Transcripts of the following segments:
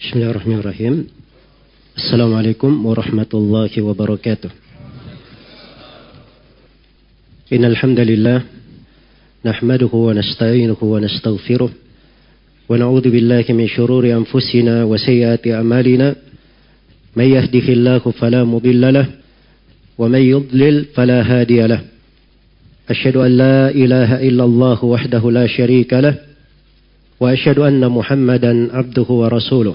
بسم الله الرحمن الرحيم السلام عليكم ورحمة الله وبركاته إن الحمد لله نحمده ونستعينه ونستغفره ونعوذ بالله من شرور أنفسنا وسيئات أعمالنا من يهده الله فلا مضل له ومن يضلل فلا هادي له أشهد أن لا إله إلا الله وحده لا شريك له وأشهد أن محمدا عبده ورسوله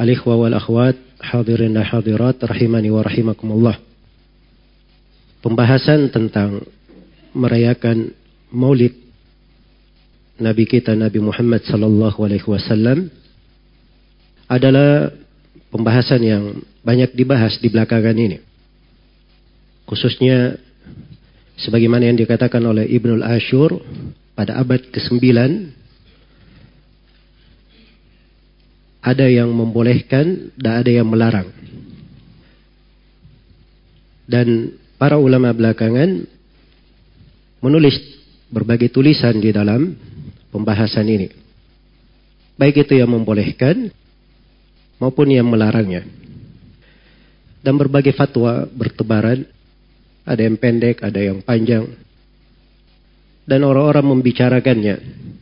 al-ikhwa wal akhwat hadirin dan hadirat rahimani wa rahimakumullah pembahasan tentang merayakan maulid Nabi kita Nabi Muhammad sallallahu alaihi wasallam adalah pembahasan yang banyak dibahas di belakangan ini. Khususnya sebagaimana yang dikatakan oleh Ibnul Ashur pada abad ke-9 ada yang membolehkan dan ada yang melarang. Dan para ulama belakangan menulis berbagai tulisan di dalam pembahasan ini. Baik itu yang membolehkan maupun yang melarangnya. Dan berbagai fatwa bertebaran, ada yang pendek, ada yang panjang. Dan orang-orang membicarakannya.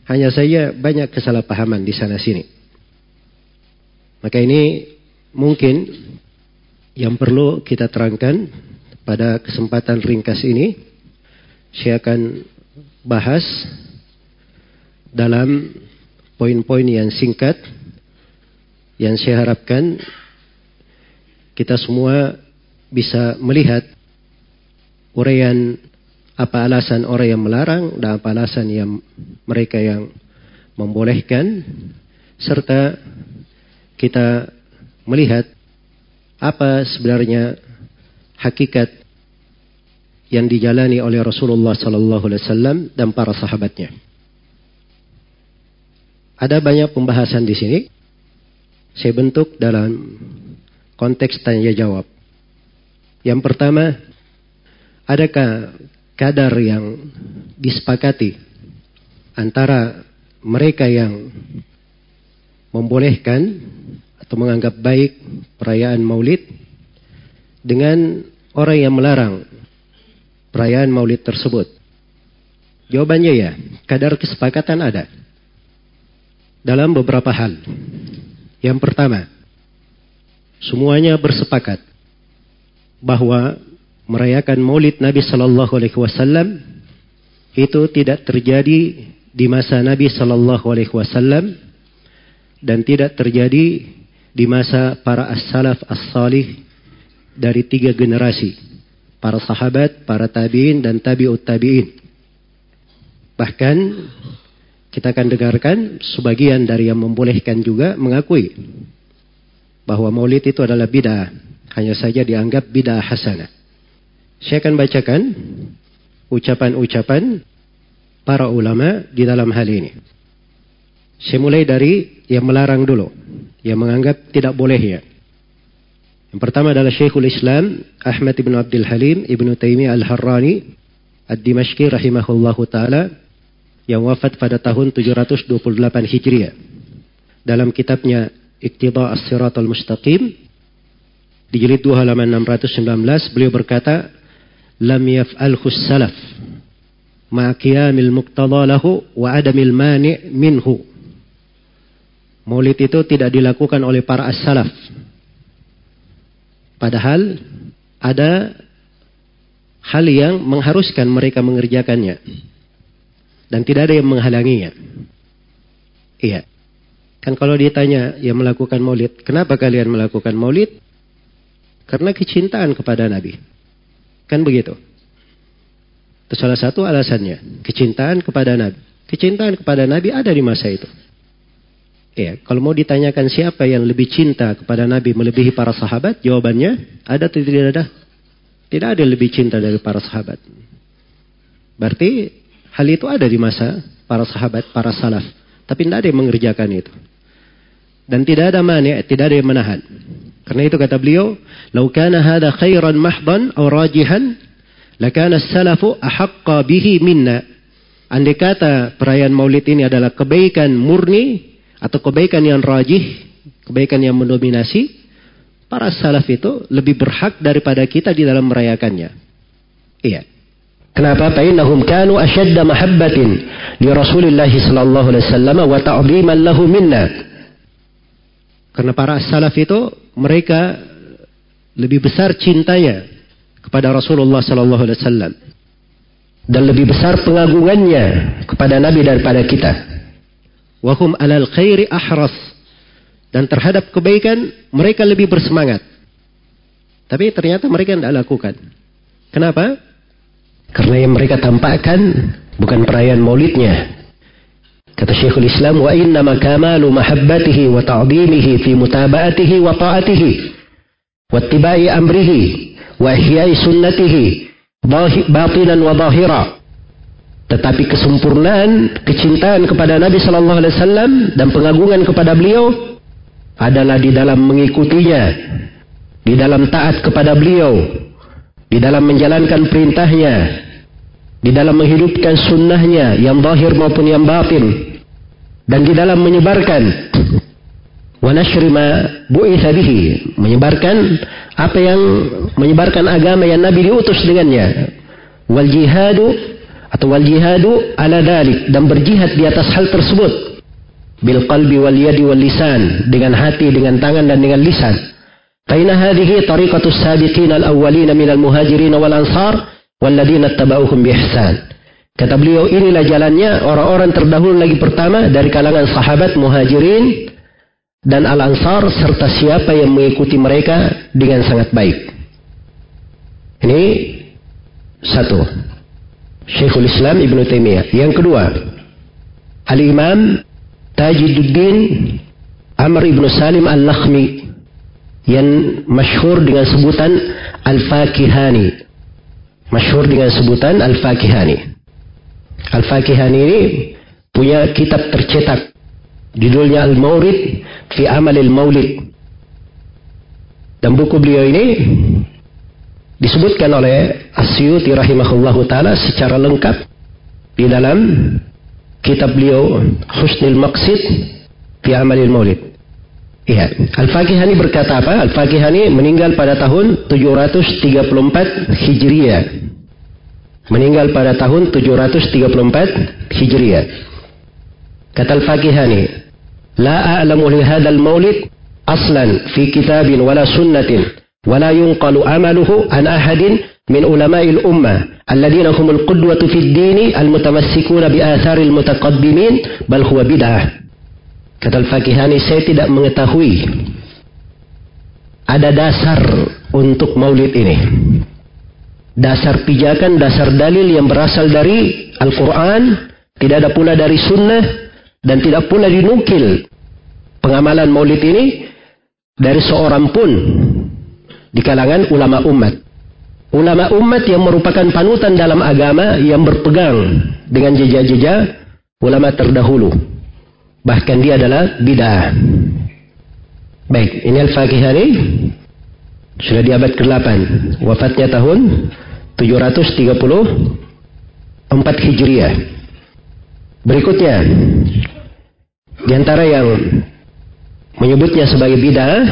Hanya saja banyak kesalahpahaman di sana sini. Maka ini mungkin yang perlu kita terangkan pada kesempatan ringkas ini. Saya akan bahas dalam poin-poin yang singkat yang saya harapkan kita semua bisa melihat uraian apa alasan orang yang melarang dan apa alasan yang mereka yang membolehkan serta kita melihat apa sebenarnya hakikat yang dijalani oleh Rasulullah sallallahu alaihi wasallam dan para sahabatnya. Ada banyak pembahasan di sini. Saya bentuk dalam konteks tanya jawab. Yang pertama, adakah kadar yang disepakati antara mereka yang membolehkan atau menganggap baik perayaan Maulid dengan orang yang melarang perayaan Maulid tersebut? Jawabannya ya, kadar kesepakatan ada dalam beberapa hal. Yang pertama, semuanya bersepakat bahwa merayakan Maulid Nabi Sallallahu Alaihi Wasallam itu tidak terjadi di masa Nabi Sallallahu Alaihi Wasallam dan tidak terjadi di masa para as-salaf as-salih dari tiga generasi para sahabat, para tabiin dan tabiut tabiin. Bahkan kita akan dengarkan sebagian dari yang membolehkan juga mengakui bahwa maulid itu adalah bid'ah. Hanya saja dianggap bid'ah hasanah. Saya akan bacakan ucapan-ucapan para ulama di dalam hal ini. Saya mulai dari yang melarang dulu. Yang menganggap tidak boleh ya. Yang pertama adalah Syekhul Islam Ahmad ibn Abdul Halim ibn Taimiyah al-Harrani ad-Dimashqi rahimahullahu taala yang wafat pada tahun 728 Hijriah. Dalam kitabnya Iqtida As-Sirat Al-Mustaqim di jilid 2 halaman 619 beliau berkata lam yaf'alhu salaf ma qiyamil muqtada lahu wa adamil mani' minhu Maulid itu tidak dilakukan oleh para as-salaf. Padahal ada hal yang mengharuskan mereka mengerjakannya. Dan tidak ada yang menghalanginya. Iya. Kan kalau ditanya yang melakukan maulid, kenapa kalian melakukan maulid? Karena kecintaan kepada Nabi. Kan begitu. Itu salah satu alasannya. Kecintaan kepada Nabi. Kecintaan kepada Nabi ada di masa itu. Ya, kalau mau ditanyakan siapa yang lebih cinta kepada Nabi melebihi para sahabat, jawabannya ada atau tidak ada? Tidak ada yang lebih cinta dari para sahabat. Berarti hal itu ada di masa para sahabat, para salaf. Tapi tidak ada yang mengerjakan itu. Dan tidak ada mani, tidak ada yang menahan. Karena itu kata beliau, "Lau kana hadha khairan mahdan aw rajihan, lakana salafu ahaqqa bihi minna." Andai kata perayaan Maulid ini adalah kebaikan murni atau kebaikan yang rajih, kebaikan yang mendominasi, para salaf itu lebih berhak daripada kita di dalam merayakannya. Iya. Kenapa? Fa'innahum kanu ashadda mahabbatin li Rasulillah sallallahu alaihi wasallam wa ta'dhiman lahu minna. Karena para salaf itu mereka lebih besar cintanya kepada Rasulullah sallallahu alaihi wasallam dan lebih besar pengagungannya kepada Nabi daripada kita. Wahum alal khairi ahras dan terhadap kebaikan mereka lebih bersemangat. Tapi ternyata mereka tidak lakukan. Kenapa? Karena yang mereka tampakkan bukan perayaan maulidnya, Kata Syekhul Islam, wa inna makamalu mahabbatihi wa ta'dimihi fi mutaba'atihi wa ta'atihi wa tibai amrihi wa ihyai sunnatihi batinan wa zahira. Tetapi kesempurnaan kecintaan kepada Nabi Sallallahu Alaihi Wasallam dan pengagungan kepada beliau adalah di dalam mengikutinya, di dalam taat kepada beliau, di dalam menjalankan perintahnya, di dalam menghidupkan sunnahnya yang zahir maupun yang batin, dan di dalam menyebarkan. Wa ma bu'itsa bihi menyebarkan apa yang menyebarkan agama yang Nabi diutus dengannya. Wal jihadu atau wal jihadu ala dalik dan berjihad di atas hal tersebut. Bil qalbi wal yadi wal lisan. Dengan hati dengan tangan dan dengan lisan. Al-awwalin min al-muhajirin wal ansar walladzina tabauhum bi ihsan. Kata beliau, inilah jalannya orang-orang terdahulu lagi pertama dari kalangan sahabat muhajirin dan al-ansar serta siapa yang mengikuti mereka dengan sangat baik. Ini satu. Syekhul Islam Ibn Taimiyah. Yang kedua, Al-Imam Tajiduddin Amr Ibn Salim Al-Lakhmi yang masyhur dengan sebutan Al-Fakihani. Masyhur dengan sebutan Al-Fakihani. Al-Fakihani ini punya kitab tercetak. Judulnya Al-Maurid fi Amalil Maulid. Dan buku beliau ini disebutkan oleh Asyuti rahimahullahu taala secara lengkap di dalam kitab beliau Husnul Maqsid fi Amalil Maulid. Iya, Al-Fakihani berkata apa? Al-Fakihani meninggal pada tahun 734 Hijriah meninggal pada tahun 734 Hijriah. Kata Al-Fakihani, La a'lamu li hadzal maulid aslan fi kitabin wala sunnatin yunqalu amaluhu an ahadin min ulama'il ummah alladhina humul qudwatu fid dini almutamassikuna bi atharil mutaqaddimin bal huwa bid'ah. Kata Al-Fakihani, saya tidak mengetahui ada dasar untuk maulid ini dasar pijakan, dasar dalil yang berasal dari Al-Quran, tidak ada pula dari sunnah, dan tidak pula dinukil pengamalan maulid ini dari seorang pun di kalangan ulama umat. Ulama umat yang merupakan panutan dalam agama yang berpegang dengan jejak-jejak ulama terdahulu. Bahkan dia adalah bid'ah. Baik, ini Al-Fakihani sudah di abad ke-8. Wafatnya tahun 734 Hijriah. Berikutnya, di antara yang menyebutnya sebagai bid'ah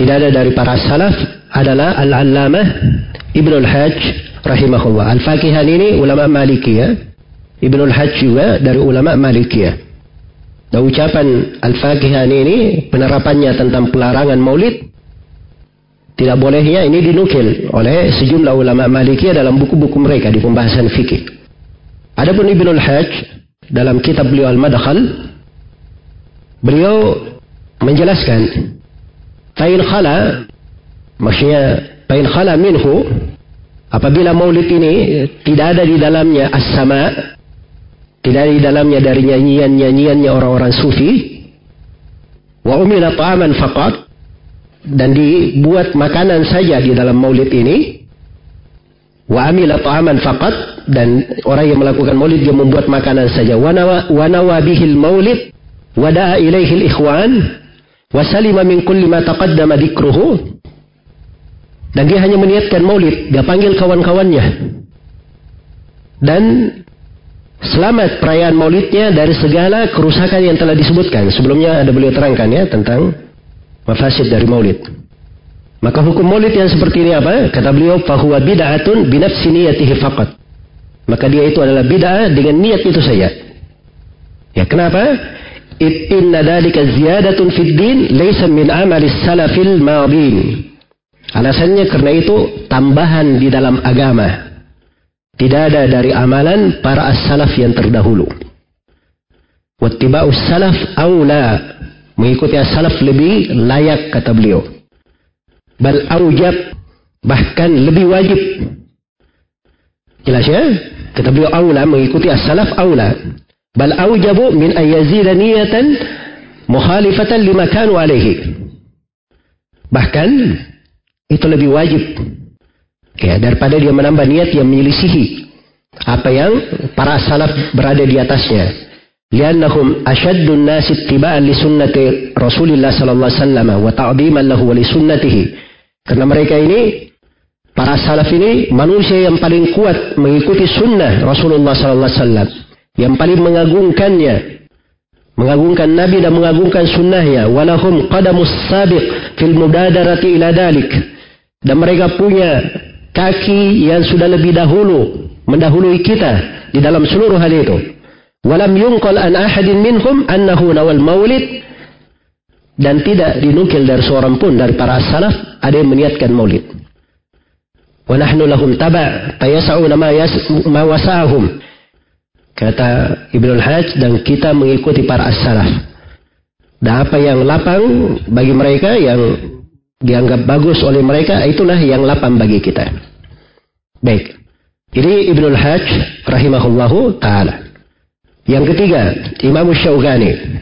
tidak ada dari para salaf adalah Al-Allamah Ibnu Al-Hajj rahimahullah. Al-Fakihan ini ulama Malikiyah. Ibnu Al-Hajj juga dari ulama Malikiyah. Dan ucapan Al-Fakihani ini penerapannya tentang pelarangan maulid tidak bolehnya ini dinukil oleh sejumlah ulama Maliki dalam buku-buku mereka di pembahasan fikih. Adapun Ibnul Hajj dalam kitab beliau Al-Madkhal beliau menjelaskan Tain khala. Maksudnya Tain khala minhu. Apabila maulid ini tidak ada di dalamnya as-sama tidak ada di dalamnya dari nyanyian-nyanyiannya orang-orang sufi wa umila ta'aman faqat dan dibuat makanan saja di dalam maulid ini wa amila ta'aman faqat dan orang yang melakukan maulid dia membuat makanan saja. Wa nawa maulid wa da'a ilaihi al-ikhwan wa salima min kulli ma taqaddama dhikruhu dan dia hanya meniatkan maulid dia panggil kawan-kawannya dan selamat perayaan maulidnya dari segala kerusakan yang telah disebutkan. Sebelumnya ada beliau terangkan ya tentang mafasid dari maulid. Maka hukum maulid yang seperti ini apa? Kata beliau, fahuwa bid'atun binafsi niyatihi faqat. Maka dia itu adalah bid'ah dengan niat itu saja. Ya kenapa? Inna dalika ziyadatun fid din laysa min amalis salafil madin. Alasannya karena itu tambahan di dalam agama tidak ada dari amalan para as-salaf yang terdahulu. Wattiba'us salaf awla. Mengikuti as-salaf lebih layak kata beliau. Bal aujab. Bahkan lebih wajib. Jelas ya? Kata beliau awla mengikuti as-salaf awla. Bal aujabu min ayyazida niyatan mukhalifatan lima kanu alaihi. Bahkan itu lebih wajib Ya, daripada dia menambah niat yang menyelisihi apa yang para salaf berada di atasnya. Nasi ittiba'an li sunnati Rasulillah sallallahu alaihi wasallam wa ta'dhiman lahu wa li sunnatihi. Karena mereka ini para salaf ini manusia yang paling kuat mengikuti sunnah Rasulullah sallallahu alaihi wasallam, yang paling mengagungkannya, mengagungkan Nabi dan mengagungkan sunnahnya. Walahum qadamus sabiq fil mudadarati ila dalik. Dan mereka punya kaki yang sudah lebih dahulu mendahului kita di dalam seluruh hal itu. Walam yungqal an ahadin minhum annahu nawal maulid dan tidak dinukil dari seorang pun dari para salaf ada yang meniatkan maulid. Wa nahnu lahum taba fayas'una ma, yas, ma wasahum. Kata Ibnu Hajj dan kita mengikuti para as-salaf. Dan apa yang lapang bagi mereka yang dianggap bagus oleh mereka, itulah yang lapang bagi kita. Baik. Ini Ibnul Hajj rahimahullahu taala. Yang ketiga, Imam Syaugani.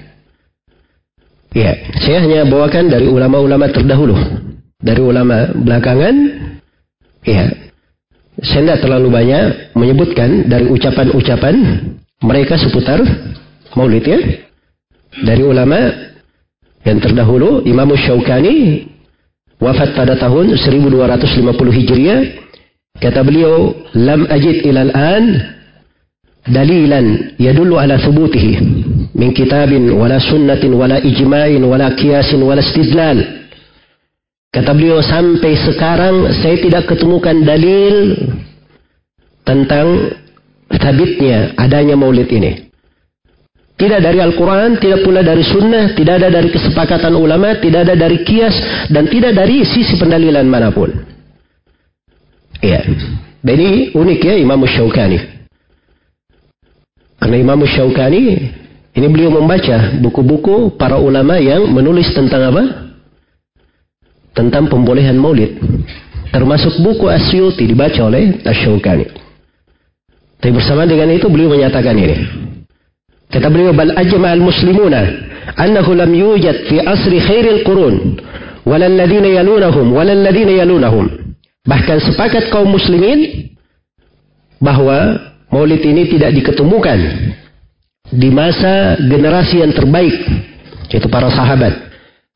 Ya, saya hanya bawakan dari ulama-ulama terdahulu. Dari ulama belakangan, ya, saya tidak terlalu banyak menyebutkan dari ucapan-ucapan mereka seputar maulid ya. Dari ulama yang terdahulu, Imam Syaukani wafat pada tahun 1250 Hijriah. Kata beliau, "Lam ajid ilal an dalilan yadullu ala thubutihi min kitabin wala sunnatin wala ijma'in wala kiasin wala istidlal." Kata beliau, sampai sekarang saya tidak ketemukan dalil tentang sabitnya adanya maulid ini. Tidak dari Al-Quran, tidak pula dari sunnah, tidak ada dari kesepakatan ulama, tidak ada dari kias, dan tidak dari sisi pendalilan mana pun. Ya. Dan ini unik ya Imam Syaukani. Karena Imam Syaukani, ini beliau membaca buku-buku para ulama yang menulis tentang apa? Tentang pembolehan maulid. Termasuk buku Asyuti dibaca oleh Asyaukani. Tapi bersama dengan itu beliau menyatakan ini. Kata beliau, bal ajma al-muslimuna annahu lam yujad fi asri khairil qurun walal ladina yalunahum walal ladina yalunahum. Bahkan sepakat kaum muslimin bahwa maulid ini tidak diketemukan di masa generasi yang terbaik yaitu para sahabat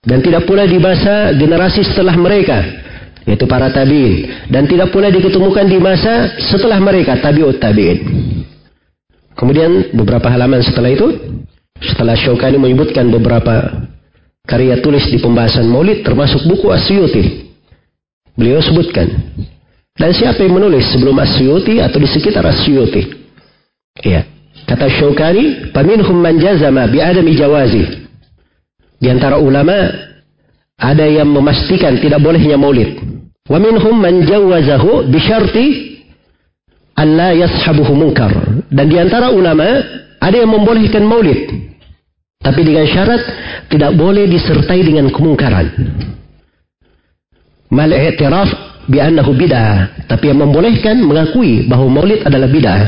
dan tidak pula di masa generasi setelah mereka yaitu para tabi'in dan tidak pula diketemukan di masa setelah mereka tabi'ut tabi'in. Kemudian beberapa halaman setelah itu, setelah Syaukani menyebutkan beberapa karya tulis di pembahasan maulid termasuk buku Asyuti. Beliau sebutkan. Dan siapa yang menulis sebelum Asyuti atau di sekitar Asyuti? Iya. Kata Syaukani, "Paminhum man jazama bi adami jawazi." Di antara ulama ada yang memastikan tidak bolehnya maulid. Wa minhum man jawazahu bi syarti alla yashabuhu munkar. Dan di antara ulama ada yang membolehkan maulid. Tapi dengan syarat tidak boleh disertai dengan kemungkaran. Mal i'tiraf bi annahu bid'ah, tapi yang membolehkan mengakui bahwa maulid adalah bid'ah.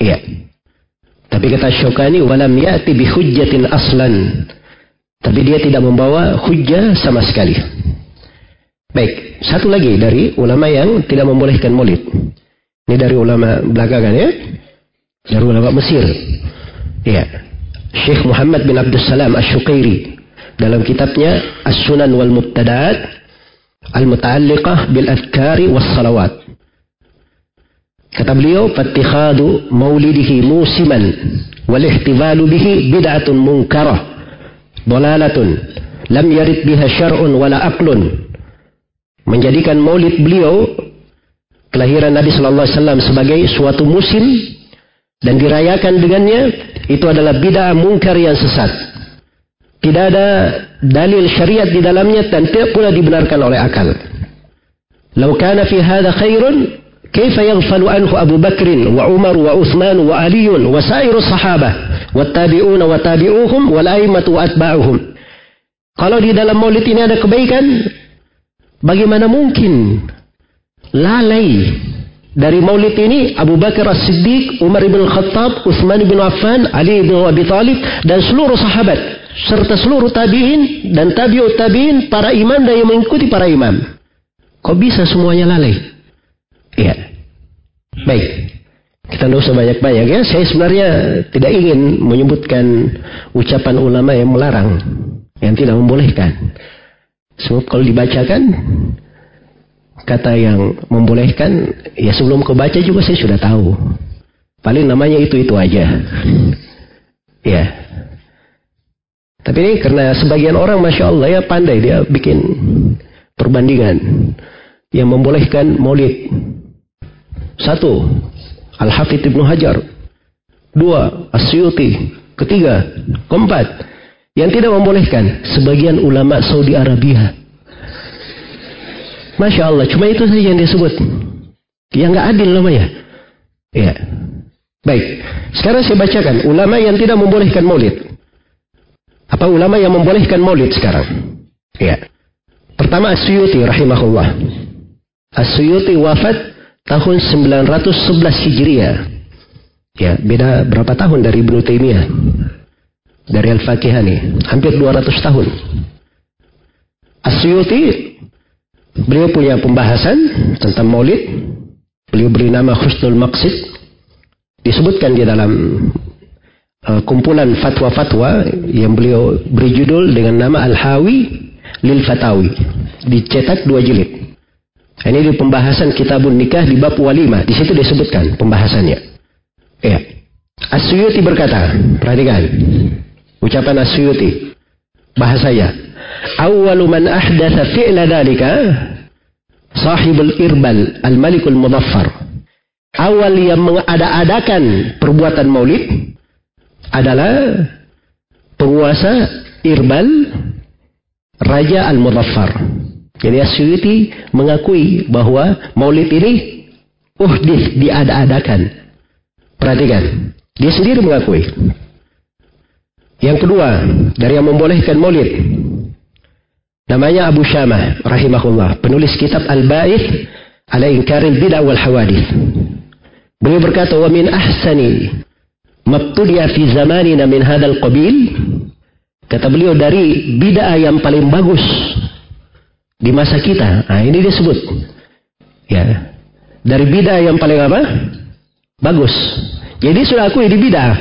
Iya. Tapi kata Syukani walam ya'ti bi hujjatin aslan. Tapi dia tidak membawa hujjah sama sekali. Baik, satu lagi dari ulama yang tidak membolehkan maulid. Ini dari ulama belakangan ya. Dari ulama Mesir. Iya. Syekh Muhammad bin Abdul Salam Asy-Syukairi dalam kitabnya As-Sunan wal Mubtada'at Al-Muta'alliqah bil Adhkari was Salawat. Kata beliau, "Fattikhadu maulidihi musiman wal ihtifalu bihi bid'atun munkarah, dalalatun lam yarid biha syar'un wala aqlun." Menjadikan maulid beliau kelahiran Nabi sallallahu alaihi wasallam sebagai suatu musim dan dirayakan dengannya itu adalah bid'ah mungkar yang sesat. Tidak ada dalil syariat di dalamnya dan tidak pula dibenarkan oleh akal. Lau kana fi hadha khairun كيف يغفل عنه أبو بكر وعمر وعثمان وعلي وسائر الصحابة والتابعون وتابعوهم والأئمة وأتباعهم Kalau di dalam maulid ini ada kebaikan, bagaimana mungkin lalai dari maulid ini Abu Bakar As-Siddiq, Umar bin Khattab, Uthman bin Affan, Ali bin Abi Talib dan seluruh sahabat serta seluruh tabi'in dan tabi'ut tabi'in para imam dan yang mengikuti para imam. Kok bisa semuanya lalai? Iya. Baik. Kita tidak usah banyak-banyak ya. Saya sebenarnya tidak ingin menyebutkan ucapan ulama yang melarang, yang tidak membolehkan. Sebab kalau dibacakan kata yang membolehkan, ya sebelum kau baca juga saya sudah tahu. Paling namanya itu-itu aja. ya. Tapi ini karena sebagian orang Masya Allah ya pandai dia bikin perbandingan yang membolehkan maulid. Satu, Al-Hafidh Ibnu Hajar. Dua, Asyuti. Ketiga, keempat, yang tidak membolehkan sebagian ulama Saudi Arabia Masya Allah, cuma itu saja yang disebut. Yang nggak adil namanya. Ya. Baik. Sekarang saya bacakan ulama yang tidak membolehkan maulid. Apa ulama yang membolehkan maulid sekarang? Ya. Pertama Asyuti rahimahullah. Asyuti wafat tahun 911 Hijriah. Ya, beda berapa tahun dari Ibnu Taimiyah? Dari Al-Fakihani, hampir 200 tahun. Asyuti Beliau punya pembahasan tentang maulid. Beliau beri nama Husnul Maqsid. Disebutkan di dalam uh, kumpulan fatwa-fatwa yang beliau beri judul dengan nama Al-Hawi Lil Fatawi. Dicetak dua jilid. Ini di pembahasan kitabun nikah di bab walima. Di situ disebutkan pembahasannya. Ya. Asyuyuti berkata, perhatikan. Ucapan Asyuyuti. Bahasanya. Awalu man ahdatha fi'la dalika sahibul irbal al-malikul mudaffar. Awal yang mengada-adakan perbuatan maulid adalah penguasa Irbal Raja Al-Mudaffar. Jadi Asyuti mengakui bahwa maulid ini uhdith diada-adakan. Perhatikan. Dia sendiri mengakui. Yang kedua, dari yang membolehkan maulid Namanya Abu Syamah rahimahullah, penulis kitab Al-Ba'ith ala inkaril bid'ah wal hawadith. Beliau berkata, "Wa min ahsani mabtudiya fi zamanina min hadzal qabil." Kata beliau dari bid'ah yang paling bagus di masa kita. Nah, ini disebut. Ya. Dari bid'ah yang paling apa? Bagus. Jadi sudah akui di bid'ah.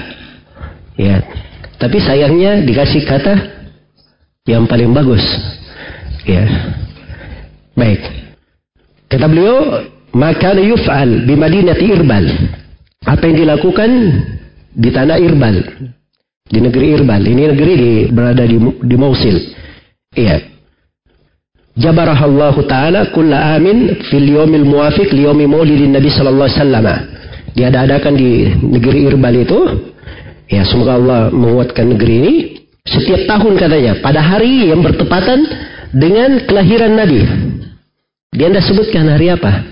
Ya. Tapi sayangnya dikasih kata yang paling bagus. Ya. Baik. Kata beliau, maka yuf'al di Madinati Irbal. Apa yang dilakukan di tanah Irbal. Di negeri Irbal. Ini negeri di, berada di, di Mosul. Iya. Jabarah Allah Ta'ala kulla amin fil yomil muafiq li yomi maulidin Nabi Sallallahu Alaihi Wasallam. diadakan di negeri Irbal itu. Ya semoga Allah menguatkan negeri ini. Setiap tahun katanya pada hari yang bertepatan dengan kelahiran Nabi. Dia tidak sebutkan hari apa.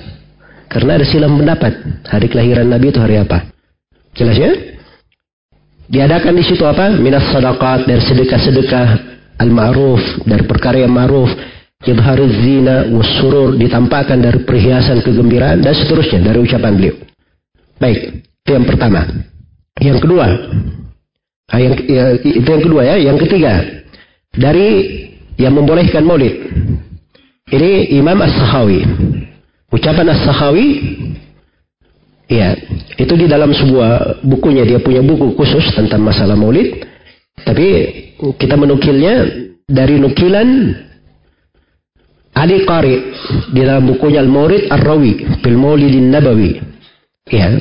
Karena ada silam pendapat. Hari kelahiran Nabi itu hari apa. Jelas ya? Diadakan di situ apa? Minas sadaqat dari sedekah-sedekah al-ma'ruf dari perkara yang ma'ruf Idhar zina wasurur ditampakkan dari perhiasan kegembiraan dan seterusnya dari ucapan beliau. Baik, itu yang pertama. Yang kedua, ah, yang, ya, itu yang kedua ya. Yang ketiga, dari yang membolehkan maulid. Ini Imam As-Sakhawi. Ucapan As-Sakhawi, ya, itu di dalam sebuah bukunya. Dia punya buku khusus tentang masalah maulid. Tapi kita menukilnya dari nukilan Ali Qari di dalam bukunya Al-Maurid Ar-Rawi fil Maulidin Nabawi. Ya.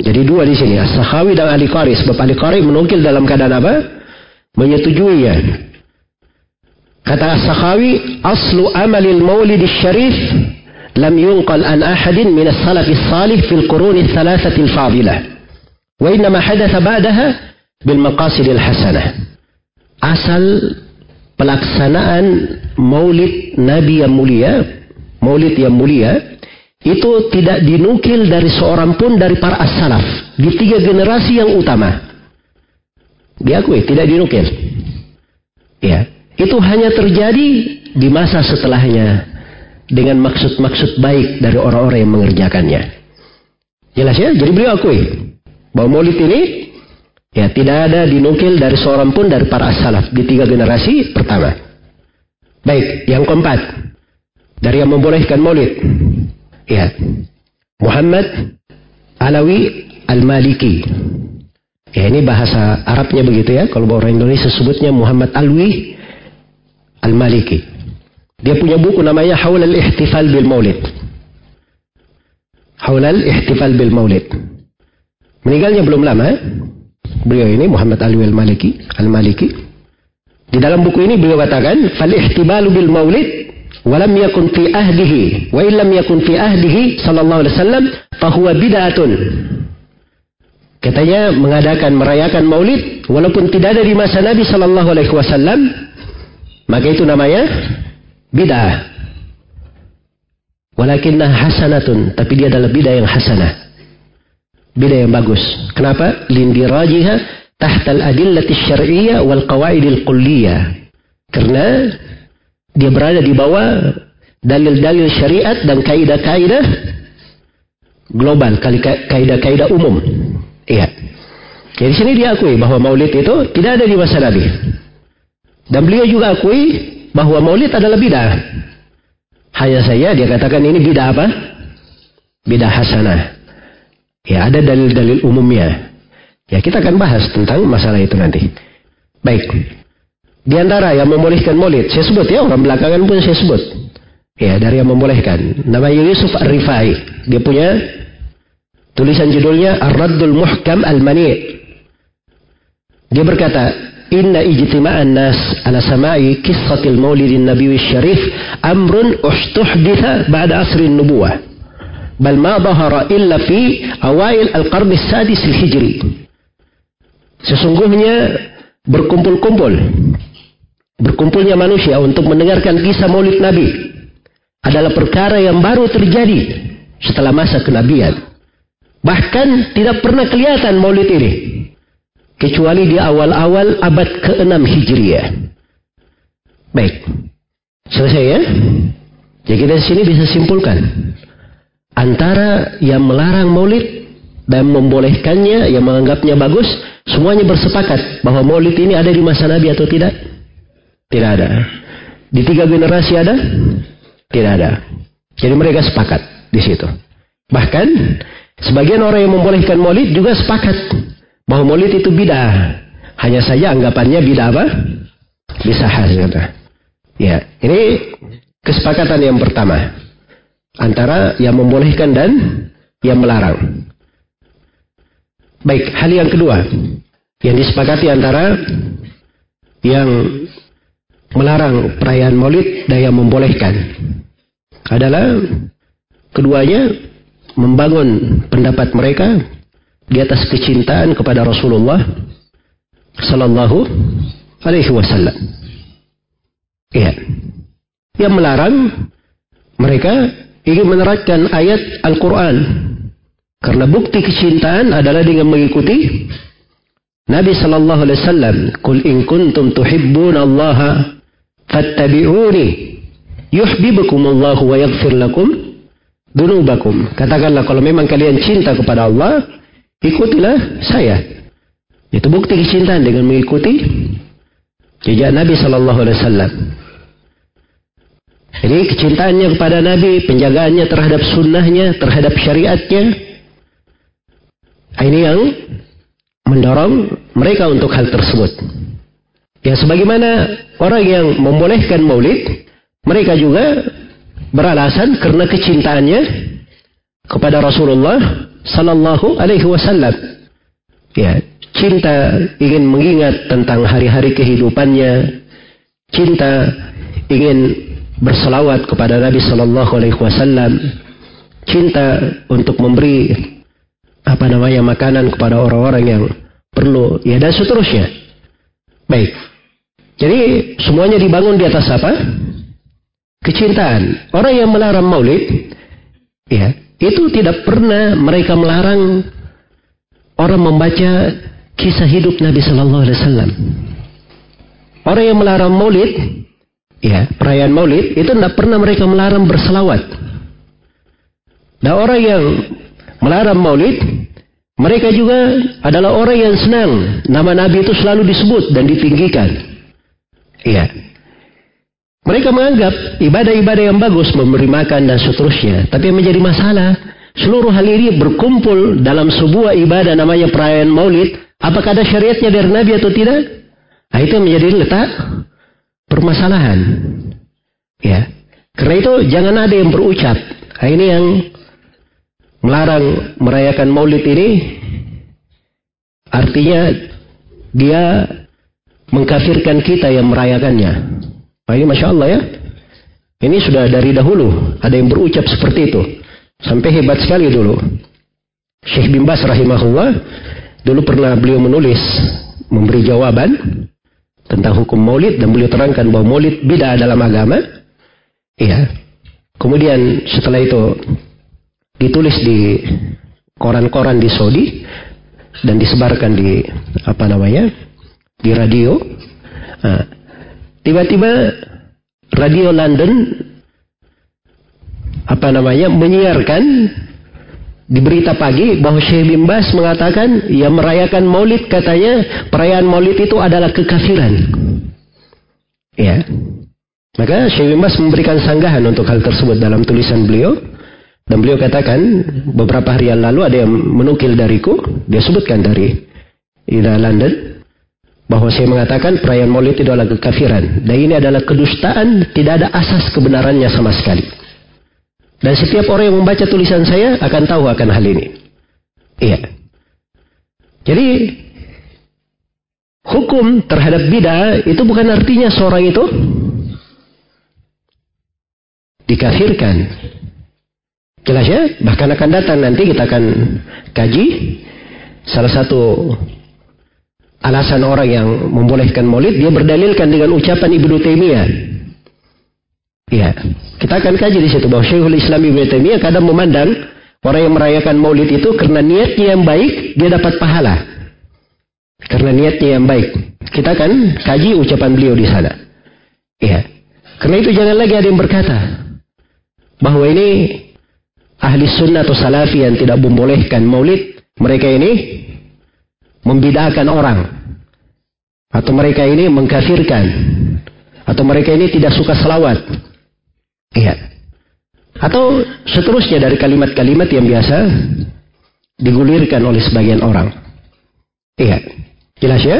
Jadi dua di sini, As-Sakhawi dan Ali Qari sebab Ali Qari menukil dalam keadaan apa? Menyetujui ya. Kata As-Sakhawi, aslu amalil Maulid syarif lam yunqal an ahadin min as-salaf salih fil qurun ats-tsalatsah al-fadilah. Wa innama hadatha ba'daha bil maqasid al-hasanah. Asal pelaksanaan maulid Nabi yang mulia, maulid yang mulia, itu tidak dinukil dari seorang pun dari para as-salaf. Di tiga generasi yang utama. Diakui, tidak dinukil. Ya, itu hanya terjadi di masa setelahnya dengan maksud-maksud baik dari orang-orang yang mengerjakannya. Jelas ya? Jadi beliau akui bahwa maulid ini Ya, tidak ada dinukil dari seorang pun dari para salaf di tiga generasi pertama. Baik, yang keempat dari yang membolehkan maulid. Ya. Muhammad Alawi Al-Maliki. Ya, ini bahasa Arabnya begitu ya. Kalau orang Indonesia sebutnya Muhammad Alwi Al-Maliki. Dia punya buku namanya Haul al-Ihtifal bil Maulid. Haul al-Ihtifal bil Maulid. Meninggalnya belum lama. Beliau ini Muhammad Ali Al-Maliki, Al-Maliki. Di dalam buku ini beliau katakan, "Fal ihtimalu bil maulid walam yakun fi ahdihi wa illam yakun fi ahdihi sallallahu alaihi wasallam fahuwa bid'atun." Katanya mengadakan merayakan maulid walaupun tidak ada di masa Nabi sallallahu alaihi wasallam maka itu namanya bid'ah. Walakinna hasanatun, tapi dia adalah bid'ah yang hasanah. Beda yang bagus. Kenapa? Lindirajiha tahtal adillati syar'iyyah wal qawaidil kulliyah. Karena dia berada di bawah dalil-dalil syariat dan kaidah-kaidah global, kaidah-kaidah umum. Iya. Jadi sini dia akui bahwa maulid itu tidak ada di masa Nabi. Dan beliau juga akui bahwa maulid adalah bidah. Hanya saya dia katakan ini bidah apa? Bidah hasanah. Ya, ada dalil-dalil umumnya. Ya, kita akan bahas tentang masalah itu nanti. Baik. Di antara yang membolehkan maulid, saya sebut ya, orang belakangan pun saya sebut. Ya, dari yang membolehkan. Namanya Yusuf Ar-Rifai. Dia punya tulisan judulnya Ar-Raddul Muhkam Al-Mani' Dia berkata, Inna ijtima'an nas ala sama'i kissatil maulidin nabi syarif amrun ustuhditha ba'da asrin nubuwah bal ma dhahara illa fi awail al-qarn sadis. Sesungguhnya berkumpul-kumpul berkumpulnya manusia untuk mendengarkan kisah Maulid Nabi adalah perkara yang baru terjadi setelah masa kenabian. Bahkan tidak pernah kelihatan Maulid ini kecuali di awal-awal abad ke-6 Hijriah. Baik. Selesai ya? Jadi kita sini bisa simpulkan antara yang melarang maulid dan membolehkannya, yang menganggapnya bagus, semuanya bersepakat bahwa maulid ini ada di masa Nabi atau tidak? Tidak ada. Di tiga generasi ada? Tidak ada. Jadi mereka sepakat di situ. Bahkan sebagian orang yang membolehkan maulid juga sepakat bahwa maulid itu bidah. Hanya saja anggapannya bidah apa? Bisa hasil. Ya, ini kesepakatan yang pertama antara yang membolehkan dan yang melarang. Baik, hal yang kedua yang disepakati antara yang melarang perayaan Maulid dan yang membolehkan adalah keduanya membangun pendapat mereka di atas kecintaan kepada Rasulullah Sallallahu Alaihi Wasallam. Iya. Yang melarang mereka ingin menerapkan ayat Al-Quran. Karena bukti kecintaan adalah dengan mengikuti Nabi Sallallahu Alaihi Wasallam. Kul in kuntum tuhibbun Allah fattabi'uni yuhibbukum Allah wa yaghfir lakum dunubakum. Katakanlah kalau memang kalian cinta kepada Allah, ikutilah saya. Itu bukti kecintaan dengan mengikuti jejak Nabi Sallallahu Alaihi Wasallam. Jadi kecintaannya kepada Nabi, penjagaannya terhadap sunnahnya, terhadap syariatnya, ini yang mendorong mereka untuk hal tersebut. Ya sebagaimana orang yang membolehkan maulid, mereka juga beralasan karena kecintaannya kepada Rasulullah Sallallahu Alaihi Wasallam. Ya, cinta ingin mengingat tentang hari-hari kehidupannya, cinta ingin berselawat kepada Nabi Sallallahu Alaihi Wasallam, cinta untuk memberi apa namanya makanan kepada orang-orang yang perlu, ya dan seterusnya. Baik. Jadi semuanya dibangun di atas apa? Kecintaan. Orang yang melarang maulid, ya itu tidak pernah mereka melarang orang membaca kisah hidup Nabi Sallallahu Alaihi Wasallam. Orang yang melarang maulid, ya perayaan maulid itu tidak pernah mereka melarang berselawat. Dan orang yang melarang maulid, mereka juga adalah orang yang senang nama Nabi itu selalu disebut dan ditinggikan. Iya. Mereka menganggap ibadah-ibadah yang bagus memberi makan dan seterusnya. Tapi yang menjadi masalah, seluruh hal ini berkumpul dalam sebuah ibadah namanya perayaan maulid. Apakah ada syariatnya dari Nabi atau tidak? Nah, itu menjadi letak permasalahan. Ya. Karena itu jangan ada yang berucap. Nah, ini yang melarang merayakan maulid ini artinya dia mengkafirkan kita yang merayakannya. Nah, ini Masya Allah ya. Ini sudah dari dahulu ada yang berucap seperti itu. Sampai hebat sekali dulu. Syekh bin Bas rahimahullah dulu pernah beliau menulis memberi jawaban tentang hukum maulid dan beliau terangkan bahwa maulid beda dalam agama. Iya. Kemudian setelah itu ditulis di koran-koran di Saudi dan disebarkan di apa namanya di radio. Nah, tiba-tiba radio London apa namanya menyiarkan di berita pagi bahwa Syekh bin Bas mengatakan yang merayakan maulid katanya perayaan maulid itu adalah kekafiran. Ya. Maka Syekh bin Bas memberikan sanggahan untuk hal tersebut dalam tulisan beliau. Dan beliau katakan beberapa hari yang lalu ada yang menukil dariku. Dia sebutkan dari Ida London. Bahwa saya mengatakan perayaan maulid itu adalah kekafiran. Dan ini adalah kedustaan. Tidak ada asas kebenarannya sama sekali. Dan setiap orang yang membaca tulisan saya akan tahu akan hal ini. Iya. Jadi hukum terhadap bid'ah itu bukan artinya seorang itu dikafirkan. Jelas ya? Bahkan akan datang nanti kita akan kaji salah satu alasan orang yang membolehkan maulid dia berdalilkan dengan ucapan Ibnu Taimiyah Ya, kita akan kaji di situ bahwa Syekhul Islam Ibnu Taimiyah kadang memandang orang yang merayakan Maulid itu karena niatnya yang baik dia dapat pahala. Karena niatnya yang baik. Kita akan kaji ucapan beliau di sana. Ya. Karena itu jangan lagi ada yang berkata bahwa ini ahli sunnah atau salafi yang tidak membolehkan maulid, mereka ini membidakan orang. Atau mereka ini mengkafirkan. Atau mereka ini tidak suka selawat. Iya. Atau seterusnya dari kalimat-kalimat yang biasa digulirkan oleh sebagian orang. Iya. Jelas ya?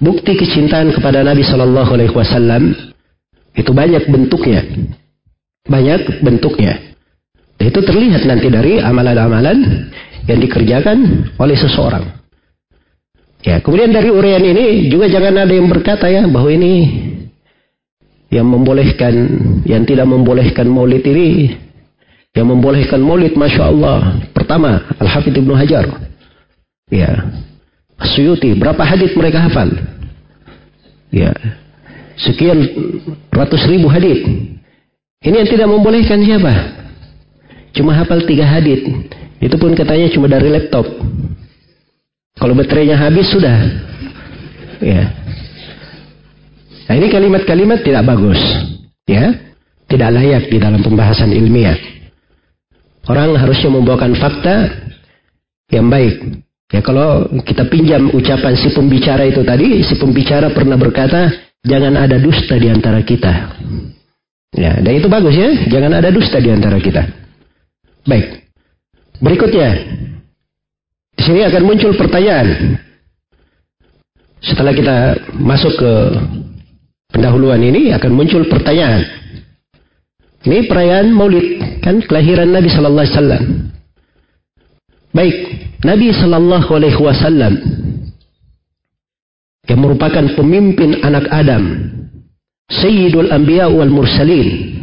Bukti kecintaan kepada Nabi Shallallahu Alaihi Wasallam itu banyak bentuknya, banyak bentuknya. Itu terlihat nanti dari amalan-amalan yang dikerjakan oleh seseorang. Ya, kemudian dari urian ini juga jangan ada yang berkata ya bahwa ini yang membolehkan, yang tidak membolehkan maulid ini Yang membolehkan maulid, Masya Allah. Pertama, Al-Hafidh Ibnu Hajar. Ya. Suyuti, berapa hadith mereka hafal? Ya. Sekian ratus ribu hadith. Ini yang tidak membolehkan siapa? Cuma hafal tiga hadith. Itu pun katanya cuma dari laptop. Kalau baterainya habis sudah. Ya. Nah ini kalimat-kalimat tidak bagus. Ya. Tidak layak di dalam pembahasan ilmiah. Orang harusnya membawakan fakta yang baik. Ya kalau kita pinjam ucapan si pembicara itu tadi, si pembicara pernah berkata, jangan ada dusta di antara kita. Ya, dan itu bagus ya, jangan ada dusta di antara kita. Baik. Berikutnya, di sini akan muncul pertanyaan. Setelah kita masuk ke pendahuluan ini akan muncul pertanyaan. Ini perayaan Maulid, kan kelahiran Nabi sallallahu alaihi wasallam. Baik, Nabi sallallahu alaihi wasallam yang merupakan pemimpin anak Adam, Sayyidul Anbiya wal Mursalin.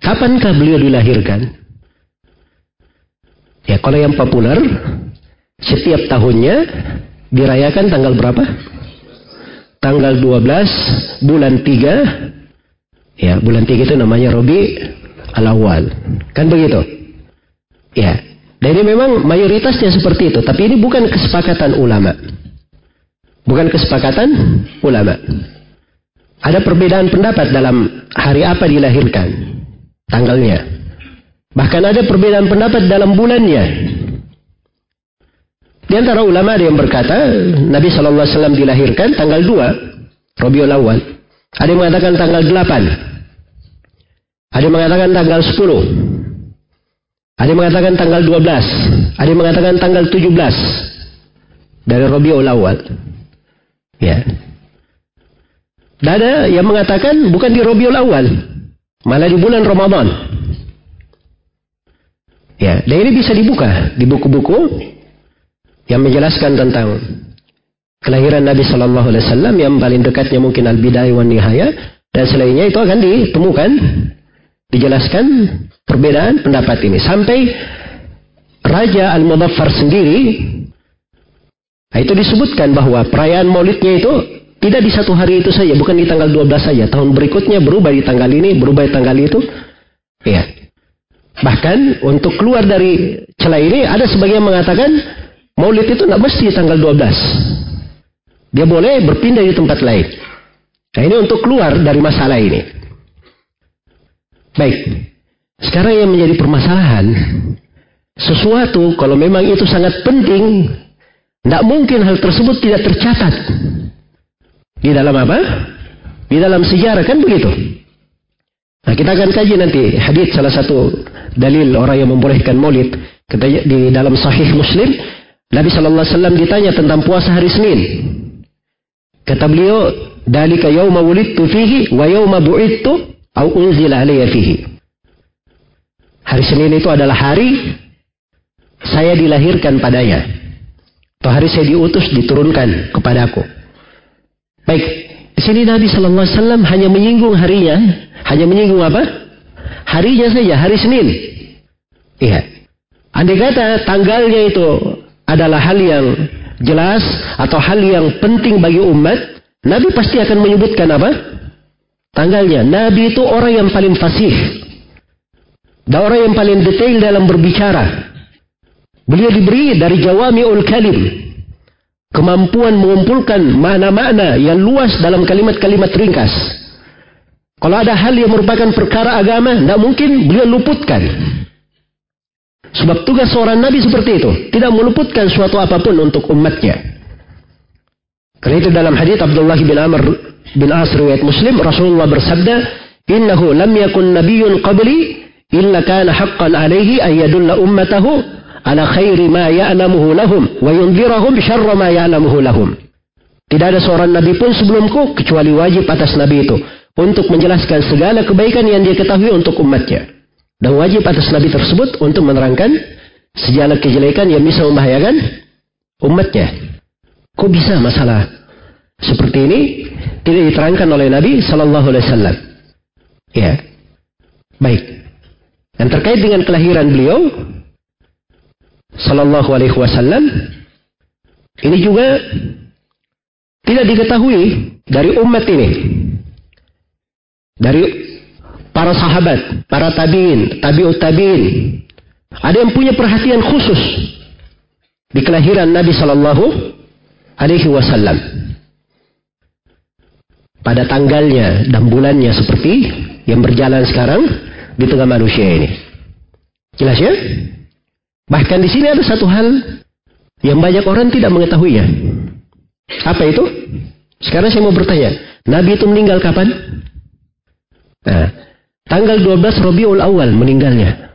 Kapankah beliau dilahirkan? Ya, kalau yang populer setiap tahunnya dirayakan tanggal berapa? Tanggal 12 bulan 3. Ya, bulan 3 itu namanya Robi al-Awwal. Kan begitu? Ya. Dan ini memang mayoritasnya seperti itu, tapi ini bukan kesepakatan ulama. Bukan kesepakatan ulama. Ada perbedaan pendapat dalam hari apa dilahirkan, tanggalnya. Bahkan ada perbedaan pendapat dalam bulannya. Di antara ulama ada yang berkata Nabi Wasallam dilahirkan tanggal 2 Rabiul Awal. Ada yang mengatakan tanggal 8. Ada yang mengatakan tanggal 10. Ada yang mengatakan tanggal 12. Ada yang mengatakan tanggal 17. Dari Rabiul Awal. Ya. Dan ada yang mengatakan bukan di Rabiul Awal. Malah di bulan Ramadan. Ya, dan ini bisa dibuka di buku-buku yang menjelaskan tentang kelahiran Nabi Shallallahu Alaihi Wasallam yang paling dekatnya mungkin Al Bidayah wan Nihaya dan selainnya itu akan ditemukan dijelaskan perbedaan pendapat ini sampai Raja Al-Mudaffar sendiri nah itu disebutkan bahwa perayaan maulidnya itu tidak di satu hari itu saja, bukan di tanggal 12 saja. Tahun berikutnya berubah di tanggal ini, berubah di tanggal itu. Ya. Bahkan untuk keluar dari celah ini ada sebagian mengatakan maulid itu nggak mesti tanggal 12. Dia boleh berpindah di tempat lain. Nah ini untuk keluar dari masalah ini. Baik. Sekarang yang menjadi permasalahan, sesuatu kalau memang itu sangat penting, tidak mungkin hal tersebut tidak tercatat. Di dalam apa? Di dalam sejarah kan begitu. Nah kita akan kaji nanti hadis salah satu dalil orang yang membolehkan maulid di dalam Sahih Muslim Nabi Shallallahu Alaihi Wasallam ditanya tentang puasa hari Senin. Kata beliau, "Dalika yauma wulidtu fihi wa yauma bu'ittu au unzila fihi." Hari Senin itu adalah hari saya dilahirkan padanya. Atau hari saya diutus diturunkan kepadaku. Baik, di sini Nabi Shallallahu Alaihi Wasallam hanya menyinggung harinya, hanya menyinggung apa? Harinya saja, hari Senin. Iya. Andai kata tanggalnya itu adalah hal yang jelas atau hal yang penting bagi umat, Nabi pasti akan menyebutkan apa? Tanggalnya. Nabi itu orang yang paling fasih. Dan orang yang paling detail dalam berbicara. Beliau diberi dari jawami'ul kalim. Kemampuan mengumpulkan makna-makna yang luas dalam kalimat-kalimat ringkas. Kalau ada hal yang merupakan perkara agama, tidak mungkin beliau luputkan. Sebab tugas seorang nabi seperti itu. Tidak meluputkan suatu apa pun untuk umatnya. Karena itu dalam hadis Abdullah bin Amr bin As riwayat Muslim Rasulullah bersabda, "Innahu lam yakun nabiyyun qabli illa kana haqqan alaihi an yadulla ummatahu ala khairi ma ya'lamuhu lahum wa yunzirahum syarra ma ya'lamuhu lahum. Tidak ada seorang nabi pun sebelumku kecuali wajib atas nabi itu untuk menjelaskan segala kebaikan yang dia ketahui untuk umatnya. Dan wajib atas nabi tersebut untuk menerangkan segala kejelekan yang bisa membahayakan umatnya. Kok bisa masalah seperti ini tidak diterangkan oleh Nabi Sallallahu Alaihi Wasallam? Ya, baik. yang terkait dengan kelahiran beliau Sallallahu Alaihi Wasallam ini juga tidak diketahui dari umat ini dari para sahabat, para tabiin, tabiut tabiin. Ada yang punya perhatian khusus di kelahiran Nabi Sallallahu Alaihi Wasallam pada tanggalnya dan bulannya seperti yang berjalan sekarang di tengah manusia ini. Jelas ya? Bahkan di sini ada satu hal yang banyak orang tidak mengetahuinya. Apa itu? Sekarang saya mau bertanya, Nabi itu meninggal kapan? Nah, tanggal 12 Rabiul Awal meninggalnya.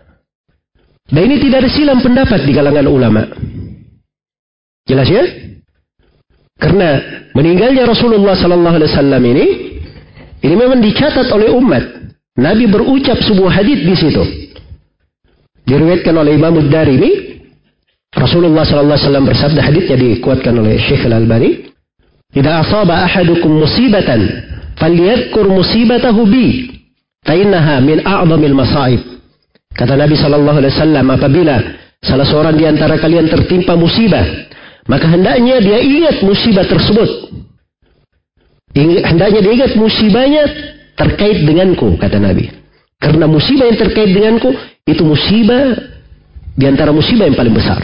Dan ini tidak ada silam pendapat di kalangan ulama. Jelas ya? Karena meninggalnya Rasulullah Sallallahu Alaihi Wasallam ini, ini memang dicatat oleh umat. Nabi berucap sebuah hadis di situ. Diriwayatkan oleh Imam Ad-Darimi, Rasulullah Sallallahu Alaihi Wasallam bersabda hadisnya dikuatkan oleh Syekh Al Albani. Jika asaba ahadukum musibatan, falyadkur musibatahu bi, fainnaha min a'zamil masaib. Kata Nabi Sallallahu Alaihi Wasallam apabila salah seorang di antara kalian tertimpa musibah, maka hendaknya dia ingat musibah tersebut. Hendaknya dia ingat musibahnya terkait denganku, kata Nabi. Karena musibah yang terkait denganku, itu musibah di antara musibah yang paling besar.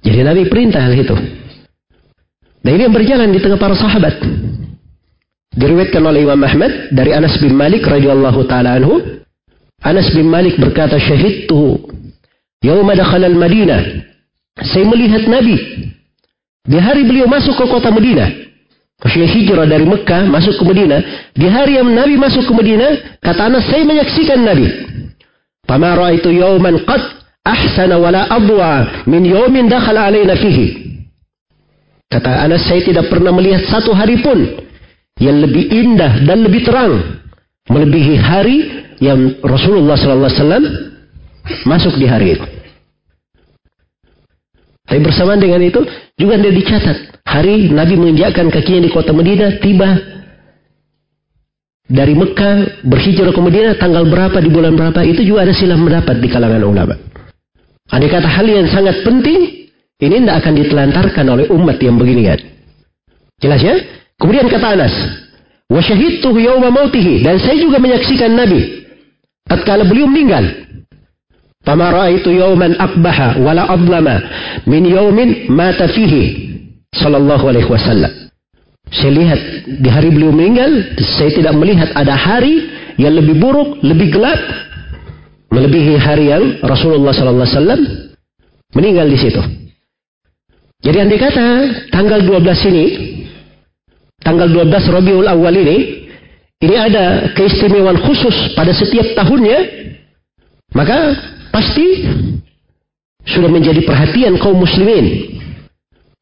Jadi Nabi perintah hal itu. Dan ini yang berjalan di tengah para sahabat. Diriwayatkan oleh Imam Ahmad dari Anas bin Malik radhiyallahu taala anhu. Anas bin Malik berkata, "Syahidtu yauma dakhala al-Madinah." Saya melihat Nabi di hari beliau masuk ke kota Madinah. Maksudnya hijrah dari Mekah masuk ke Madinah. Di hari yang Nabi masuk ke Madinah, kata Anas, saya menyaksikan Nabi. Fama itu yawman qad ahsana wala adwa min yawmin dakhala alaina fihi. Kata Anas, saya tidak pernah melihat satu hari pun yang lebih indah dan lebih terang melebihi hari yang Rasulullah SAW masuk di hari itu. Tapi bersamaan dengan itu juga dia dicatat. Hari Nabi menginjakkan kakinya di kota Madinah tiba dari Mekah berhijrah ke Madinah tanggal berapa di bulan berapa itu juga ada silam mendapat di kalangan ulama. Ada kata hal yang sangat penting ini tidak akan ditelantarkan oleh umat yang begini kan. Jelas ya? Kemudian kata Anas, wa yawma mautihi dan saya juga menyaksikan Nabi tatkala beliau meninggal. Fama ra'aitu yawman akbaha wala adlama min yawmin mata fihi sallallahu alaihi wasallam. Saya lihat di hari beliau meninggal, saya tidak melihat ada hari yang lebih buruk, lebih gelap melebihi hari yang Rasulullah sallallahu alaihi wasallam meninggal di situ. Jadi andai kata tanggal 12 ini tanggal 12 Rabiul Awal ini ini ada keistimewaan khusus pada setiap tahunnya maka pasti sudah menjadi perhatian kaum muslimin.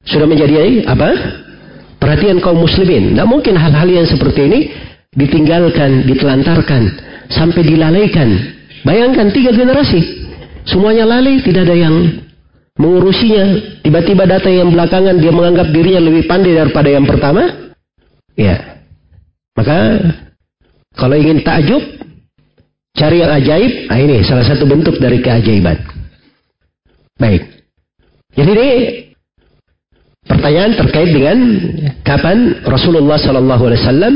Sudah menjadi apa? Perhatian kaum muslimin. Tidak mungkin hal-hal yang seperti ini ditinggalkan, ditelantarkan, sampai dilalaikan. Bayangkan tiga generasi. Semuanya lalai, tidak ada yang mengurusinya. Tiba-tiba data yang belakangan dia menganggap dirinya lebih pandai daripada yang pertama. Ya. Maka kalau ingin takjub, Cari yang ajaib, nah ini salah satu bentuk dari keajaiban. Baik. Jadi ini pertanyaan terkait dengan kapan Rasulullah Sallallahu Alaihi Wasallam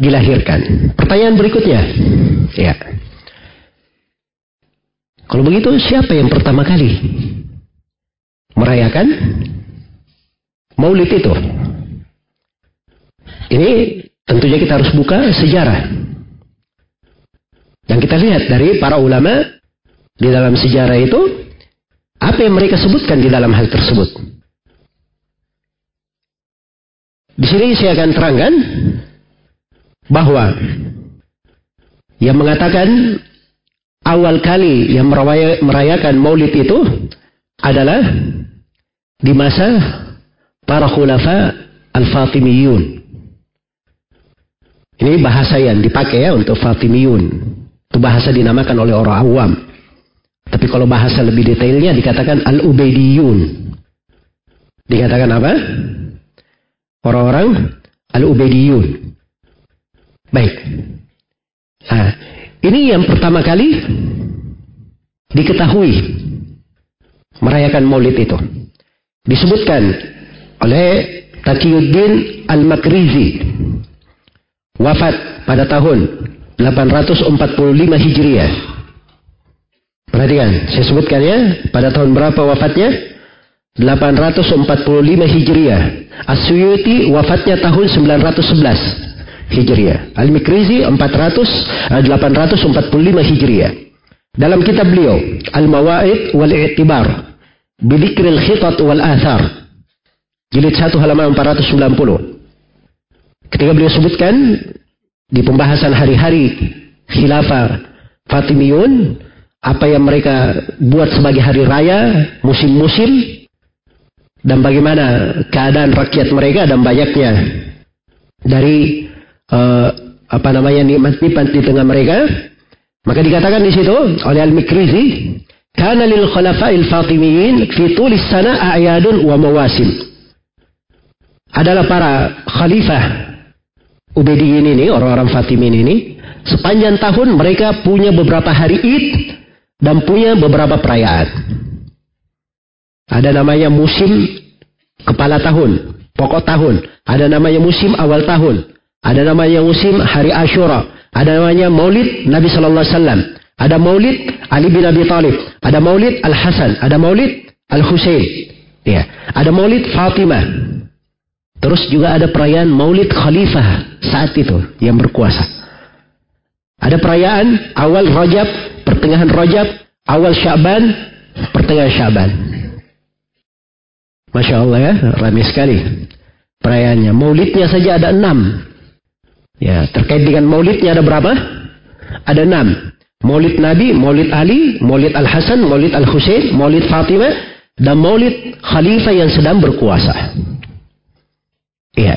dilahirkan. Pertanyaan berikutnya, ya. Kalau begitu siapa yang pertama kali merayakan Maulid itu? Ini tentunya kita harus buka sejarah. Yang kita lihat dari para ulama di dalam sejarah itu, apa yang mereka sebutkan di dalam hal tersebut. Di sini saya akan terangkan bahwa yang mengatakan awal kali yang merayakan maulid itu adalah di masa para khulafa al-Fatimiyun. Ini bahasa yang dipakai ya untuk Fatimiyun. Itu bahasa dinamakan oleh orang awam. Tapi kalau bahasa lebih detailnya dikatakan al-ubaidiyun. Dikatakan apa? Orang-orang al-ubaidiyun. Baik. Nah, Ini yang pertama kali diketahui merayakan maulid itu. Disebutkan oleh Taqiyuddin Al-Makrizi wafat pada tahun 845 Hijriah. Perhatikan, saya sebutkan ya, pada tahun berapa wafatnya? 845 Hijriah. As-Suyuti wafatnya tahun 911 Hijriah. Al-Mikrizi 400 845 Hijriah. Dalam kitab beliau, Al-Mawaid wal I'tibar, Bidikril Khitat wal Athar. Jilid 1 halaman 490. Ketika beliau sebutkan di pembahasan hari-hari khilafah Fatimiyun, apa yang mereka buat sebagai hari raya, musim-musim, dan bagaimana keadaan rakyat mereka dan banyaknya dari uh, apa namanya nikmat-nikmat di tengah mereka maka dikatakan di situ oleh Al-Mikrizi kana lil khulafa'il fatimiyin fi sana a'yadun wa mawasim. Adalah para khalifah Ubaidiyin ini orang-orang Fatimin ini sepanjang tahun mereka punya beberapa hari Id dan punya beberapa perayaan ada namanya musim kepala tahun, pokok tahun. Ada namanya musim awal tahun. Ada namanya musim hari Ashura. Ada namanya Maulid Nabi Sallallahu Alaihi Wasallam. Ada Maulid Ali bin Abi Thalib. Ada Maulid Al Hasan. Ada Maulid Al Husain. Ya. Ada Maulid Fatimah. Terus juga ada perayaan Maulid Khalifah saat itu yang berkuasa. Ada perayaan awal Rajab, pertengahan Rajab, awal Syaban, pertengahan Syaban. Masya Allah ya, ramai sekali perayaannya. Maulidnya saja ada enam. Ya, terkait dengan maulidnya ada berapa? Ada enam. Maulid Nabi, Maulid Ali, Maulid Al-Hasan, Maulid Al-Husain, Maulid Fatimah, dan Maulid Khalifah yang sedang berkuasa. Iya.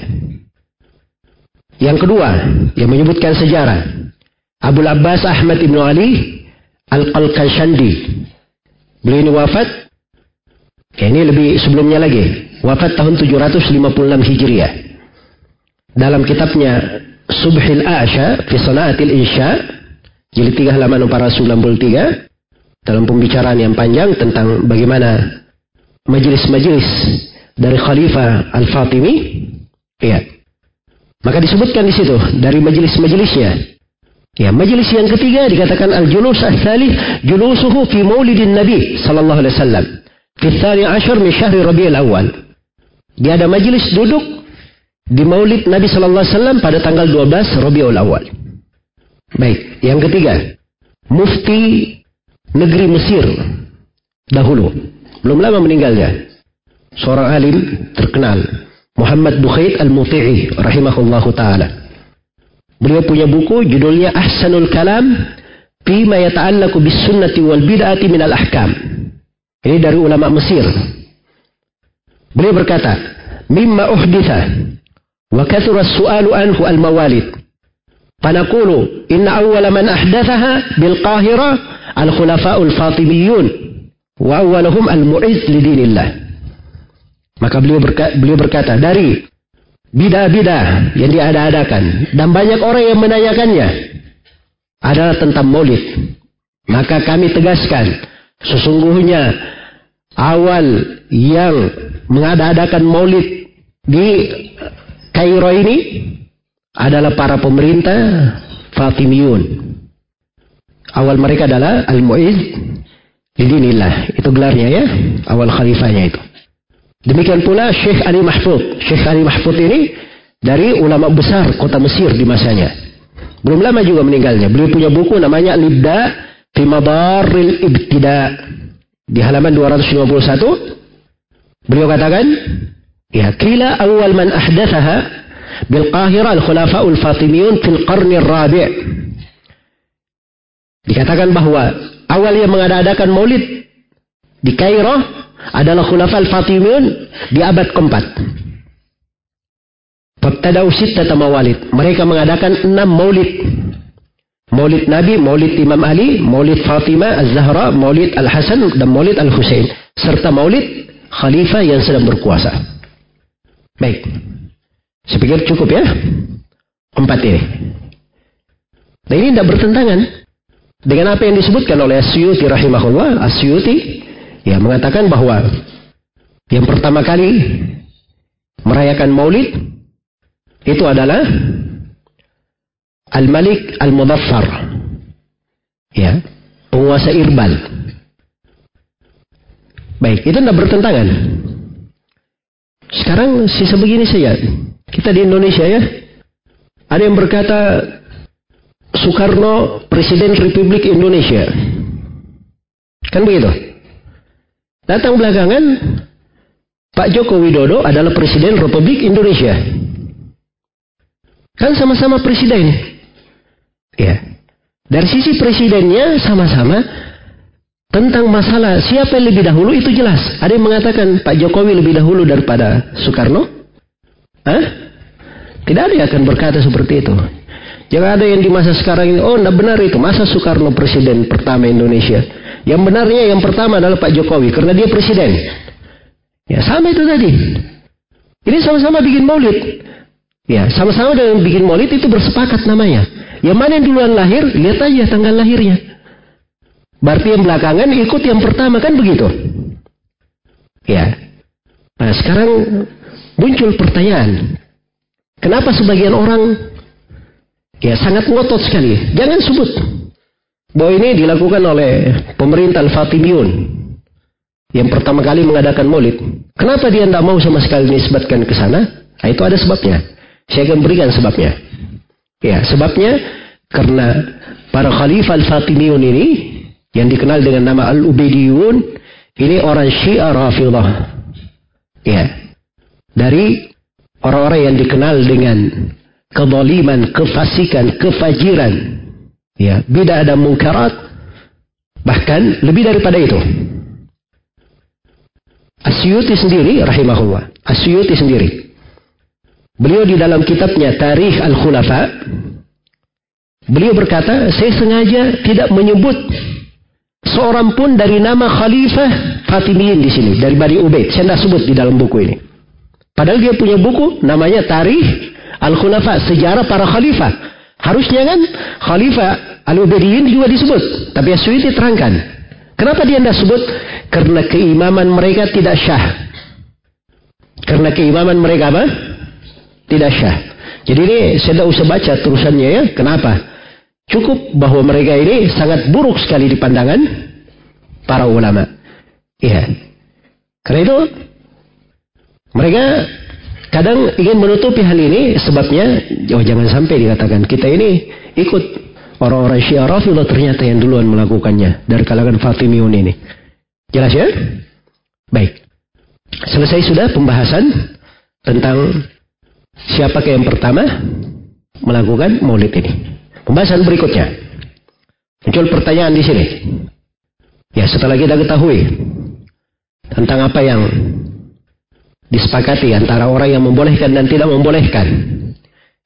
Yang kedua, yang menyebutkan sejarah. Abu Abbas Ahmad Ibn Ali Al-Qalqashandi. Beliau ini wafat Ya, ini lebih sebelumnya lagi. Wafat tahun 756 Hijriah. Dalam kitabnya Subhil A'sha fi Sanaatil Insya jilid 3 halaman 493 dalam pembicaraan yang panjang tentang bagaimana majelis-majelis dari Khalifah Al-Fatimi ya. Maka disebutkan di situ dari majelis-majelisnya Ya, majelis yang ketiga dikatakan al-julus ats-tsalits julusuhu fi maulidin Nabi sallallahu alaihi wasallam. Fithani Ashar min syahri Rabiul Awal. Dia ada majelis duduk di Maulid Nabi sallallahu alaihi wasallam pada tanggal 12 Rabiul Awal. Baik, yang ketiga, mufti negeri Mesir dahulu, belum lama meninggalnya. Seorang alim terkenal, Muhammad Bukhaid Al-Muti'i rahimahullahu taala. Beliau punya buku judulnya Ahsanul Kalam Fima yata'allaku bis sunnati wal bid'ati min al ahkam. Ini dari ulama Mesir. Beliau berkata, "Mimma uhditha wa kathura su'alu anhu al-mawalid." Awwala man ahdathaha bil Qahira al-khulafa'ul Fatimiyun wa awwaluhum al-mu'izz li dinillah. Maka beliau berkata, beliau berkata dari bidah-bidah yang diada-adakan dan banyak orang yang menanyakannya adalah tentang maulid. Maka kami tegaskan Sesungguhnya awal yang mengadakan maulid di Kairo ini adalah para pemerintah Fatimiyun. Awal mereka adalah Al-Mu'iz Lidinillah. Itu gelarnya ya. Awal khalifahnya itu. Demikian pula Syekh Ali Mahfud. Syekh Ali Mahfud ini dari ulama besar kota Mesir di masanya. Belum lama juga meninggalnya. Beliau punya buku namanya Libda fi madarril ibtida di halaman 251 beliau katakan ya kila awal man ahdathaha bil Qahira al khulafa'ul Fatimiyun fil qarni rabi' dikatakan bahwa awal yang mengadakan maulid di Kairo adalah khulafa al Fatimiyun di abad keempat Fabtadau sittata mawalid. Mereka mengadakan enam maulid Maulid Nabi, Maulid Imam Ali, Maulid Fatimah Az-Zahra, Maulid Al-Hasan dan Maulid Al-Husain serta Maulid khalifah yang sedang berkuasa. Baik. Saya pikir cukup ya. Empat ini. Nah ini tidak bertentangan Dengan apa yang disebutkan oleh Asyuti rahimahullah, Asyuti ya mengatakan bahwa yang pertama kali merayakan maulid itu adalah Al-Malik Al-Mudaffar. Ya, penguasa Irbal. Baik, itu tidak bertentangan. Sekarang sisa begini saja. Kita di Indonesia ya. Ada yang berkata Soekarno Presiden Republik Indonesia. Kan begitu? Datang belakangan Pak Joko Widodo adalah Presiden Republik Indonesia. Kan sama-sama presiden. Ya. Dari sisi presidennya sama-sama tentang masalah siapa yang lebih dahulu itu jelas. Ada yang mengatakan Pak Jokowi lebih dahulu daripada Soekarno? Hah? Tidak ada yang akan berkata seperti itu. Jangan ada yang di masa sekarang ini, oh tidak benar itu. Masa Soekarno presiden pertama Indonesia. Yang benarnya yang pertama adalah Pak Jokowi, karena dia presiden. Ya sama itu tadi. Ini sama-sama bikin maulid. Ya, sama-sama dengan bikin maulid itu bersepakat namanya. Yang mana yang duluan lahir, lihat aja tanggal lahirnya. Berarti yang belakangan ikut yang pertama kan begitu. Ya. Nah sekarang muncul pertanyaan. Kenapa sebagian orang ya sangat ngotot sekali. Jangan sebut bahwa ini dilakukan oleh pemerintah Al-Fatimiyun yang pertama kali mengadakan maulid. Kenapa dia tidak mau sama sekali disebutkan ke sana? Nah, itu ada sebabnya. Saya akan berikan sebabnya. Ya, sebabnya karena para khalifah al-Fatimiyun ini yang dikenal dengan nama al-Ubaidiyun ini orang Syiah Rafidah. Ya. Dari orang-orang yang dikenal dengan kezaliman, kefasikan, kefajiran. Ya, bida ada mungkarat bahkan lebih daripada itu. Asyuti sendiri rahimahullah. Asyuti sendiri. Beliau di dalam kitabnya Tarikh Al-Khulafa beliau berkata, saya sengaja tidak menyebut seorang pun dari nama Khalifah Fatimiyin di sini dari Bani Ubaid. Saya tidak sebut di dalam buku ini. Padahal dia punya buku namanya Tarikh Al-Khulafa, sejarah para khalifah. Harusnya kan Khalifah Al-Ubaidiyin juga disebut, tapi Asyuti terangkan. Kenapa dia tidak sebut? Karena keimaman mereka tidak syah. Karena keimaman mereka apa? Tidak syah. Jadi ini saya tidak usah baca terusannya ya. Kenapa? Cukup bahwa mereka ini sangat buruk sekali di pandangan para ulama. Iya. Karena itu mereka kadang ingin menutupi hal ini sebabnya oh jangan sampai dikatakan kita ini ikut orang-orang Syiah Rafidah ternyata yang duluan melakukannya dari kalangan Fatimiyun ini. Jelas ya? Baik. Selesai sudah pembahasan tentang siapa yang pertama melakukan maulid ini. Pembahasan berikutnya. Muncul pertanyaan di sini. Ya, setelah kita ketahui tentang apa yang disepakati antara orang yang membolehkan dan tidak membolehkan.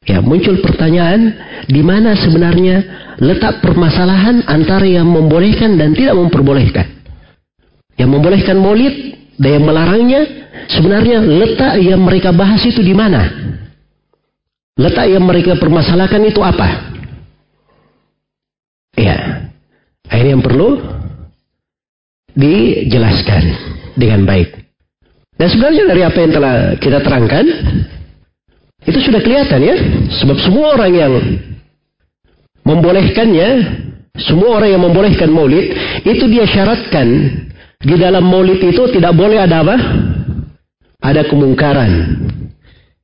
Ya, muncul pertanyaan di mana sebenarnya letak permasalahan antara yang membolehkan dan tidak memperbolehkan. Yang membolehkan maulid dan yang melarangnya sebenarnya letak yang mereka bahas itu di mana? Letak yang mereka permasalahkan itu apa? Ya. Ini yang perlu dijelaskan dengan baik. Dan sebenarnya dari apa yang telah kita terangkan, itu sudah kelihatan ya. Sebab semua orang yang membolehkannya, semua orang yang membolehkan maulid, itu dia syaratkan di dalam maulid itu tidak boleh ada apa? Ada kemungkaran.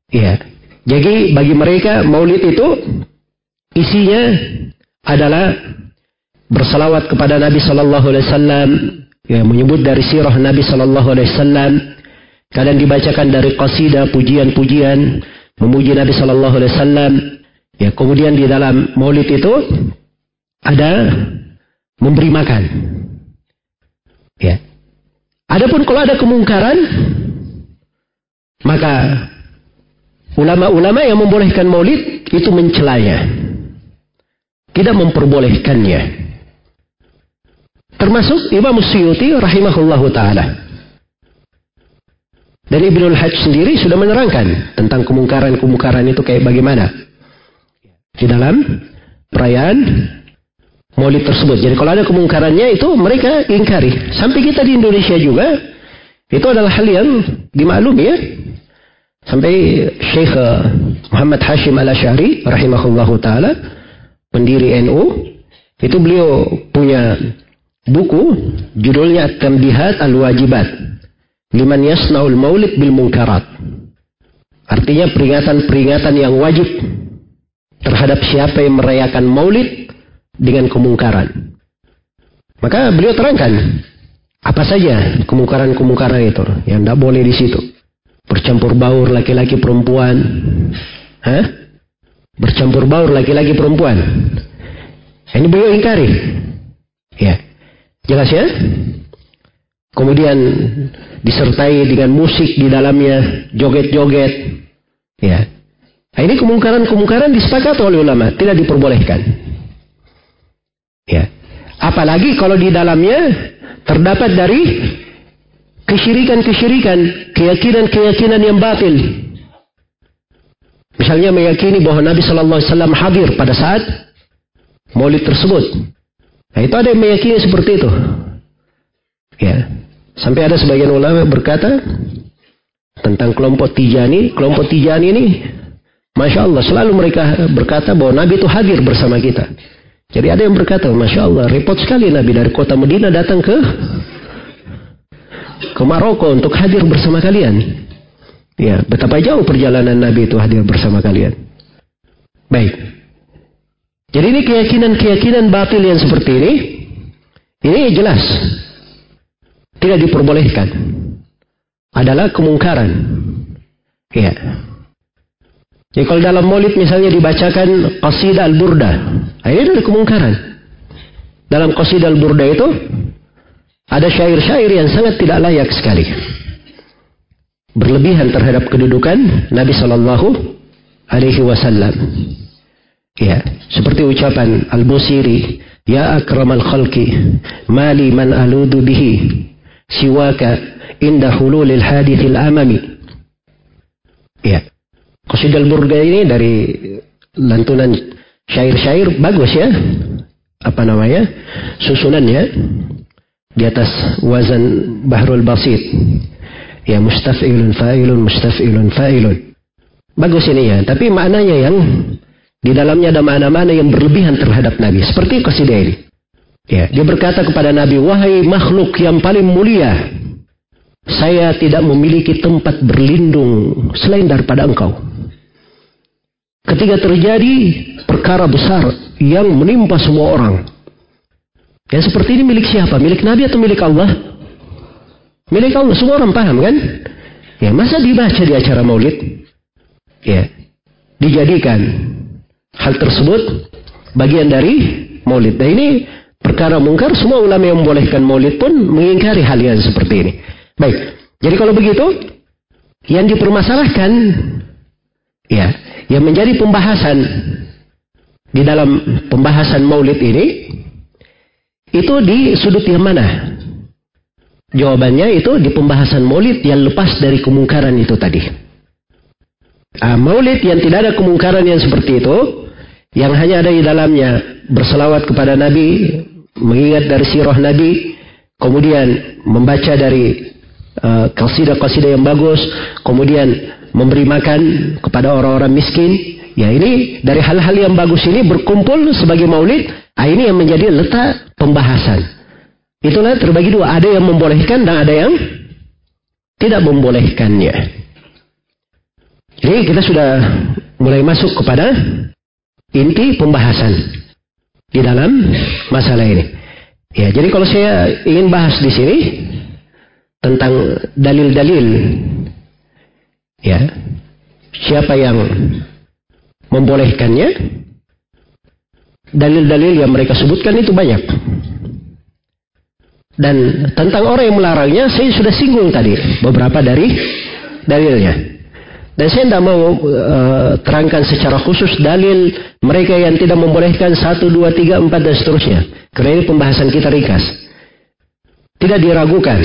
Ya. Jadi bagi mereka maulid itu isinya adalah bersalawat kepada Nabi Sallallahu Alaihi Wasallam, ya, menyebut dari sirah Nabi Sallallahu Alaihi Wasallam, kadang dibacakan dari qasidah pujian-pujian memuji Nabi Sallallahu Alaihi Wasallam. Ya, kemudian di dalam maulid itu ada memberi makan. Ya. Adapun kalau ada kemungkaran, maka ulama-ulama yang membolehkan maulid itu mencelanya. Tidak memperbolehkannya. Termasuk Imam Suyuti rahimahullahu ta'ala. Dan Ibnul Hajj sendiri sudah menerangkan tentang kemungkaran-kemungkaran itu kayak bagaimana. Di dalam perayaan maulid tersebut. Jadi kalau ada kemungkarannya itu mereka ingkari. Sampai kita di Indonesia juga itu adalah hal yang dimaklumi ya. Sampai Syekh eh, Muhammad Hashim Al-Asy'ari rahimahullahu taala pendiri NU itu beliau punya buku judulnya At-Tambihat Al-Wajibat liman yasnaul maulid bil munkarat. Artinya peringatan-peringatan yang wajib terhadap siapa yang merayakan maulid dengan kemungkaran. Maka beliau terangkan apa saja kemungkaran-kemungkaran itu yang tidak boleh di situ. Bercampur baur laki-laki perempuan. Hah? Bercampur baur laki-laki perempuan. Ini beliau ingkari. Ya. Jelas ya? Kemudian disertai dengan musik di dalamnya, joget-joget. Ya. Nah, ini kemungkaran-kemungkaran disepakati oleh ulama, tidak diperbolehkan. Ya. Apalagi kalau di dalamnya terdapat dari kesyirikan-kesyirikan, keyakinan-keyakinan yang batil. Misalnya meyakini bahwa Nabi Shallallahu Alaihi Wasallam hadir pada saat maulid tersebut. Nah itu ada yang meyakini seperti itu. Ya, sampai ada sebagian ulama berkata tentang kelompok Tijani, kelompok Tijani ini, masya Allah selalu mereka berkata bahwa Nabi itu hadir bersama kita. Jadi ada yang berkata, masya Allah, repot sekali Nabi dari kota Medina datang ke ke Maroko untuk hadir bersama kalian. Ya, betapa jauh perjalanan Nabi itu hadir bersama kalian. Baik. Jadi ini keyakinan-keyakinan batil yang seperti ini, ini jelas tidak diperbolehkan. Adalah kemungkaran. Ya. Jadi kalau dalam maulid misalnya dibacakan qasidah al-burda, ini adalah kemungkaran. Dalam qasidah al-burda itu ada syair-syair yang sangat tidak layak sekali. Berlebihan terhadap kedudukan Nabi Shallallahu Alaihi Wasallam. Ya, seperti ucapan Al-Busiri, Ya akramal khalqi, mali man aludu bihi, siwaka inda hululil hadithil amami. Ya. Qasidal Burga ini dari lantunan syair-syair bagus ya. Apa namanya? Susunannya di atas wazan bahrul basit. Ya mustafilun fa'ilun mustafilun fa'ilun. Bagus ini ya, tapi maknanya yang di dalamnya ada makna-makna yang berlebihan terhadap Nabi. Seperti qasidah ini. Ya, dia berkata kepada Nabi, "Wahai makhluk yang paling mulia, saya tidak memiliki tempat berlindung selain daripada engkau." Ketika terjadi perkara besar yang menimpa semua orang, yang seperti ini milik siapa? Milik Nabi atau milik Allah? Milik Allah. Semua orang paham kan? Ya, masa dibaca di acara maulid? Ya, dijadikan hal tersebut bagian dari maulid. Nah ini perkara mungkar, semua ulama yang membolehkan maulid pun mengingkari hal yang seperti ini. Baik, jadi kalau begitu, yang dipermasalahkan, ya, yang menjadi pembahasan di dalam pembahasan maulid ini, itu di sudut yang mana? Jawabannya itu di pembahasan maulid yang lepas dari kemungkaran itu tadi. Ah, maulid yang tidak ada kemungkaran yang seperti itu, yang hanya ada di dalamnya berselawat kepada Nabi, mengingat dari sirah Nabi, kemudian membaca dari uh, kasidah-kasidah yang bagus, kemudian memberi makan kepada orang-orang miskin. Ya ini dari hal-hal yang bagus ini berkumpul sebagai maulid, ah, ini yang menjadi letak pembahasan. Itulah terbagi dua. Ada yang membolehkan dan ada yang tidak membolehkannya. Jadi kita sudah mulai masuk kepada inti pembahasan di dalam masalah ini. Ya, jadi kalau saya ingin bahas di sini tentang dalil-dalil ya, siapa yang membolehkannya, dalil-dalil yang mereka sebutkan itu banyak. Dan tentang orang yang melarangnya, saya sudah singgung tadi beberapa dari dalilnya. Dan saya tidak mau uh, terangkan secara khusus dalil mereka yang tidak membolehkan satu, dua, tiga, empat dan seterusnya. Karena ini pembahasan kita ringkas. Tidak diragukan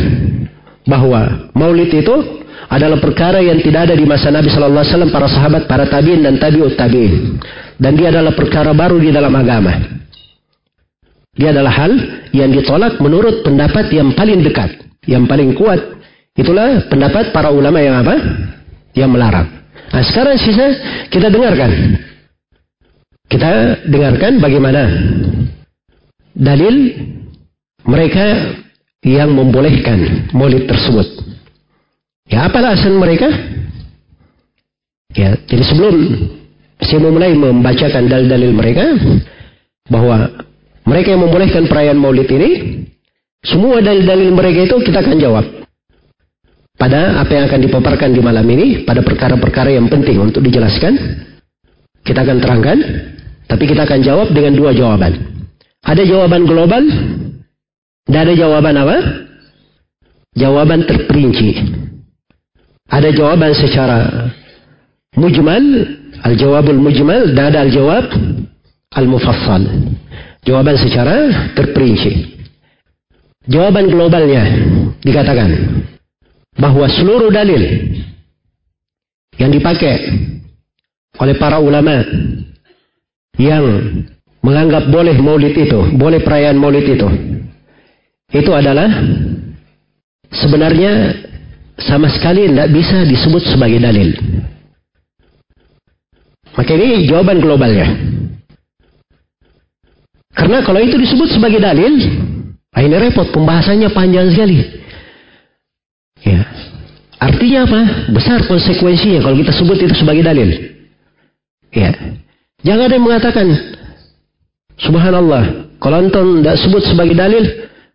bahwa maulid itu adalah perkara yang tidak ada di masa Nabi Shallallahu Alaihi Wasallam, para sahabat, para tabiin dan tabiut tabiin. Dan dia adalah perkara baru di dalam agama. Dia adalah hal yang ditolak menurut pendapat yang paling dekat, yang paling kuat. Itulah pendapat para ulama yang apa? Yang melarang. Nah sekarang sisa kita dengarkan. Kita dengarkan bagaimana dalil mereka yang membolehkan maulid tersebut. Ya apa alasan mereka? Ya, jadi sebelum saya memulai membacakan dalil-dalil mereka bahwa mereka yang membolehkan perayaan maulid ini semua dalil-dalil mereka itu kita akan jawab pada apa yang akan dipaparkan di malam ini pada perkara-perkara yang penting untuk dijelaskan kita akan terangkan tapi kita akan jawab dengan dua jawaban ada jawaban global dan ada jawaban apa jawaban terperinci ada jawaban secara mujmal, al-jawabul mujmal dan ada al-jawab al-mufassal. Jawaban secara terperinci. Jawaban globalnya dikatakan bahwa seluruh dalil yang dipakai oleh para ulama yang menganggap boleh maulid itu, boleh perayaan maulid itu, itu adalah sebenarnya sama sekali tidak bisa disebut sebagai dalil. Maka ini jawaban globalnya. Karena kalau itu disebut sebagai dalil, ah, ini repot, pembahasannya panjang sekali. Ya. Artinya apa? Besar konsekuensinya kalau kita sebut itu sebagai dalil. Ya. Jangan ada yang mengatakan, Subhanallah, kalau antum tidak sebut sebagai dalil,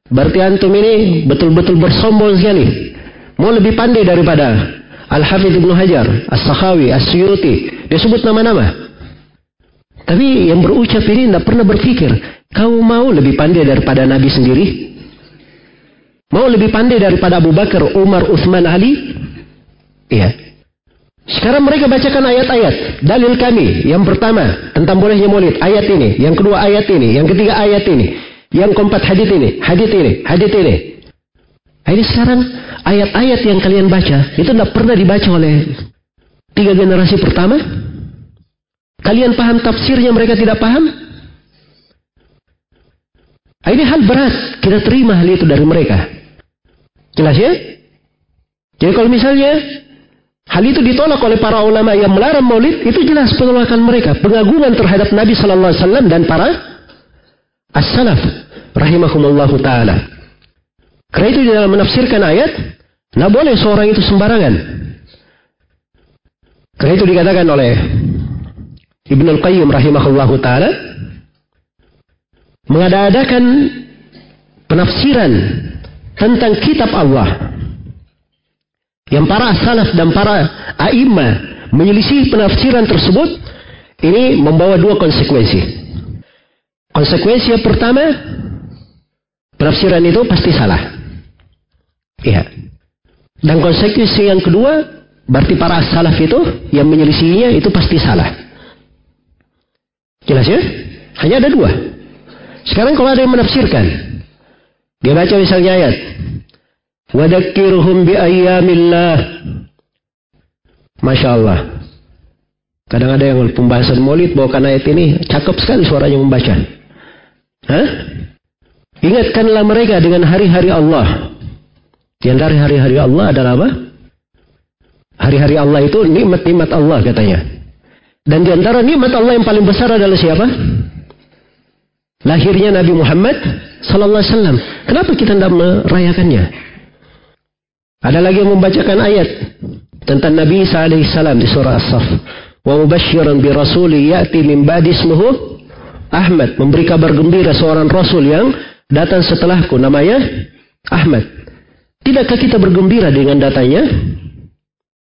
berarti antum ini betul-betul bersombong sekali. Mau lebih pandai daripada Al-Hafidh Ibnu Hajar, As-Sakhawi, As-Suyuti. Dia sebut nama-nama. Tapi yang berucap ini tidak pernah berpikir, kau mau lebih pandai daripada Nabi sendiri? Mau lebih pandai daripada Abu Bakar, Umar, Uthman, Ali? Iya. Sekarang mereka bacakan ayat-ayat. Dalil kami. Yang pertama, tentang bolehnya maulid. Ayat ini. Yang kedua ayat ini. Yang ketiga ayat ini. Yang keempat hadit ini. Hadit ini. Hadit ini. Nah, ini sekarang ayat-ayat yang kalian baca itu tidak pernah dibaca oleh tiga generasi pertama. Kalian paham tafsirnya mereka tidak paham? Nah, ini hal berat kita terima hal itu dari mereka. Jelas ya? Jadi kalau misalnya hal itu ditolak oleh para ulama yang melarang maulid, itu jelas penolakan mereka, pengagungan terhadap Nabi Sallallahu Alaihi dan para as-salaf rahimahumullahu taala. Karena itu di dalam menafsirkan ayat, tidak boleh seorang itu sembarangan. Karena itu dikatakan oleh Ibnu Al-Qayyim rahimahullahu taala mengadakan penafsiran tentang kitab Allah yang para salaf dan para a'immah menyelisih penafsiran tersebut ini membawa dua konsekuensi. Konsekuensi yang pertama, penafsiran itu pasti salah. Ya. Dan konsekuensi yang kedua, berarti para salaf itu yang menyelisihinya itu pasti salah. Jelas ya? Hanya ada dua. Sekarang kalau ada yang menafsirkan, dia baca misalnya ayat, Wadakirhum bi ayyamillah. Masya Allah. Kadang ada yang pembahasan maulid bawakan ayat ini, cakep sekali suaranya membaca. Hah? Ingatkanlah mereka dengan hari-hari Allah. Di antara hari-hari Allah adalah apa? Hari-hari Allah itu nikmat-nikmat Allah katanya. Dan di antara nikmat Allah yang paling besar adalah siapa? Lahirnya Nabi Muhammad sallallahu alaihi wasallam. Kenapa kita tidak merayakannya? Ada lagi yang membacakan ayat tentang Nabi Isa alaihi salam di surah As-Saff. Wa mubasysyiran bi rasuli ya'ti min ba'di ismuhu Ahmad, memberi kabar gembira seorang rasul yang datang setelahku namanya Ahmad. Tidakkah kita bergembira dengan datanya?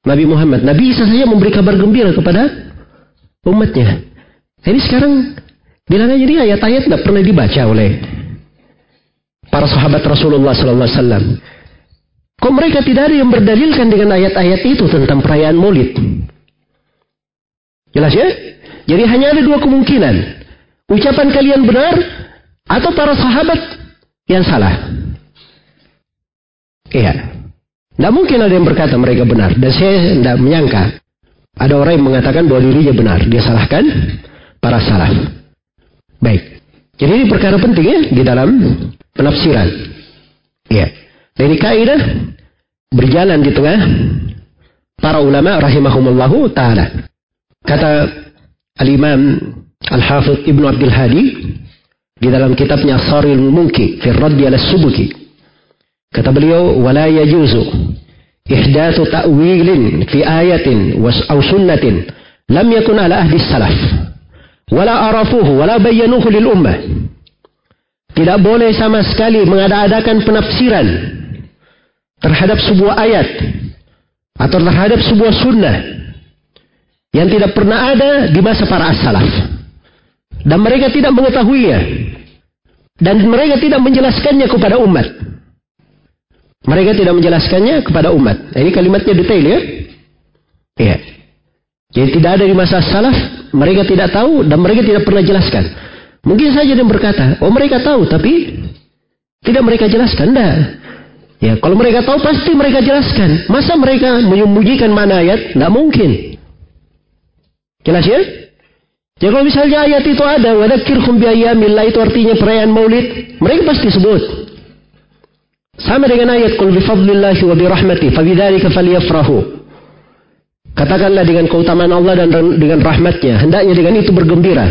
Nabi Muhammad. Nabi Isa saja memberi kabar gembira kepada umatnya. Ini sekarang bilang aja ini ayat-ayat tidak pernah dibaca oleh para sahabat Rasulullah Wasallam. Kok mereka tidak ada yang berdalilkan dengan ayat-ayat itu tentang perayaan Maulid? Jelas ya? Jadi hanya ada dua kemungkinan. Ucapan kalian benar atau para sahabat yang salah. Iya. Tidak mungkin ada yang berkata mereka benar. Dan saya tidak menyangka. Ada orang yang mengatakan bahwa dirinya benar. Dia salahkan para salaf. Baik. Jadi ini perkara penting ya di dalam penafsiran. Ya. Dari kaidah berjalan di tengah para ulama rahimahumullahu taala. Kata Al-Imam Al-Hafidh Ibnu Abdul Hadi di dalam kitabnya Saril Munki fi Raddi ala Subuki. Kata beliau, "Wala yajuzu ihdatsu ta'wilin fi ayatin aw sunnatin lam yakun ala ahdi salaf." Wala arafuhu wala bayyanuhu lil ummah. Tidak boleh sama sekali mengada-adakan penafsiran terhadap sebuah ayat atau terhadap sebuah sunnah yang tidak pernah ada di masa para as-salaf. Dan mereka tidak mengetahuinya. Dan mereka tidak menjelaskannya kepada umat. Mereka tidak menjelaskannya kepada umat. Ini kalimatnya detail ya. Iya. Jadi tidak ada di masa salaf, mereka tidak tahu dan mereka tidak pernah jelaskan. Mungkin saja dia berkata, oh mereka tahu tapi tidak mereka jelaskan. Tidak. Ya, kalau mereka tahu pasti mereka jelaskan. Masa mereka menyembunyikan mana ayat? Tidak mungkin. Jelas ya? Jadi kalau misalnya ayat itu ada, wadakirhum biayyamillah itu artinya perayaan maulid, mereka pasti sebut. Sama dengan ayat qul bifadlillahi wa birahmati fabidzalika falyafrahu. Katakanlah dengan keutamaan Allah dan dengan rahmatnya. Hendaknya dengan itu bergembira.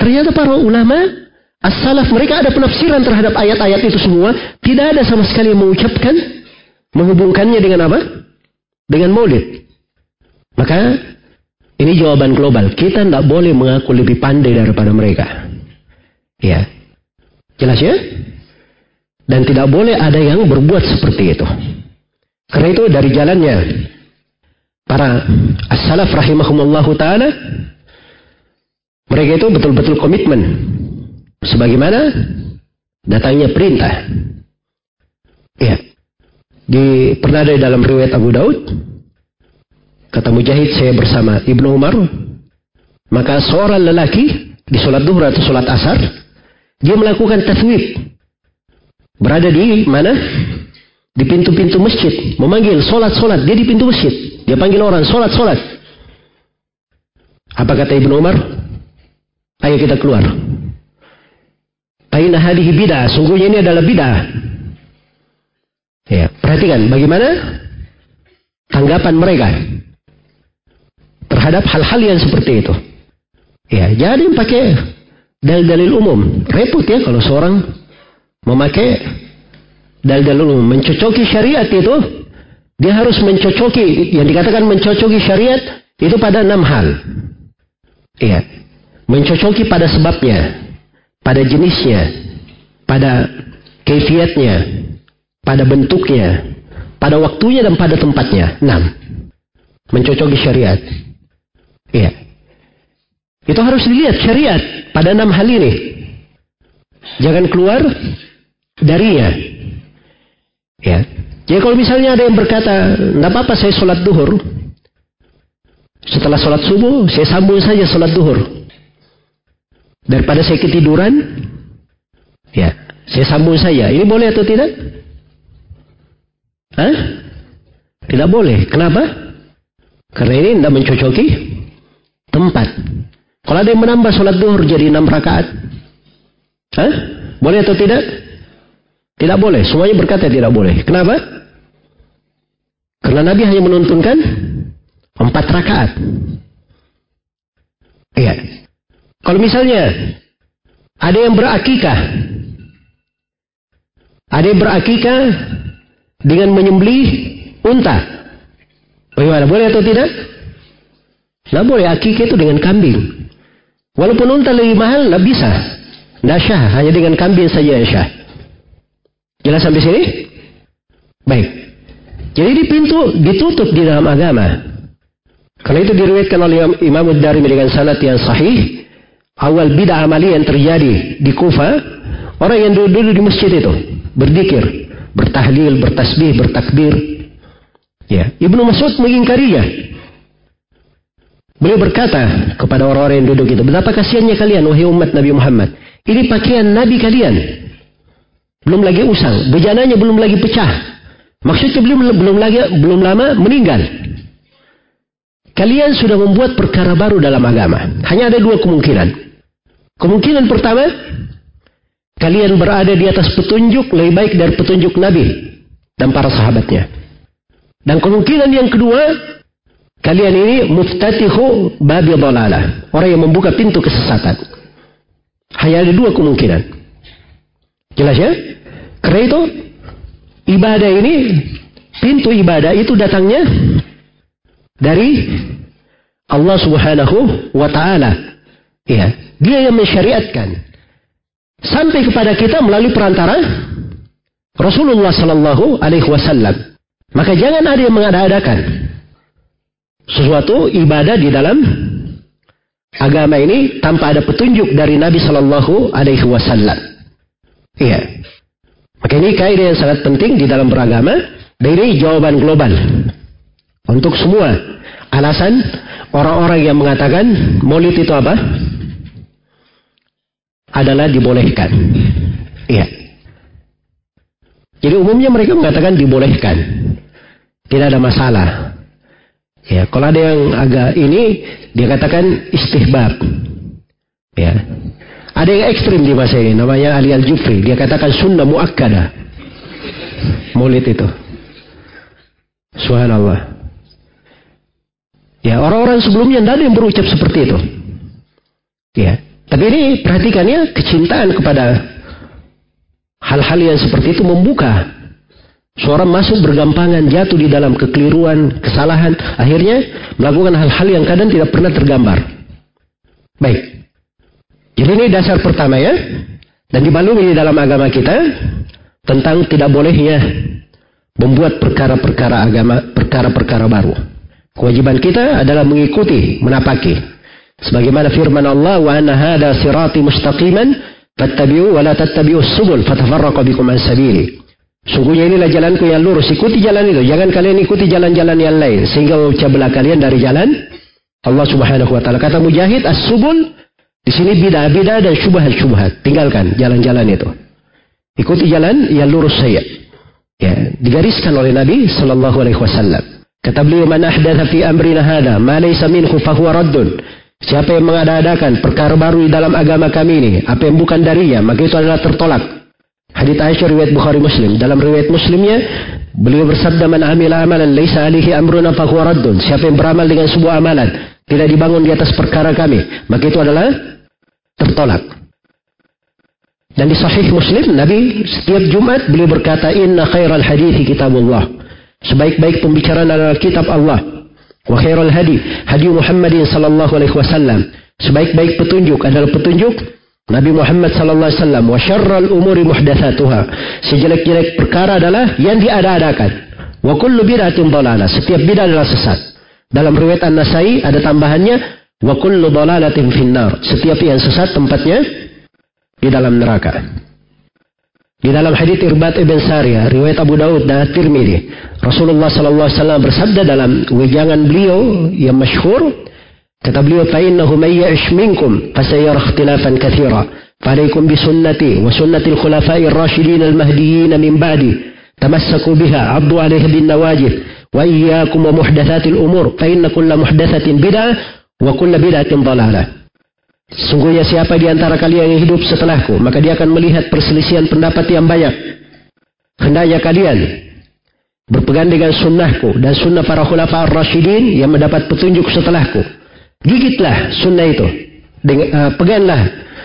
Ternyata para ulama, as-salaf mereka ada penafsiran terhadap ayat-ayat itu semua. Tidak ada sama sekali yang mengucapkan, menghubungkannya dengan apa? Dengan maulid. Maka ini jawaban global. Kita tidak boleh mengaku lebih pandai daripada mereka. Ya. Jelas ya? Dan tidak boleh ada yang berbuat seperti itu. Karena itu dari jalannya para as-salaf rahimahumullah taala mereka itu betul-betul komitmen sebagaimana datangnya perintah. Ya. Di pernah ada dalam riwayat Abu Daud kata Mujahid saya bersama Ibnu Umar maka seorang lelaki di sholat duhur atau sholat asar dia melakukan taswib berada di mana di pintu-pintu masjid memanggil sholat-sholat. Dia di pintu masjid. Dia panggil orang sholat-sholat. Apa kata Ibnu Umar? Ayo kita keluar. Aina hadhihi bid'ah. Sungguhnya ini adalah bid'ah. Ya perhatikan bagaimana tanggapan mereka terhadap hal-hal yang seperti itu. Ya jadi pakai dalil-dalil umum. Repot ya kalau seorang memakai dalil-dalil mencocoki syariat itu dia harus mencocoki yang dikatakan mencocoki syariat itu pada enam hal. Iya. Mencocoki pada sebabnya, pada jenisnya, pada kefiatnya, pada bentuknya, pada waktunya dan pada tempatnya. Enam. Mencocoki syariat. Iya. Itu harus dilihat syariat pada enam hal ini. Jangan keluar darinya. Ya. Jadi kalau misalnya ada yang berkata, tidak apa-apa saya sholat duhur. Setelah sholat subuh, saya sambung saja sholat duhur. Daripada saya ketiduran, ya, saya sambung saja. Ini boleh atau tidak? Hah? Tidak boleh. Kenapa? Karena ini tidak mencocoki tempat. Kalau ada yang menambah sholat duhur jadi enam rakaat, Hah? Boleh atau tidak? Tidak boleh. Semuanya berkata tidak boleh. Kenapa? Karena Nabi hanya menuntunkan empat rakaat. Iya. Kalau misalnya ada yang berakikah, ada yang berakikah dengan menyembelih unta. Bagaimana? Boleh atau tidak? Tidak boleh. Akikah itu dengan kambing. Walaupun unta lebih mahal, tidak bisa. Tidak syah. Hanya dengan kambing saja yang syah. Jelas sampai sini? Baik. Jadi di pintu ditutup di dalam agama. Karena itu diriwayatkan oleh Imam Ad-Darimi dengan sanad yang sahih. Awal bid'ah amali yang terjadi di Kufa. Orang yang duduk di masjid itu. Berdikir. Bertahlil, bertasbih, bertakbir. Ya. Ibnu Mas'ud mengingkarinya. Beliau berkata kepada orang-orang yang duduk itu. Betapa kasihannya kalian wahai umat Nabi Muhammad. Ini pakaian Nabi kalian. Belum lagi usang, bejananya belum lagi pecah. Maksudnya belum belum lagi belum lama meninggal. Kalian sudah membuat perkara baru dalam agama. Hanya ada dua kemungkinan. Kemungkinan pertama, kalian berada di atas petunjuk lebih baik dari petunjuk Nabi dan para sahabatnya. Dan kemungkinan yang kedua, kalian ini muftatihu babi dalalah. Orang yang membuka pintu kesesatan. Hanya ada dua kemungkinan. Jelas ya? Karena itu, ibadah ini, pintu ibadah itu datangnya dari Allah subhanahu wa ta'ala. Ya, dia yang mensyariatkan. Sampai kepada kita melalui perantara Rasulullah sallallahu alaihi wasallam. Maka jangan ada yang mengada-adakan sesuatu ibadah di dalam agama ini tanpa ada petunjuk dari Nabi Shallallahu Alaihi Wasallam. Iya. Maka ini kaidah yang sangat penting di dalam beragama. Dan ini jawaban global untuk semua alasan orang-orang yang mengatakan maulid itu apa? Adalah dibolehkan. Iya. Jadi umumnya mereka mengatakan dibolehkan. Tidak ada masalah. Ya, kalau ada yang agak ini dia katakan istihbab. Ya. Ada yang ekstrim di masa ini namanya Ali Al-Jufri, dia katakan sunnah muakkada. Maulid itu. Subhanallah. Ya, orang-orang sebelumnya tidak ada yang berucap seperti itu. Ya. Tapi ini perhatikan ya, kecintaan kepada hal-hal yang seperti itu membuka Seorang masuk bergampangan jatuh di dalam kekeliruan, kesalahan, akhirnya melakukan hal-hal yang kadang tidak pernah tergambar. Baik. Jadi ini dasar pertama ya. Dan dibalungi di dalam agama kita tentang tidak bolehnya membuat perkara-perkara agama, perkara-perkara baru. Kewajiban kita adalah mengikuti, menapaki. Sebagaimana firman Allah, "Wa anna hada sirati mustaqiman fattabi'u wa la tattabi'us subul fatafarraqu bikum an sabili." Sungguhnya inilah jalanku yang lurus. Ikuti jalan itu. Jangan kalian ikuti jalan-jalan yang lain. Sehingga memecah belah kalian dari jalan Allah subhanahu wa ta'ala. Kata Mujahid, as-subul. Di sini bidah-bidah dan syubhat-syubhat. Tinggalkan jalan-jalan itu. Ikuti jalan yang lurus saya. Ya, digariskan oleh Nabi sallallahu alaihi wasallam. Kata beliau, "Man ahdatha fi amrina hada ma laysa minhu fahuwa raddun." Siapa yang mengadakan perkara baru di dalam agama kami ini, apa yang bukan darinya, maka itu adalah tertolak. Hadits Aisyah riwayat Bukhari Muslim. Dalam riwayat Muslimnya, beliau bersabda, "Man amila amalan laisa alihi amruna fahuwa raddun." Siapa yang beramal dengan sebuah amalan tidak dibangun di atas perkara kami, maka itu adalah tertolak. Dan di Sahih Muslim, Nabi setiap Jumat beliau berkata, "Inna khairal hadithi kitabullah." Sebaik-baik pembicaraan adalah kitab Allah. Wa khairal hadi hadi Muhammadin sallallahu alaihi wasallam. Sebaik-baik petunjuk adalah petunjuk Nabi Muhammad sallallahu alaihi wasallam wa syarral umuri muhdatsatuha. Sejelek-jelek perkara adalah yang diada-adakan. Wa kullu bid'atin dhalalah. Setiap bid'ah adalah sesat. Dalam riwayat An-Nasai ada tambahannya wa kullu dhalalatin finnar. Setiap yang sesat tempatnya di dalam neraka. Di dalam hadis Irbat ibn Sariyah, riwayat Abu Daud dan Tirmidzi, Rasulullah sallallahu alaihi wasallam bersabda dalam wejangan beliau yang masyhur, Kata beliau, فَإِنَّهُ مَنْ يَعِشْ مِنْكُمْ فَسَيَرَ اخْتِلَافًا كَثِيرًا فَعَلَيْكُمْ بِسُنَّتِي وَسُنَّةِ الْخُلَفَاءِ الرَّاشِدِينَ المهديين من بعدي تمسكوا بها عضوا عليها بالنواجذ وإياكم ومحدثات الأمور فإن كل محدثة بدعة Wa kulla bid'atin dalalah. Sungguhnya siapa di antara kalian yang hidup setelahku, maka dia akan melihat perselisihan pendapat yang banyak. Hendaknya kalian berpegang dengan sunnahku dan sunnah para khulafa ar-rasyidin yang mendapat petunjuk setelahku. Gigitlah sunnah itu. Dengan, uh, peganglah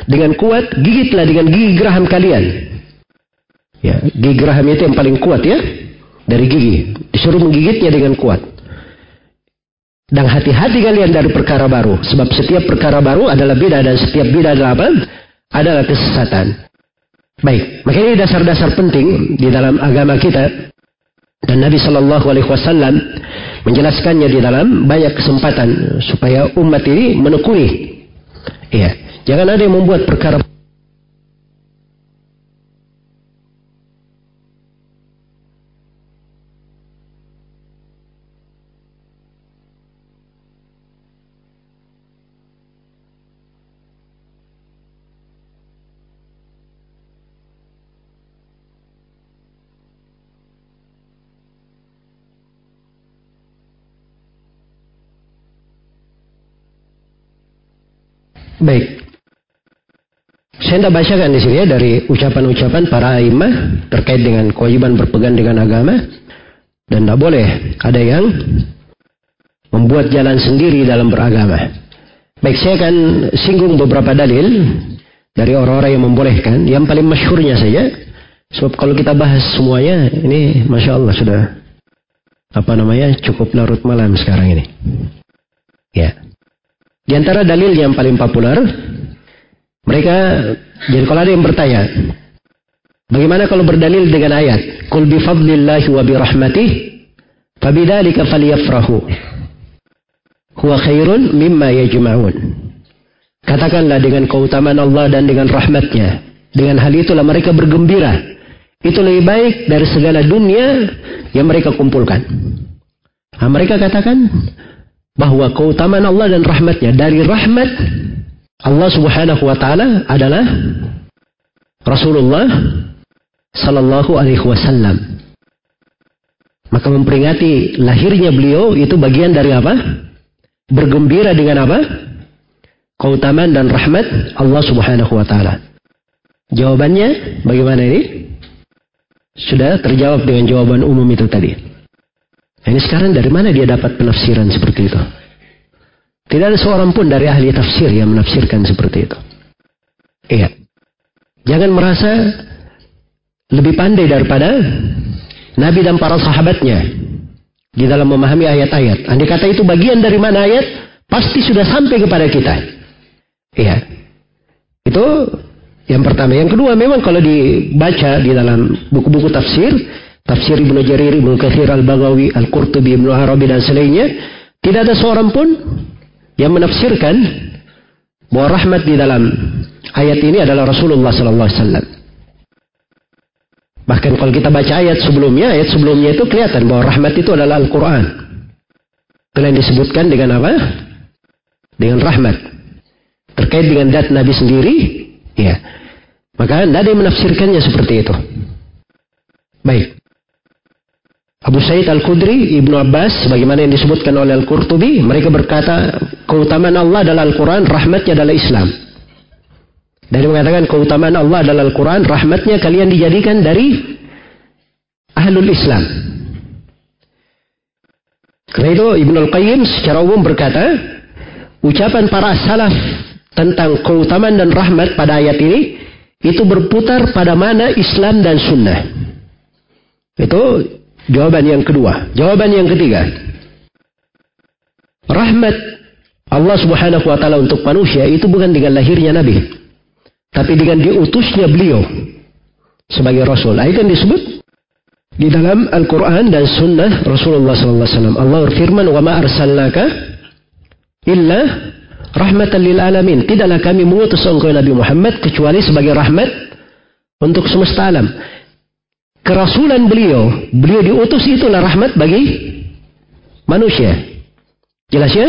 dengan kuat, gigitlah dengan gigi geraham kalian. Ya, gigi geraham itu yang paling kuat ya. Dari gigi. Disuruh menggigitnya dengan kuat. Dan hati-hati kalian dari perkara baru. Sebab setiap perkara baru adalah beda dan setiap beda adalah apa? Adalah kesesatan. Baik, maka ini dasar-dasar penting di dalam agama kita dan Nabi Shallallahu Alaihi Wasallam menjelaskannya di dalam banyak kesempatan supaya umat ini menekuni. Ya, jangan ada yang membuat perkara Baik. Saya tidak bacakan di sini ya dari ucapan-ucapan para imam terkait dengan kewajiban berpegang dengan agama dan tidak boleh ada yang membuat jalan sendiri dalam beragama. Baik, saya akan singgung beberapa dalil dari orang-orang yang membolehkan. Yang paling masyhurnya saja, sebab kalau kita bahas semuanya, ini masya Allah sudah apa namanya cukup larut malam sekarang ini. Ya. Di antara dalil yang paling populer mereka, jadi kalau ada yang bertanya, bagaimana kalau berdalil dengan ayat, Kul bifadlillahi wa birahmatih, fabidhalika falyafrahu. Huwa khairun mimma yajma'un. Katakanlah dengan keutamaan Allah dan dengan rahmatnya. Dengan hal itulah mereka bergembira. Itu lebih baik dari segala dunia yang mereka kumpulkan. Nah, mereka katakan bahwa keutamaan Allah dan rahmatnya dari rahmat Allah Subhanahu wa taala adalah Rasulullah sallallahu alaihi wasallam. Maka memperingati lahirnya beliau itu bagian dari apa? Bergembira dengan apa? Keutamaan dan rahmat Allah Subhanahu wa taala. Jawabannya bagaimana ini? Sudah terjawab dengan jawaban umum itu tadi. Ini sekarang dari mana dia dapat penafsiran seperti itu? Tidak ada seorang pun dari ahli tafsir yang menafsirkan seperti itu. Iya. Jangan merasa lebih pandai daripada Nabi dan para sahabatnya di dalam memahami ayat-ayat. Andai kata itu bagian dari mana ayat, pasti sudah sampai kepada kita. Iya. Itu yang pertama. Yang kedua, memang kalau dibaca di dalam buku-buku tafsir, tafsir Ibnu Jarir, Ibnu Katsir, Al-Baghawi, Al-Qurtubi, Ibnu Arabi dan selainnya, tidak ada seorang pun yang menafsirkan bahwa rahmat di dalam ayat ini adalah Rasulullah sallallahu alaihi wasallam. Bahkan kalau kita baca ayat sebelumnya, ayat sebelumnya itu kelihatan bahwa rahmat itu adalah Al-Quran. Kalian disebutkan dengan apa? Dengan rahmat. Terkait dengan dat Nabi sendiri, ya. Maka tidak ada yang menafsirkannya seperti itu. Baik. Abu Said Al-Khudri, Ibnu Abbas, sebagaimana yang disebutkan oleh Al-Qurtubi, mereka berkata, keutamaan Allah adalah Al-Quran, rahmatnya adalah Islam. Dan mengatakan keutamaan Allah adalah Al-Quran, rahmatnya kalian dijadikan dari Ahlul Islam. Karena itu Ibnu Al-Qayyim secara umum berkata, ucapan para salaf tentang keutamaan dan rahmat pada ayat ini, itu berputar pada mana Islam dan Sunnah. Itu Jawaban yang kedua. Jawaban yang ketiga. Rahmat Allah subhanahu wa ta'ala untuk manusia itu bukan dengan lahirnya Nabi. Tapi dengan diutusnya beliau. Sebagai Rasul. Nah, itu yang disebut di dalam Al-Quran dan Sunnah Rasulullah SAW. Allah berfirman, "Wa ma illa rahmatan lil alamin." Tidaklah kami mengutus engkau Nabi Muhammad kecuali sebagai rahmat untuk semesta alam kerasulan beliau, beliau diutus itulah rahmat bagi manusia. Jelas ya?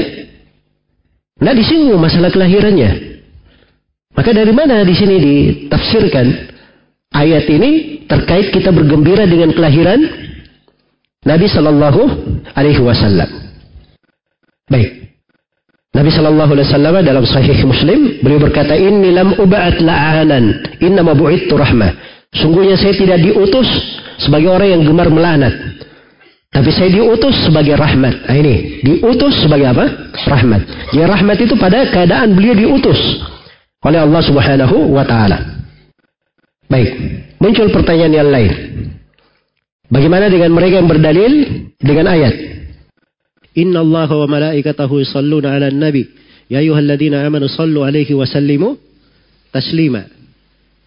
Nah disinggung masalah kelahirannya. Maka dari mana di sini ditafsirkan ayat ini terkait kita bergembira dengan kelahiran Nabi Shallallahu Alaihi Wasallam. Baik. Nabi Shallallahu Alaihi Wasallam dalam Sahih Muslim beliau berkata, Inni lam ubaat la'anan, inna mabu'ittu rahmah. Sungguhnya saya tidak diutus sebagai orang yang gemar melanat. Tapi saya diutus sebagai rahmat. Nah ini, diutus sebagai apa? Rahmat. Jadi rahmat itu pada keadaan beliau diutus oleh Allah Subhanahu wa taala. Baik, muncul pertanyaan yang lain. Bagaimana dengan mereka yang berdalil dengan ayat? Inna Allah wa malaikatahu yusalluna ala nabi. Ya ayuhalladzina amanu sallu alaihi wa sallimu taslima.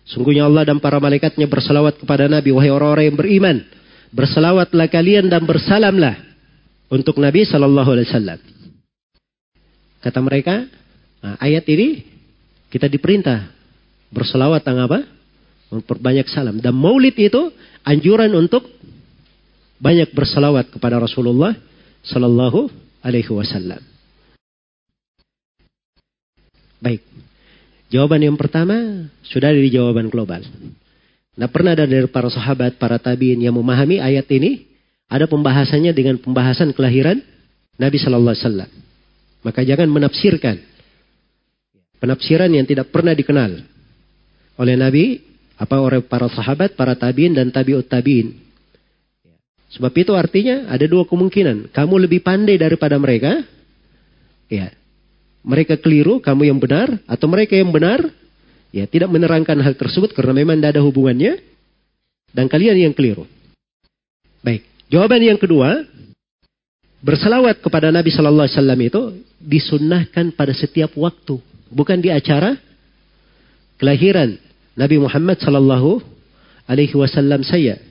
Sungguhnya Allah dan para malaikatnya bersalawat kepada Nabi. Wahai orang-orang yang beriman. Bersalawatlah kalian dan bersalamlah. Untuk Nabi Wasallam. Kata mereka, nah, ayat ini kita diperintah bersalawat tentang apa? Memperbanyak salam. Dan maulid itu anjuran untuk banyak bersalawat kepada Rasulullah Sallallahu Alaihi Wasallam. Baik. Jawaban yang pertama sudah dari jawaban global. Nah pernah ada dari para sahabat, para tabiin yang memahami ayat ini, ada pembahasannya dengan pembahasan kelahiran Nabi Shallallahu Alaihi Wasallam. Maka jangan menafsirkan penafsiran yang tidak pernah dikenal. oleh Nabi apa oleh para sahabat, para tabiin dan tabiut tabiin. Sebab itu artinya ada dua kemungkinan. Kamu lebih pandai daripada mereka. Ya. Mereka keliru, kamu yang benar. Atau mereka yang benar. Ya, tidak menerangkan hal tersebut karena memang tidak ada hubungannya. Dan kalian yang keliru. Baik. Jawaban yang kedua, berselawat kepada Nabi Shallallahu Alaihi Wasallam itu disunnahkan pada setiap waktu, bukan di acara kelahiran Nabi Muhammad Shallallahu Alaihi Wasallam saya.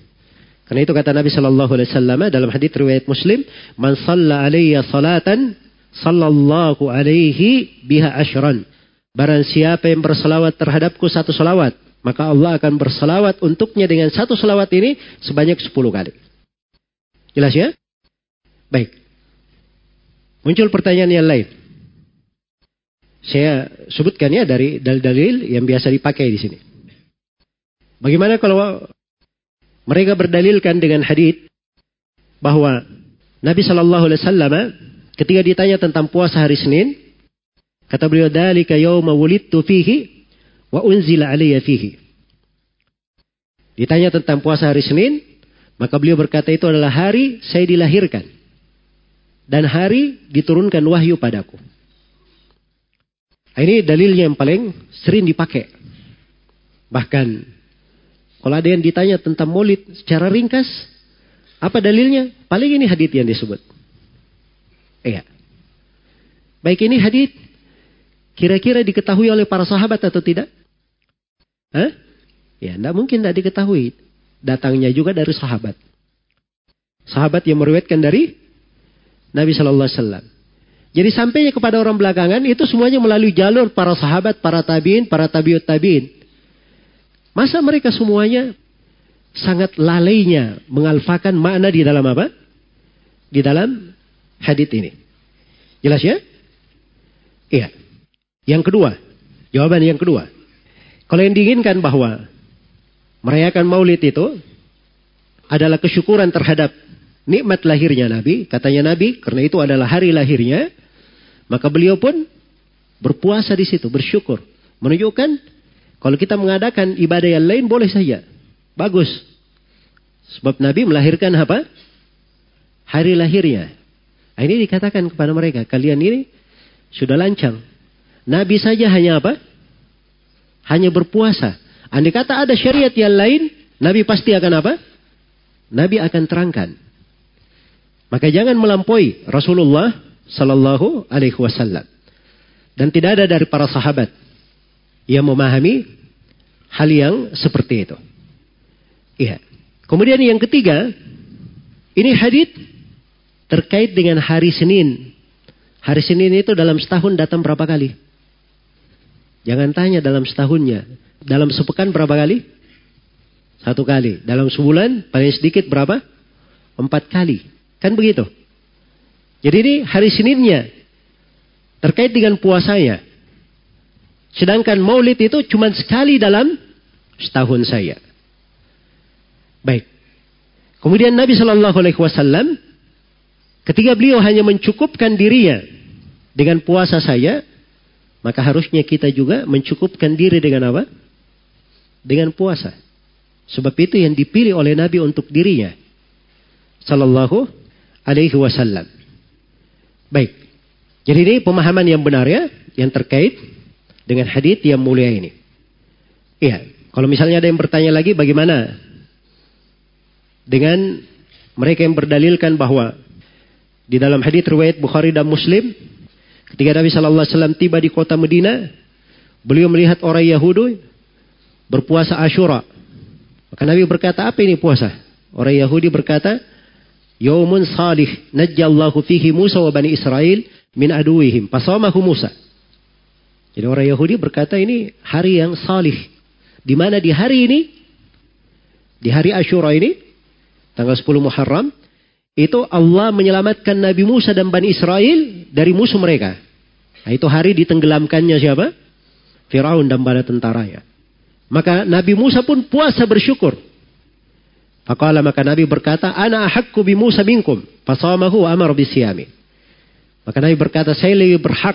Karena itu kata Nabi Shallallahu Alaihi Wasallam dalam hadits riwayat Muslim, "Man salla alayya salatan, sallallahu alaihi biha ashran." Barang siapa yang berselawat terhadapku satu selawat, maka Allah akan berselawat untuknya dengan satu selawat ini sebanyak sepuluh kali. Jelas ya? Baik. Muncul pertanyaan yang lain. Saya sebutkan ya dari dalil-dalil yang biasa dipakai di sini. Bagaimana kalau mereka berdalilkan dengan hadis bahwa Nabi Shallallahu Alaihi Wasallam ketika ditanya tentang puasa hari Senin, kata beliau dalika yauma wulidtu fihi wa unzila alayya fihi. Ditanya tentang puasa hari Senin, maka beliau berkata itu adalah hari saya dilahirkan dan hari diturunkan wahyu padaku. Ini dalilnya yang paling sering dipakai. Bahkan kalau ada yang ditanya tentang maulid secara ringkas, apa dalilnya? Paling ini hadith yang disebut. Iya. Baik ini hadith kira-kira diketahui oleh para sahabat atau tidak? Hah? Ya, tidak mungkin tidak diketahui. Datangnya juga dari sahabat. Sahabat yang meriwayatkan dari Nabi Shallallahu Alaihi Wasallam. Jadi sampainya kepada orang belakangan itu semuanya melalui jalur para sahabat, para tabiin, para tabiut tabiin. Masa mereka semuanya sangat lalainya mengalfakan makna di dalam apa? Di dalam hadith ini. Jelas ya? Iya. Yang kedua, jawaban yang kedua. Kalau yang diinginkan bahwa merayakan maulid itu adalah kesyukuran terhadap nikmat lahirnya Nabi, katanya Nabi, karena itu adalah hari lahirnya, maka beliau pun berpuasa di situ, bersyukur. Menunjukkan kalau kita mengadakan ibadah yang lain boleh saja. Bagus. Sebab Nabi melahirkan apa? Hari lahirnya. Nah, ini dikatakan kepada mereka, kalian ini sudah lancang. Nabi saja hanya apa? Hanya berpuasa. Andai kata ada syariat yang lain, Nabi pasti akan apa? Nabi akan terangkan. Maka jangan melampaui Rasulullah Sallallahu Alaihi Wasallam. Dan tidak ada dari para sahabat yang memahami hal yang seperti itu. Iya. Kemudian yang ketiga, ini hadith terkait dengan hari Senin. Hari Senin itu dalam setahun datang berapa kali? Jangan tanya dalam setahunnya. Dalam sepekan berapa kali? Satu kali. Dalam sebulan paling sedikit berapa? Empat kali. Kan begitu. Jadi ini hari Seninnya terkait dengan puasanya. Sedangkan maulid itu cuma sekali dalam setahun saya. Baik. Kemudian Nabi Shallallahu Alaihi Wasallam ketika beliau hanya mencukupkan dirinya dengan puasa saya, maka harusnya kita juga mencukupkan diri dengan apa? Dengan puasa. Sebab itu yang dipilih oleh Nabi untuk dirinya. Sallallahu alaihi wasallam. Baik. Jadi ini pemahaman yang benar ya, yang terkait dengan hadis yang mulia ini. Iya, kalau misalnya ada yang bertanya lagi bagaimana dengan mereka yang berdalilkan bahwa di dalam hadis riwayat Bukhari dan Muslim ketika Nabi Shallallahu Alaihi Wasallam tiba di kota Medina, beliau melihat orang Yahudi berpuasa Ashura. Maka Nabi berkata, apa ini puasa? Orang Yahudi berkata, Yaumun salih najjallahu fihi Musa wa Bani Israel min aduwihim. Pasamahu Musa. Jadi orang Yahudi berkata ini hari yang salih. Di mana di hari ini, di hari Ashura ini, tanggal 10 Muharram, itu Allah menyelamatkan Nabi Musa dan Bani Israel dari musuh mereka. Nah, itu hari ditenggelamkannya siapa? Firaun dan bala tentaranya. Maka Nabi Musa pun puasa bersyukur. Faqala maka Nabi berkata, Ana ahakku bi Musa minkum. Fasamahu amar bisiyami. Maka Nabi berkata, saya lebih berhak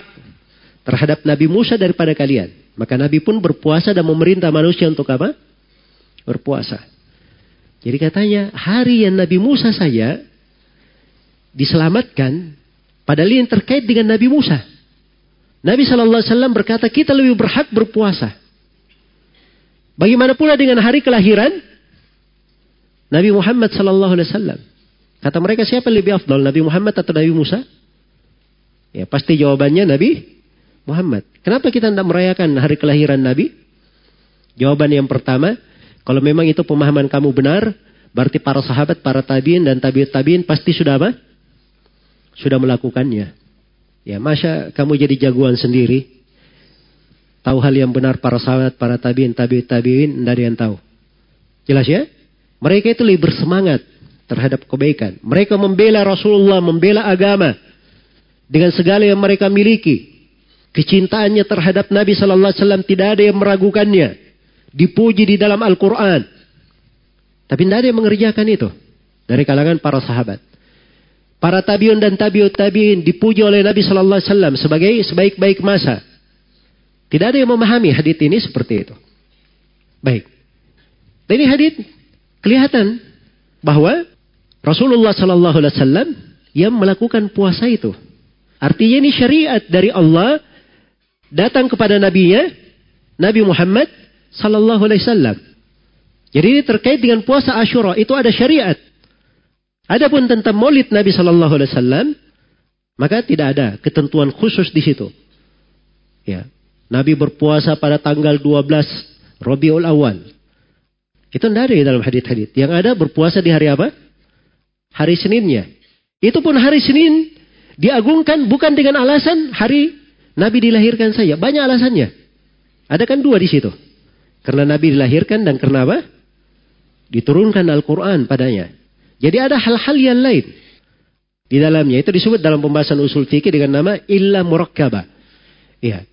terhadap Nabi Musa daripada kalian. Maka Nabi pun berpuasa dan memerintah manusia untuk apa? Berpuasa. Jadi katanya hari yang Nabi Musa saya diselamatkan padahal ini terkait dengan Nabi Musa. Nabi Shallallahu Alaihi Wasallam berkata kita lebih berhak berpuasa. Bagaimana pula dengan hari kelahiran Nabi Muhammad Shallallahu Alaihi Wasallam? Kata mereka siapa lebih afdal Nabi Muhammad atau Nabi Musa? Ya pasti jawabannya Nabi Muhammad. Kenapa kita tidak merayakan hari kelahiran Nabi? Jawaban yang pertama, kalau memang itu pemahaman kamu benar, berarti para sahabat, para tabiin dan tabiut tabiin pasti sudah apa? Sudah melakukannya. Ya, masa kamu jadi jagoan sendiri? Tahu hal yang benar para sahabat, para tabiin, tabiut tabiin, tidak ada yang tahu. Jelas ya? Mereka itu lebih bersemangat terhadap kebaikan. Mereka membela Rasulullah, membela agama dengan segala yang mereka miliki. Kecintaannya terhadap Nabi Sallallahu Alaihi Wasallam tidak ada yang meragukannya dipuji di dalam Al-Quran. Tapi tidak ada yang mengerjakan itu. Dari kalangan para sahabat. Para tabiun dan tabiut tabiin dipuji oleh Nabi Sallallahu Alaihi Wasallam sebagai sebaik-baik masa. Tidak ada yang memahami hadit ini seperti itu. Baik. Dan ini hadit kelihatan bahwa Rasulullah Sallallahu Alaihi Wasallam yang melakukan puasa itu. Artinya ini syariat dari Allah datang kepada nabinya Nabi Muhammad Sallallahu Alaihi Wasallam. Jadi ini terkait dengan puasa Ashura itu ada syariat. Adapun tentang Maulid Nabi Sallallahu Alaihi Wasallam maka tidak ada ketentuan khusus di situ. Ya, Nabi berpuasa pada tanggal 12 Rabiul Awal. Itu tidak ada di dalam hadit-hadit. Yang ada berpuasa di hari apa? Hari Seninnya. Itu pun hari Senin diagungkan bukan dengan alasan hari Nabi dilahirkan saja. Banyak alasannya. Ada kan dua di situ. Karena Nabi dilahirkan dan karena apa? Diturunkan Al-Quran padanya. Jadi ada hal-hal yang lain. Di dalamnya. Itu disebut dalam pembahasan usul fikih dengan nama illa murakkabah. Iya.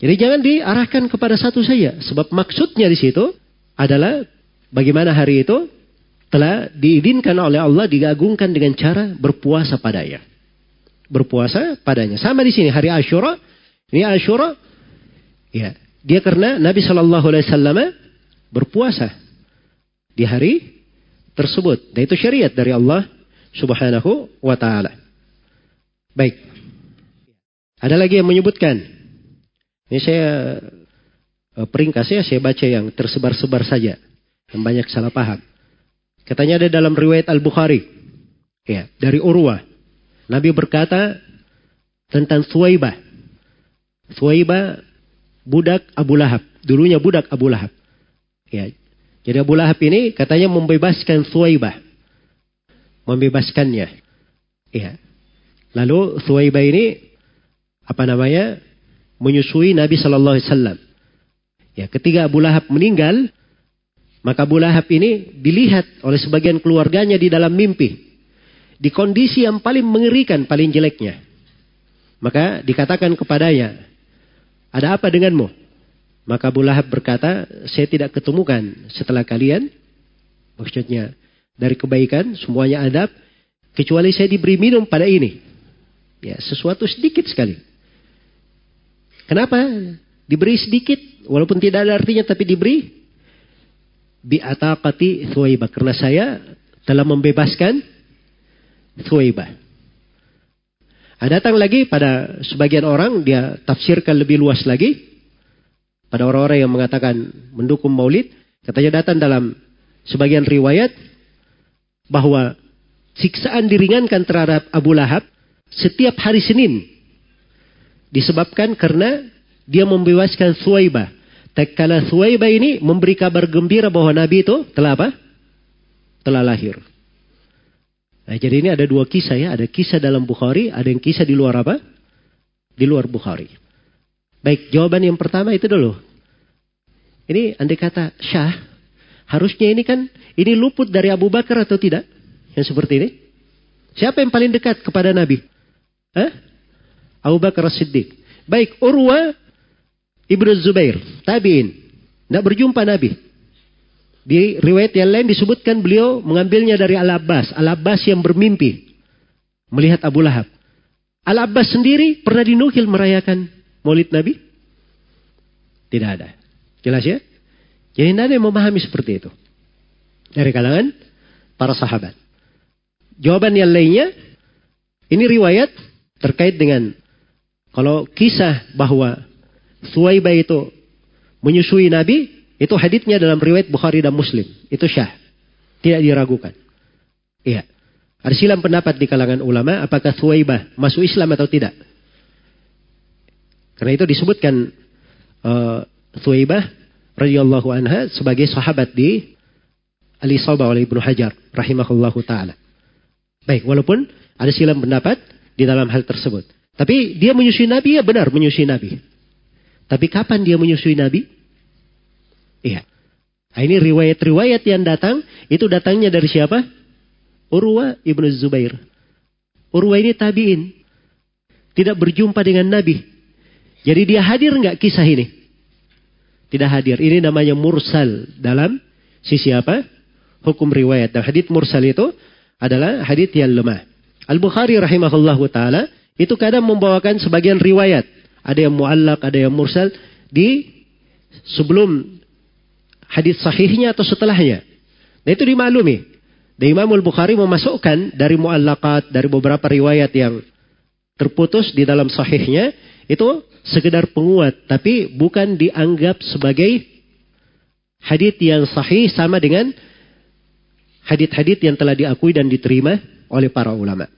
Jadi jangan diarahkan kepada satu saja. Sebab maksudnya di situ adalah bagaimana hari itu telah diizinkan oleh Allah digagungkan dengan cara berpuasa padanya. Berpuasa padanya. Sama di sini hari Ashura. Ini Ashura. Ya. Dia karena Nabi Shallallahu Alaihi Wasallam berpuasa di hari tersebut. Dan itu syariat dari Allah Subhanahu wa taala. Baik. Ada lagi yang menyebutkan. Ini saya eh, peringkas ya, saya baca yang tersebar-sebar saja. Yang banyak salah paham. Katanya ada dalam riwayat Al-Bukhari. Ya, dari Urwah. Nabi berkata tentang Suwaibah. Suwaibah budak Abu Lahab. Dulunya budak Abu Lahab. Ya. Jadi Abu Lahab ini katanya membebaskan Suwaibah. Membebaskannya. Ya. Lalu Suwaibah ini apa namanya? menyusui Nabi Shallallahu Alaihi Wasallam. Ya, ketika Abu Lahab meninggal, maka Abu Lahab ini dilihat oleh sebagian keluarganya di dalam mimpi. Di kondisi yang paling mengerikan, paling jeleknya. Maka dikatakan kepadanya, ada apa denganmu? Maka Abu Lahab berkata, saya tidak ketemukan setelah kalian. Maksudnya, dari kebaikan, semuanya adab. Kecuali saya diberi minum pada ini. Ya, sesuatu sedikit sekali. Kenapa? Diberi sedikit, walaupun tidak ada artinya, tapi diberi. Bi'ataqati thuwaibah. Karena saya telah membebaskan thuwaibah. Nah, datang lagi pada sebagian orang, dia tafsirkan lebih luas lagi. Pada orang-orang yang mengatakan mendukung maulid. Katanya datang dalam sebagian riwayat. Bahwa siksaan diringankan terhadap Abu Lahab setiap hari Senin. Disebabkan karena dia membebaskan Suwaibah. Takkala Suwaibah ini memberi kabar gembira bahwa Nabi itu telah apa? Telah lahir. Nah, jadi ini ada dua kisah ya. Ada kisah dalam Bukhari, ada yang kisah di luar apa? Di luar Bukhari. Baik, jawaban yang pertama itu dulu. Ini andai kata Syah, harusnya ini kan, ini luput dari Abu Bakar atau tidak? Yang seperti ini. Siapa yang paling dekat kepada Nabi? Hah? Abu Bakar Siddiq. Baik, Urwa Ibnu Zubair, tabiin. Tidak berjumpa Nabi. Di riwayat yang lain disebutkan beliau mengambilnya dari Al-Abbas. Al-Abbas yang bermimpi. Melihat Abu Lahab. Al-Abbas sendiri pernah dinukil merayakan maulid Nabi. Tidak ada. Jelas ya? Jadi tidak ada yang memahami seperti itu. Dari kalangan para sahabat. Jawaban yang lainnya, ini riwayat terkait dengan kalau kisah bahwa Suwaibah itu menyusui Nabi, itu haditsnya dalam riwayat Bukhari dan Muslim. Itu syah. Tidak diragukan. Iya. Ada silam pendapat di kalangan ulama apakah Suwaibah masuk Islam atau tidak. Karena itu disebutkan uh, Suwaibah radhiyallahu anha sebagai sahabat di Ali Sabah oleh Ibnu Hajar rahimahullahu taala. Baik, walaupun ada silam pendapat di dalam hal tersebut. Tapi dia menyusui Nabi ya benar menyusui Nabi. Tapi kapan dia menyusui Nabi? Iya. Nah, ini riwayat-riwayat yang datang itu datangnya dari siapa? Urwa ibnu Zubair. Urwa ini tabiin. Tidak berjumpa dengan Nabi. Jadi dia hadir nggak kisah ini? Tidak hadir. Ini namanya mursal dalam sisi apa? Hukum riwayat. Dan hadith mursal itu adalah hadith yang lemah. Al-Bukhari rahimahullah ta'ala itu kadang membawakan sebagian riwayat. Ada yang muallak, ada yang mursal. Di sebelum hadis sahihnya atau setelahnya. Nah itu dimaklumi. Dan Imam Al-Bukhari memasukkan dari muallakat, dari beberapa riwayat yang terputus di dalam sahihnya. Itu sekedar penguat. Tapi bukan dianggap sebagai hadith yang sahih sama dengan hadith-hadith yang telah diakui dan diterima oleh para ulama.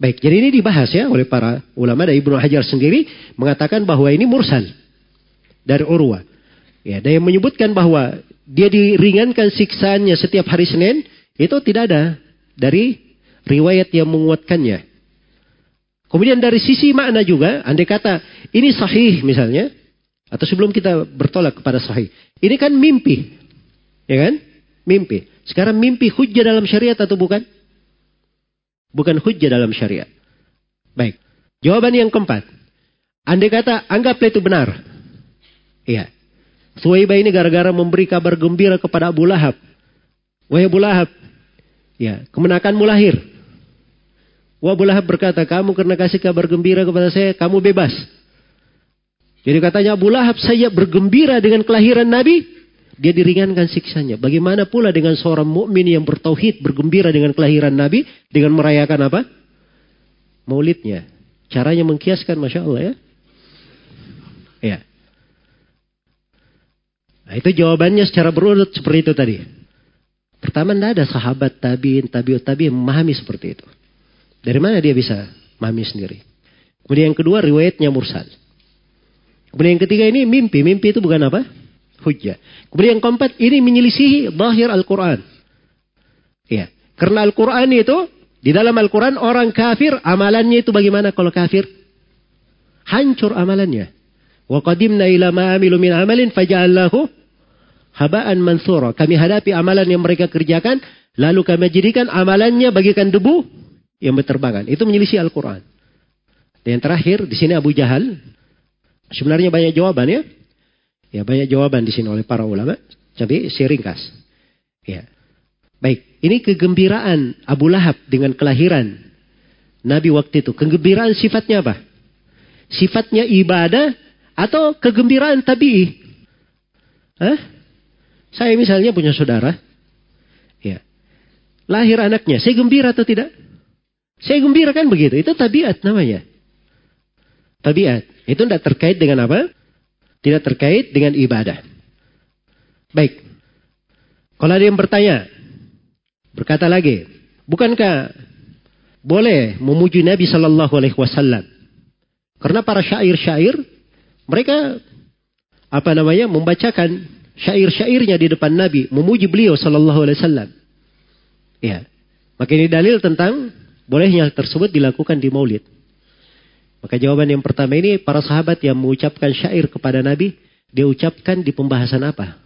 Baik, jadi ini dibahas ya oleh para ulama dan Ibnu Hajar sendiri mengatakan bahwa ini mursal dari Urwa. Ya, dan yang menyebutkan bahwa dia diringankan siksaannya setiap hari Senin itu tidak ada dari riwayat yang menguatkannya. Kemudian dari sisi makna juga, andai kata ini sahih misalnya, atau sebelum kita bertolak kepada sahih, ini kan mimpi, ya kan? Mimpi. Sekarang mimpi hujah dalam syariat atau bukan? Bukan hujah dalam syariat. Baik. Jawaban yang keempat. Andai kata anggaplah itu benar. Iya. Suwaibah ini gara-gara memberi kabar gembira kepada Abu Lahab. Wahai Abu Lahab. Ya, kemenakanmu lahir. Abu Lahab berkata, kamu karena kasih kabar gembira kepada saya, kamu bebas. Jadi katanya Abu Lahab saya bergembira dengan kelahiran Nabi, dia diringankan siksanya. Bagaimana pula dengan seorang mukmin yang bertauhid, bergembira dengan kelahiran Nabi dengan merayakan apa? Maulidnya. Caranya mengkiaskan, masya Allah ya. Ya. Nah, itu jawabannya secara berurut seperti itu tadi. Pertama, tidak ada sahabat tabiin, tabiut tabi yang memahami seperti itu. Dari mana dia bisa memahami sendiri? Kemudian yang kedua, riwayatnya mursal. Kemudian yang ketiga ini mimpi. Mimpi itu bukan apa? hujjah. Kemudian yang keempat, ini menyelisihi bahir Al-Quran. Ya, karena Al-Quran itu, di dalam Al-Quran orang kafir, amalannya itu bagaimana kalau kafir? Hancur amalannya. Wa qadimna ila ma amilu min amalin faja'allahu haba'an mansura. Kami hadapi amalan yang mereka kerjakan, lalu kami jadikan amalannya bagikan debu yang berterbangan. Itu menyelisih Al-Quran. Dan yang terakhir, di sini Abu Jahal. Sebenarnya banyak jawaban ya. Ya banyak jawaban di sini oleh para ulama. Tapi saya ringkas. Ya. Baik, ini kegembiraan Abu Lahab dengan kelahiran Nabi waktu itu. Kegembiraan sifatnya apa? Sifatnya ibadah atau kegembiraan tabii? Hah? Saya misalnya punya saudara. Ya. Lahir anaknya. Saya gembira atau tidak? Saya gembira kan begitu. Itu tabiat namanya. Tabiat. Itu tidak terkait dengan apa? Tidak terkait dengan ibadah. Baik. Kalau ada yang bertanya, berkata lagi, bukankah boleh memuji Nabi Shallallahu Alaihi Wasallam? Karena para syair-syair mereka apa namanya membacakan syair-syairnya di depan Nabi, memuji beliau Shallallahu Alaihi Wasallam. Ya, maka ini dalil tentang bolehnya tersebut dilakukan di Maulid. Maka jawaban yang pertama ini para sahabat yang mengucapkan syair kepada Nabi, dia ucapkan di pembahasan apa?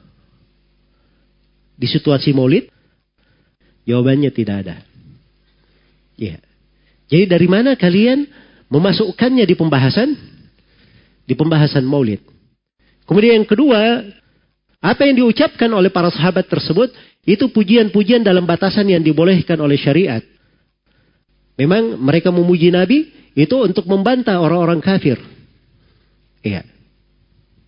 Di situasi maulid? Jawabannya tidak ada. Ya. Jadi dari mana kalian memasukkannya di pembahasan? Di pembahasan maulid. Kemudian yang kedua, apa yang diucapkan oleh para sahabat tersebut, itu pujian-pujian dalam batasan yang dibolehkan oleh syariat. Memang mereka memuji Nabi, itu untuk membantah orang-orang kafir. Iya.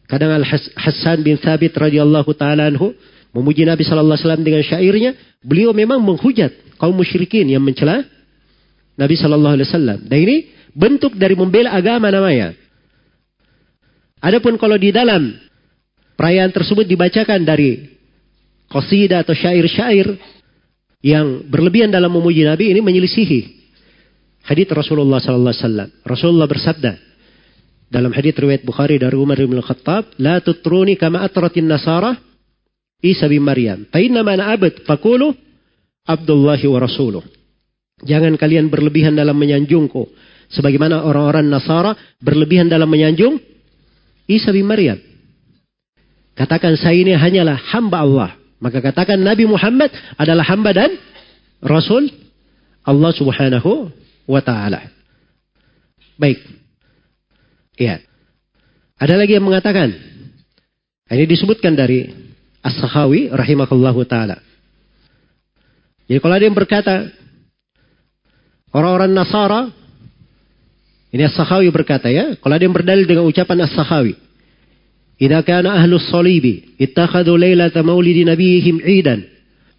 Kadang Al Hasan bin Thabit radhiyallahu taala anhu memuji Nabi sallallahu alaihi wasallam dengan syairnya, beliau memang menghujat kaum musyrikin yang mencela Nabi sallallahu alaihi wasallam. Dan ini bentuk dari membela agama namanya. Adapun kalau di dalam perayaan tersebut dibacakan dari qasidah atau syair-syair yang berlebihan dalam memuji Nabi ini menyelisihi hadits Rasulullah sallallahu alaihi wasallam. Rasulullah bersabda dalam hadits riwayat Bukhari dari Umar bin Khattab, "La tutruni kama atratin nasara Isa bin Maryam. Fa inna mana abad faqulu Abdullah wa rasuluh." Jangan kalian berlebihan dalam menyanjungku sebagaimana orang-orang Nasara berlebihan dalam menyanjung Isa bin Maryam. Katakan saya ini hanyalah hamba Allah. Maka katakan Nabi Muhammad adalah hamba dan Rasul Allah subhanahu wa taala. Baik. Ya. Ada lagi yang mengatakan. Ini disebutkan dari As-Sakhawi rahimahullahu taala. Jadi kalau ada yang berkata orang-orang Nasara ini As-Sakhawi berkata ya, kalau ada yang berdalil dengan ucapan As-Sakhawi Idza kana ahlus salibi ittakhadu laylata maulidi nabihim 'idan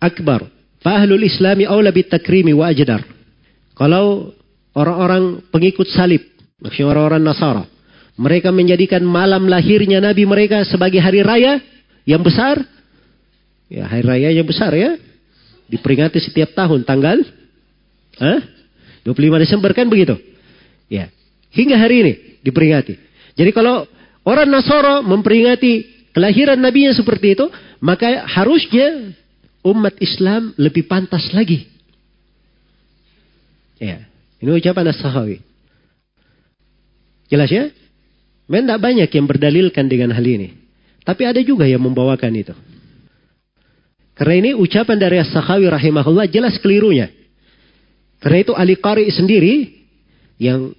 akbar fa ahlul islami awla bitakrimi wa ajdar. Kalau orang-orang pengikut salib maksudnya orang-orang Nasara. Mereka menjadikan malam lahirnya Nabi mereka sebagai hari raya yang besar. Ya hari raya yang besar ya. Diperingati setiap tahun tanggal Hah? 25 Desember kan begitu? Ya hingga hari ini diperingati. Jadi kalau Orang Nasara memperingati kelahiran Nabi yang seperti itu, maka harusnya umat Islam lebih pantas lagi. Ya, ini ucapan As-Sahawi. Jelas ya? Memang tidak banyak yang berdalilkan dengan hal ini. Tapi ada juga yang membawakan itu. Karena ini ucapan dari As-Sakhawi rahimahullah jelas kelirunya. Karena itu Ali Qari sendiri yang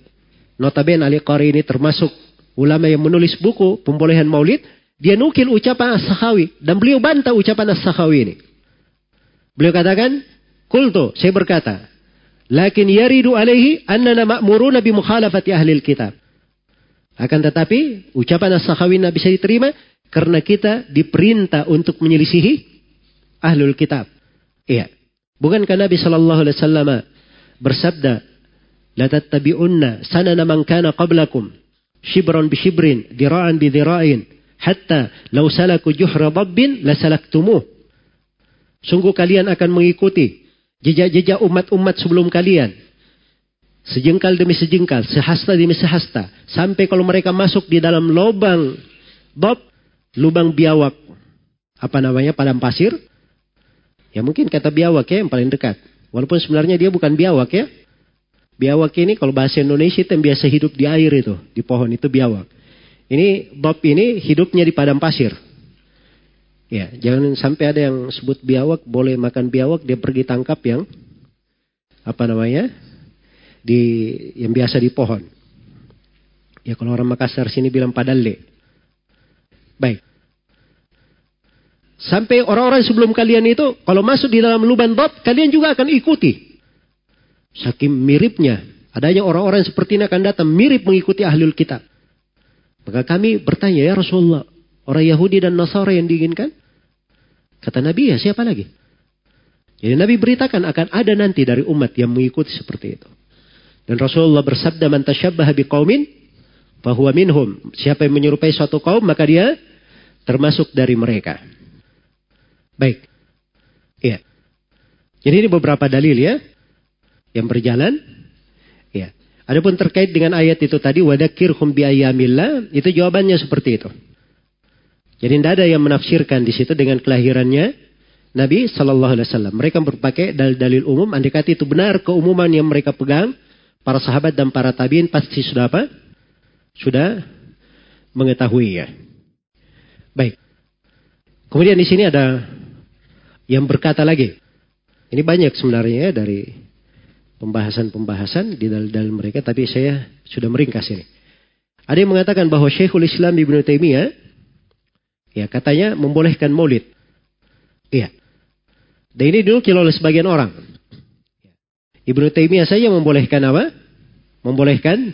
notabene Ali Qari ini termasuk ulama yang menulis buku pembolehan maulid, dia nukil ucapan As-Sakhawi. Dan beliau bantah ucapan As-Sakhawi ini. Beliau katakan, Kultu, saya berkata, Lakin yaridu alaihi annana ma'muruna bi mukhalafati ahli kitab. Akan tetapi, ucapan As-Sakhawi tidak bisa diterima karena kita diperintah untuk menyelisihi ahlul kitab. Iya. Bukankah Nabi Shallallahu Alaihi Wasallam bersabda, "La tattabi'unna sanana man kana qablakum shibran bi shibrin, dira'an bi dira'in, hatta law salaku juhra dabbin lasalaktumuh. Sungguh kalian akan mengikuti jejak-jejak umat-umat sebelum kalian. Sejengkal demi sejengkal, sehasta demi sehasta. Sampai kalau mereka masuk di dalam lubang bob, lubang biawak. Apa namanya, padang pasir. Ya mungkin kata biawak ya yang paling dekat. Walaupun sebenarnya dia bukan biawak ya. Biawak ini kalau bahasa Indonesia itu yang biasa hidup di air itu, di pohon itu biawak. Ini Bob ini hidupnya di padang pasir. Ya, jangan sampai ada yang sebut biawak, boleh makan biawak, dia pergi tangkap yang apa namanya? di yang biasa di pohon. Ya kalau orang Makassar sini bilang padalle. Baik. Sampai orang-orang sebelum kalian itu kalau masuk di dalam lubang Bob, kalian juga akan ikuti. Saking miripnya. Adanya orang-orang seperti ini akan datang mirip mengikuti ahlul kitab. Maka kami bertanya, ya Rasulullah, orang Yahudi dan Nasara yang diinginkan? Kata Nabi, ya siapa lagi? Jadi Nabi beritakan akan ada nanti dari umat yang mengikuti seperti itu. Dan Rasulullah bersabda, Man tasyabbaha biqaumin, fahuwa minhum. Siapa yang menyerupai suatu kaum, maka dia termasuk dari mereka. Baik. Iya. Jadi ini beberapa dalil ya yang berjalan. Ya. Adapun terkait dengan ayat itu tadi wadakirhum bi itu jawabannya seperti itu. Jadi tidak ada yang menafsirkan di situ dengan kelahirannya Nabi Shallallahu Alaihi Wasallam. Mereka berpakai dalil-dalil umum. Andai itu benar keumuman yang mereka pegang, para sahabat dan para tabiin pasti sudah apa? Sudah mengetahui ya. Baik. Kemudian di sini ada yang berkata lagi. Ini banyak sebenarnya ya dari pembahasan-pembahasan di dalil-dalil mereka, tapi saya sudah meringkas ini. Ada yang mengatakan bahwa Syekhul Islam Ibnu Taimiyah ya katanya membolehkan maulid. Iya. Dan ini dulu oleh sebagian orang. Ibnu Taimiyah saja membolehkan apa? Membolehkan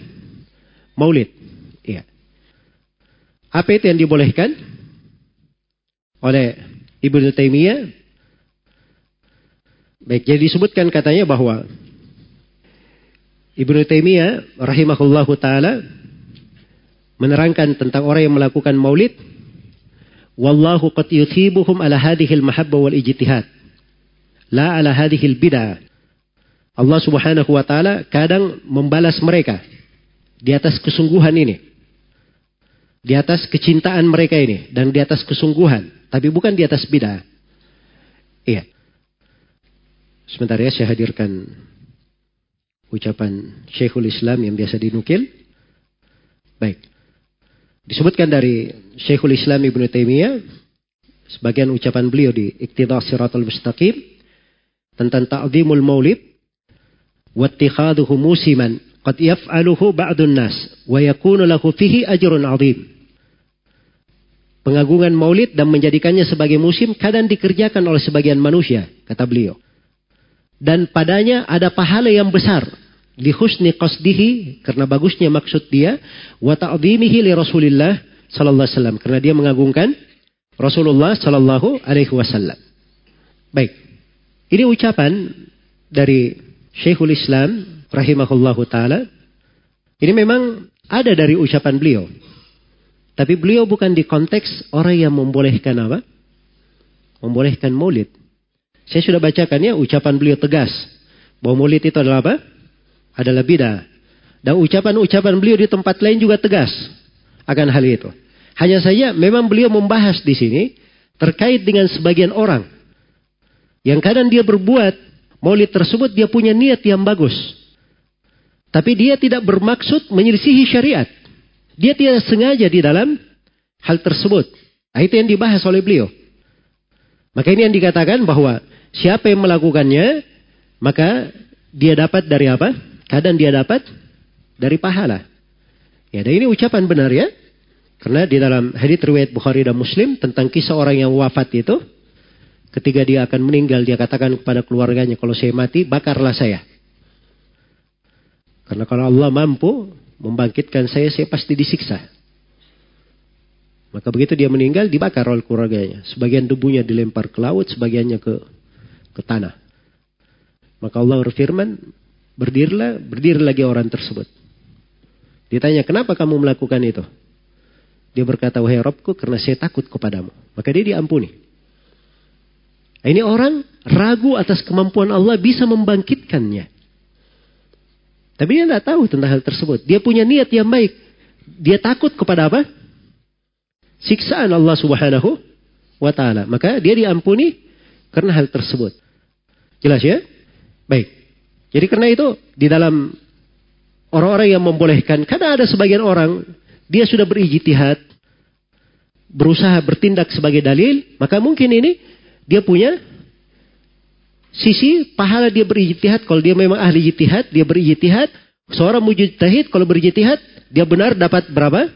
maulid. Iya. Apa itu yang dibolehkan oleh Ibnu Taimiyah? Baik, jadi disebutkan katanya bahwa Ibnu Taimiyah rahimahullahu taala menerangkan tentang orang yang melakukan maulid wallahu qad yuthibuhum ala hadhihi al-mahabbah wal ijtihad la ala hadhihi al-bid'ah Allah Subhanahu wa taala kadang membalas mereka di atas kesungguhan ini. Di atas kecintaan mereka ini dan di atas kesungguhan, tapi bukan di atas bid'ah. Iya. Sebentar ya saya hadirkan ucapan Syekhul Islam yang biasa dinukil. Baik. Disebutkan dari Syekhul Islam Ibnu Taimiyah sebagian ucapan beliau di Iqtidah Siratul Mustaqim tentang ta'zimul maulid wattikhaduhu musiman qad yaf'aluhu ba'dun nas wa yakunu lahu fihi ajrun 'adzim. Pengagungan maulid dan menjadikannya sebagai musim kadang dikerjakan oleh sebagian manusia, kata beliau. Dan padanya ada pahala yang besar li husni qasdihi karena bagusnya maksud dia wa ta'dhimihi li Rasulillah sallallahu alaihi wasallam karena dia mengagungkan Rasulullah sallallahu alaihi wasallam. Baik. Ini ucapan dari Syekhul Islam rahimahullahu taala ini memang ada dari ucapan beliau. Tapi beliau bukan di konteks orang yang membolehkan apa? Membolehkan maulid. Saya sudah bacakan ya ucapan beliau tegas. Bahwa maulid itu adalah apa? Adalah bidah. Dan ucapan-ucapan beliau di tempat lain juga tegas akan hal itu. Hanya saja memang beliau membahas di sini terkait dengan sebagian orang. Yang kadang dia berbuat maulid tersebut dia punya niat yang bagus. Tapi dia tidak bermaksud menyelisihi syariat. Dia tidak sengaja di dalam hal tersebut. Nah, itu yang dibahas oleh beliau. Maka ini yang dikatakan bahwa siapa yang melakukannya, maka dia dapat dari apa? Kadang dia dapat dari pahala. Ya, dan ini ucapan benar ya. Karena di dalam hadits riwayat Bukhari dan Muslim tentang kisah orang yang wafat itu, Ketika dia akan meninggal, dia katakan kepada keluarganya, kalau saya mati, bakarlah saya. Karena kalau Allah mampu membangkitkan saya, saya pasti disiksa. Maka begitu dia meninggal, dibakar oleh keluarganya. Sebagian debunya dilempar ke laut, sebagiannya ke ke tanah. Maka Allah berfirman, berdirilah, berdiri lagi orang tersebut. Ditanya, kenapa kamu melakukan itu? Dia berkata, wahai Robku, karena saya takut kepadamu. Maka dia diampuni. Ini orang ragu atas kemampuan Allah bisa membangkitkannya. Tapi dia tidak tahu tentang hal tersebut. Dia punya niat yang baik. Dia takut kepada apa? Siksaan Allah subhanahu wa ta'ala. Maka dia diampuni karena hal tersebut. Jelas ya? Baik. Jadi karena itu di dalam orang-orang yang membolehkan. Karena ada sebagian orang dia sudah berijtihad. Berusaha bertindak sebagai dalil. Maka mungkin ini dia punya sisi pahala dia berijtihad. Kalau dia memang ahli ijtihad, dia berijtihad. Seorang mujtahid kalau berijtihad, dia benar dapat berapa?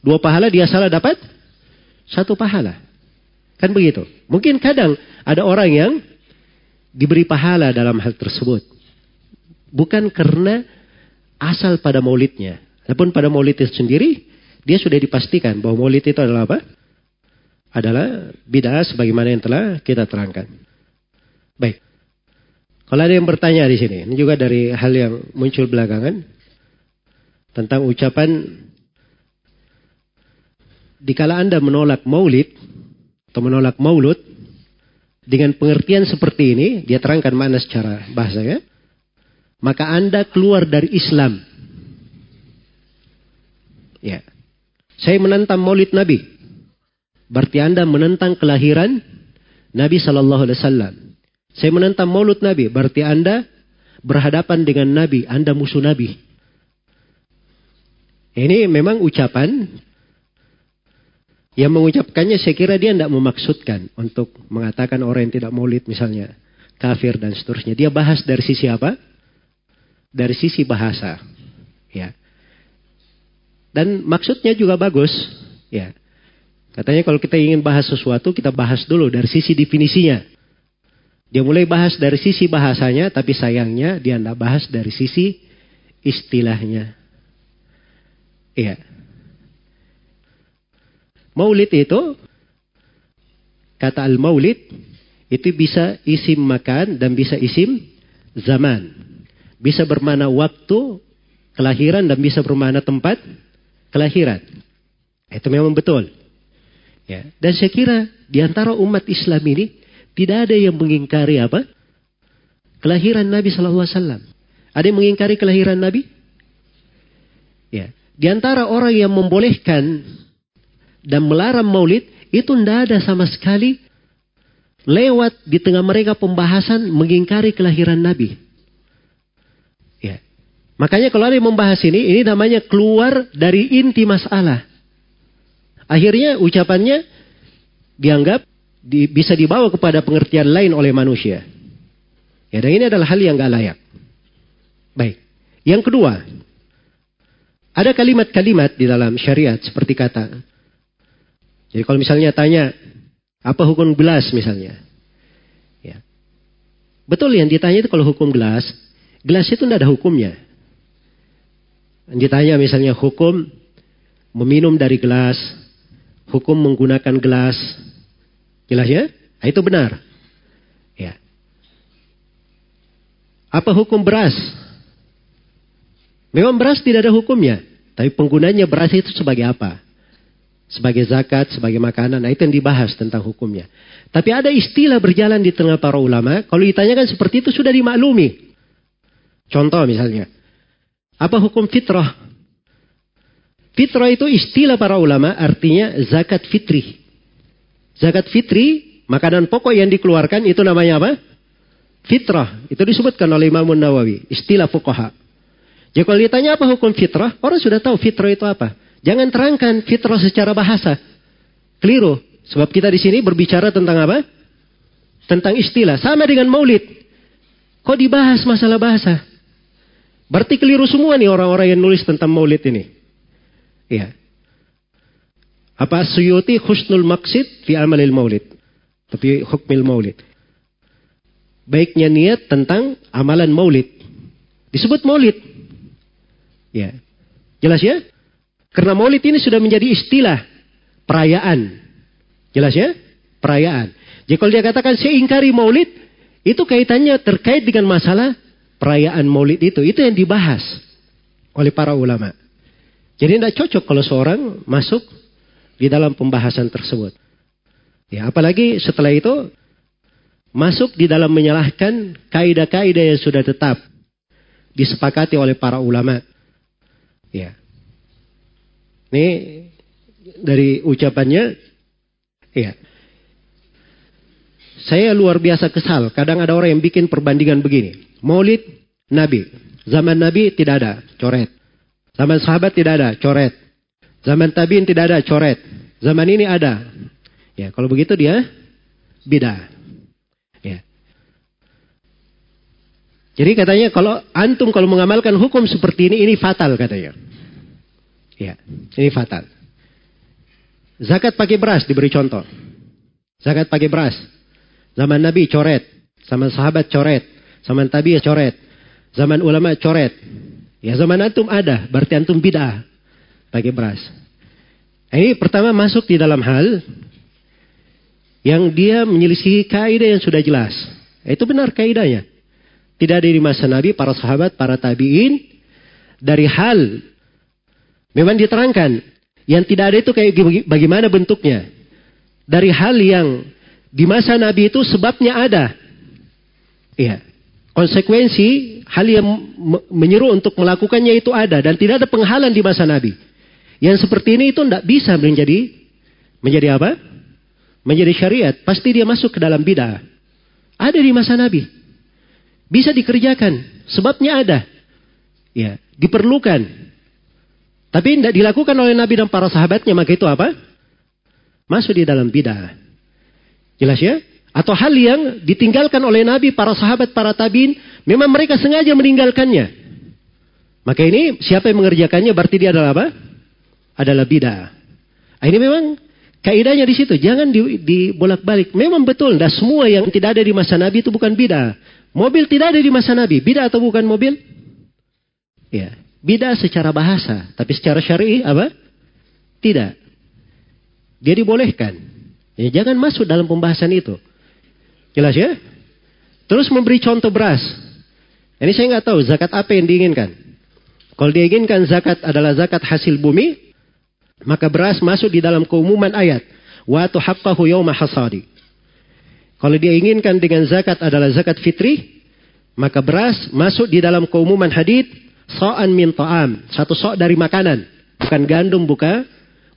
Dua pahala, dia salah dapat satu pahala. Kan begitu. Mungkin kadang ada orang yang diberi pahala dalam hal tersebut. Bukan karena asal pada maulidnya. Adapun pada maulid itu sendiri, dia sudah dipastikan bahwa maulid itu adalah apa? adalah bid'ah sebagaimana yang telah kita terangkan. Baik. Kalau ada yang bertanya di sini, ini juga dari hal yang muncul belakangan tentang ucapan dikala Anda menolak maulid atau menolak maulud dengan pengertian seperti ini, dia terangkan mana secara bahasanya, maka Anda keluar dari Islam. Ya. Saya menantang maulid Nabi. Berarti Anda menentang kelahiran Nabi Shallallahu Alaihi Wasallam. Saya menentang Maulud Nabi. Berarti Anda berhadapan dengan Nabi. Anda musuh Nabi. Ini memang ucapan yang mengucapkannya saya kira dia tidak memaksudkan untuk mengatakan orang yang tidak maulid misalnya kafir dan seterusnya. Dia bahas dari sisi apa? Dari sisi bahasa. Ya. Dan maksudnya juga bagus. Ya. Katanya kalau kita ingin bahas sesuatu, kita bahas dulu dari sisi definisinya. Dia mulai bahas dari sisi bahasanya, tapi sayangnya dia tidak bahas dari sisi istilahnya. Iya. Maulid itu, kata al-maulid, itu bisa isim makan dan bisa isim zaman. Bisa bermana waktu kelahiran dan bisa bermana tempat kelahiran. Itu memang betul. Ya. Dan saya kira di antara umat Islam ini tidak ada yang mengingkari apa? Kelahiran Nabi Wasallam. Ada yang mengingkari kelahiran Nabi? Ya. Di antara orang yang membolehkan dan melarang maulid, itu tidak ada sama sekali lewat di tengah mereka pembahasan mengingkari kelahiran Nabi. Ya. Makanya kalau ada yang membahas ini, ini namanya keluar dari inti masalah. Akhirnya ucapannya dianggap di, bisa dibawa kepada pengertian lain oleh manusia. Ya, dan ini adalah hal yang gak layak. Baik. Yang kedua, ada kalimat-kalimat di dalam syariat seperti kata. Jadi kalau misalnya tanya, apa hukum gelas misalnya? Ya. Betul yang ditanya itu kalau hukum gelas, gelas itu tidak ada hukumnya. Ditanya misalnya hukum meminum dari gelas, hukum menggunakan gelas. Jelas ya? Nah, itu benar. Ya. Apa hukum beras? Memang beras tidak ada hukumnya. Tapi penggunanya beras itu sebagai apa? Sebagai zakat, sebagai makanan. Nah itu yang dibahas tentang hukumnya. Tapi ada istilah berjalan di tengah para ulama. Kalau ditanyakan seperti itu sudah dimaklumi. Contoh misalnya. Apa hukum fitrah? Fitrah itu istilah para ulama artinya zakat fitri. Zakat fitri, makanan pokok yang dikeluarkan itu namanya apa? Fitrah. Itu disebutkan oleh Imam Nawawi. Istilah fuqaha. Jadi kalau ditanya apa hukum fitrah, orang sudah tahu fitrah itu apa. Jangan terangkan fitrah secara bahasa. Keliru. Sebab kita di sini berbicara tentang apa? Tentang istilah. Sama dengan maulid. Kok dibahas masalah bahasa? Berarti keliru semua nih orang-orang yang nulis tentang maulid ini. Iya. Apa suyuti khusnul maksid fi amalil maulid. Tapi hukmil maulid. Baiknya niat tentang amalan maulid. Disebut maulid. Ya. Jelas ya? Karena maulid ini sudah menjadi istilah perayaan. Jelas ya? Perayaan. Jadi kalau dia katakan saya ingkari maulid, itu kaitannya terkait dengan masalah perayaan maulid itu. Itu yang dibahas oleh para ulama. Jadi tidak cocok kalau seorang masuk di dalam pembahasan tersebut. Ya, apalagi setelah itu masuk di dalam menyalahkan kaidah-kaidah yang sudah tetap disepakati oleh para ulama. Ya. Ini dari ucapannya, ya. Saya luar biasa kesal. Kadang ada orang yang bikin perbandingan begini. Maulid Nabi. Zaman Nabi tidak ada, coret. Zaman sahabat tidak ada, coret. Zaman tabiin tidak ada, coret. Zaman ini ada. Ya, kalau begitu dia beda. Ya. Jadi katanya kalau antum kalau mengamalkan hukum seperti ini, ini fatal katanya. Ya, ini fatal. Zakat pakai beras diberi contoh. Zakat pakai beras. Zaman Nabi coret. Zaman sahabat coret. Zaman tabi coret. Zaman ulama coret. Ya zaman antum ada. Berarti antum bid'ah. Pakai beras. Ini pertama masuk di dalam hal yang dia menyelisihi kaidah yang sudah jelas. Itu benar kaidahnya. Tidak ada di masa Nabi, para sahabat, para tabi'in. Dari hal. Memang diterangkan. Yang tidak ada itu kayak bagaimana bentuknya. Dari hal yang di masa Nabi itu sebabnya ada. Iya. Konsekuensi hal yang menyeru untuk melakukannya itu ada. Dan tidak ada penghalang di masa Nabi. Yang seperti ini itu tidak bisa menjadi menjadi apa? Menjadi syariat. Pasti dia masuk ke dalam bidah. Ada di masa Nabi. Bisa dikerjakan. Sebabnya ada. Ya, diperlukan. Tapi tidak dilakukan oleh Nabi dan para sahabatnya, maka itu apa? Masuk di dalam bidah. Jelas ya? Atau hal yang ditinggalkan oleh Nabi, para sahabat, para tabiin, memang mereka sengaja meninggalkannya. Maka ini siapa yang mengerjakannya berarti dia adalah apa? Adalah bidah. Nah, ini memang kaidahnya di situ. Jangan dibolak-balik. Memang betul, tidak semua yang tidak ada di masa Nabi itu bukan bidah. Mobil tidak ada di masa Nabi. Bida atau bukan mobil? Ya. Bida secara bahasa. Tapi secara syari apa? Tidak. dia dibolehkan. Ya, jangan masuk dalam pembahasan itu. Jelas ya? Terus memberi contoh beras. Ini saya nggak tahu zakat apa yang diinginkan. Kalau diinginkan zakat adalah zakat hasil bumi, maka beras masuk di dalam keumuman ayat. Wa tuhaqqahu yawma hasadi. Kalau dia inginkan dengan zakat adalah zakat fitri, maka beras masuk di dalam keumuman hadith so'an min ta'am. Satu so' dari makanan. Bukan gandum, bukan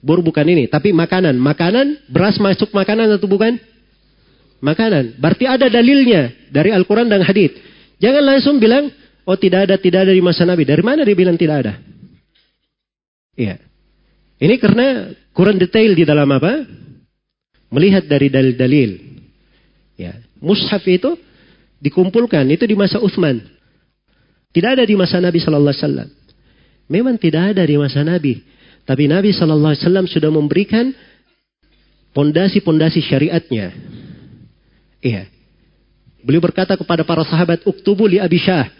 bur, bukan ini. Tapi makanan. Makanan, beras masuk makanan atau bukan? Makanan. Berarti ada dalilnya dari Al-Quran dan hadith. Jangan langsung bilang, oh tidak ada, tidak ada di masa Nabi. Dari mana dia bilang tidak ada? Iya. Ini karena kurang detail di dalam apa? Melihat dari dalil-dalil. Ya, mushaf itu dikumpulkan itu di masa Uthman. Tidak ada di masa Nabi Sallallahu Alaihi Wasallam. Memang tidak ada di masa Nabi. Tapi Nabi Sallallahu Alaihi Wasallam sudah memberikan pondasi-pondasi syariatnya. Iya. Beliau berkata kepada para sahabat, Uktubu li Abi Syah.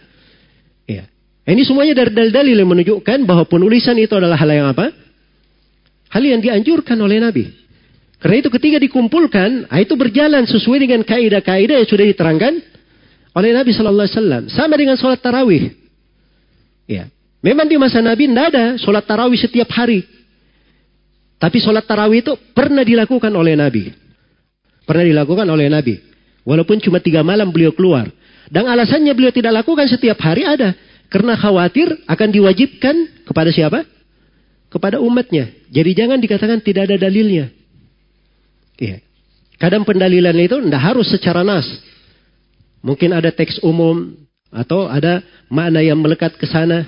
Iya. Ini semuanya dari dalil-dalil yang menunjukkan bahwa penulisan itu adalah hal yang apa? Hal yang dianjurkan oleh Nabi. Karena itu ketika dikumpulkan, ah, itu berjalan sesuai dengan kaidah-kaidah yang sudah diterangkan oleh Nabi Shallallahu Alaihi Wasallam. Sama dengan sholat tarawih. Ya, memang di masa Nabi tidak ada sholat tarawih setiap hari. Tapi sholat tarawih itu pernah dilakukan oleh Nabi. Pernah dilakukan oleh Nabi. Walaupun cuma tiga malam beliau keluar. Dan alasannya beliau tidak lakukan setiap hari ada. Karena khawatir akan diwajibkan kepada siapa? kepada umatnya. Jadi jangan dikatakan tidak ada dalilnya. Iya. Kadang pendalilan itu tidak harus secara nas. Mungkin ada teks umum atau ada makna yang melekat ke sana.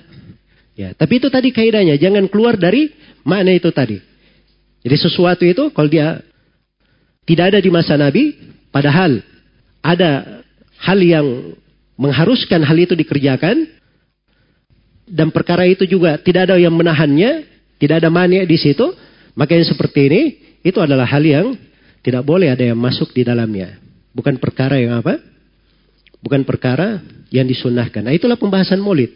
Ya, tapi itu tadi kaidahnya, jangan keluar dari makna itu tadi. Jadi sesuatu itu kalau dia tidak ada di masa Nabi, padahal ada hal yang mengharuskan hal itu dikerjakan dan perkara itu juga tidak ada yang menahannya, tidak ada mania di situ, maka yang seperti ini itu adalah hal yang tidak boleh ada yang masuk di dalamnya. Bukan perkara yang apa? Bukan perkara yang disunahkan. Nah itulah pembahasan maulid.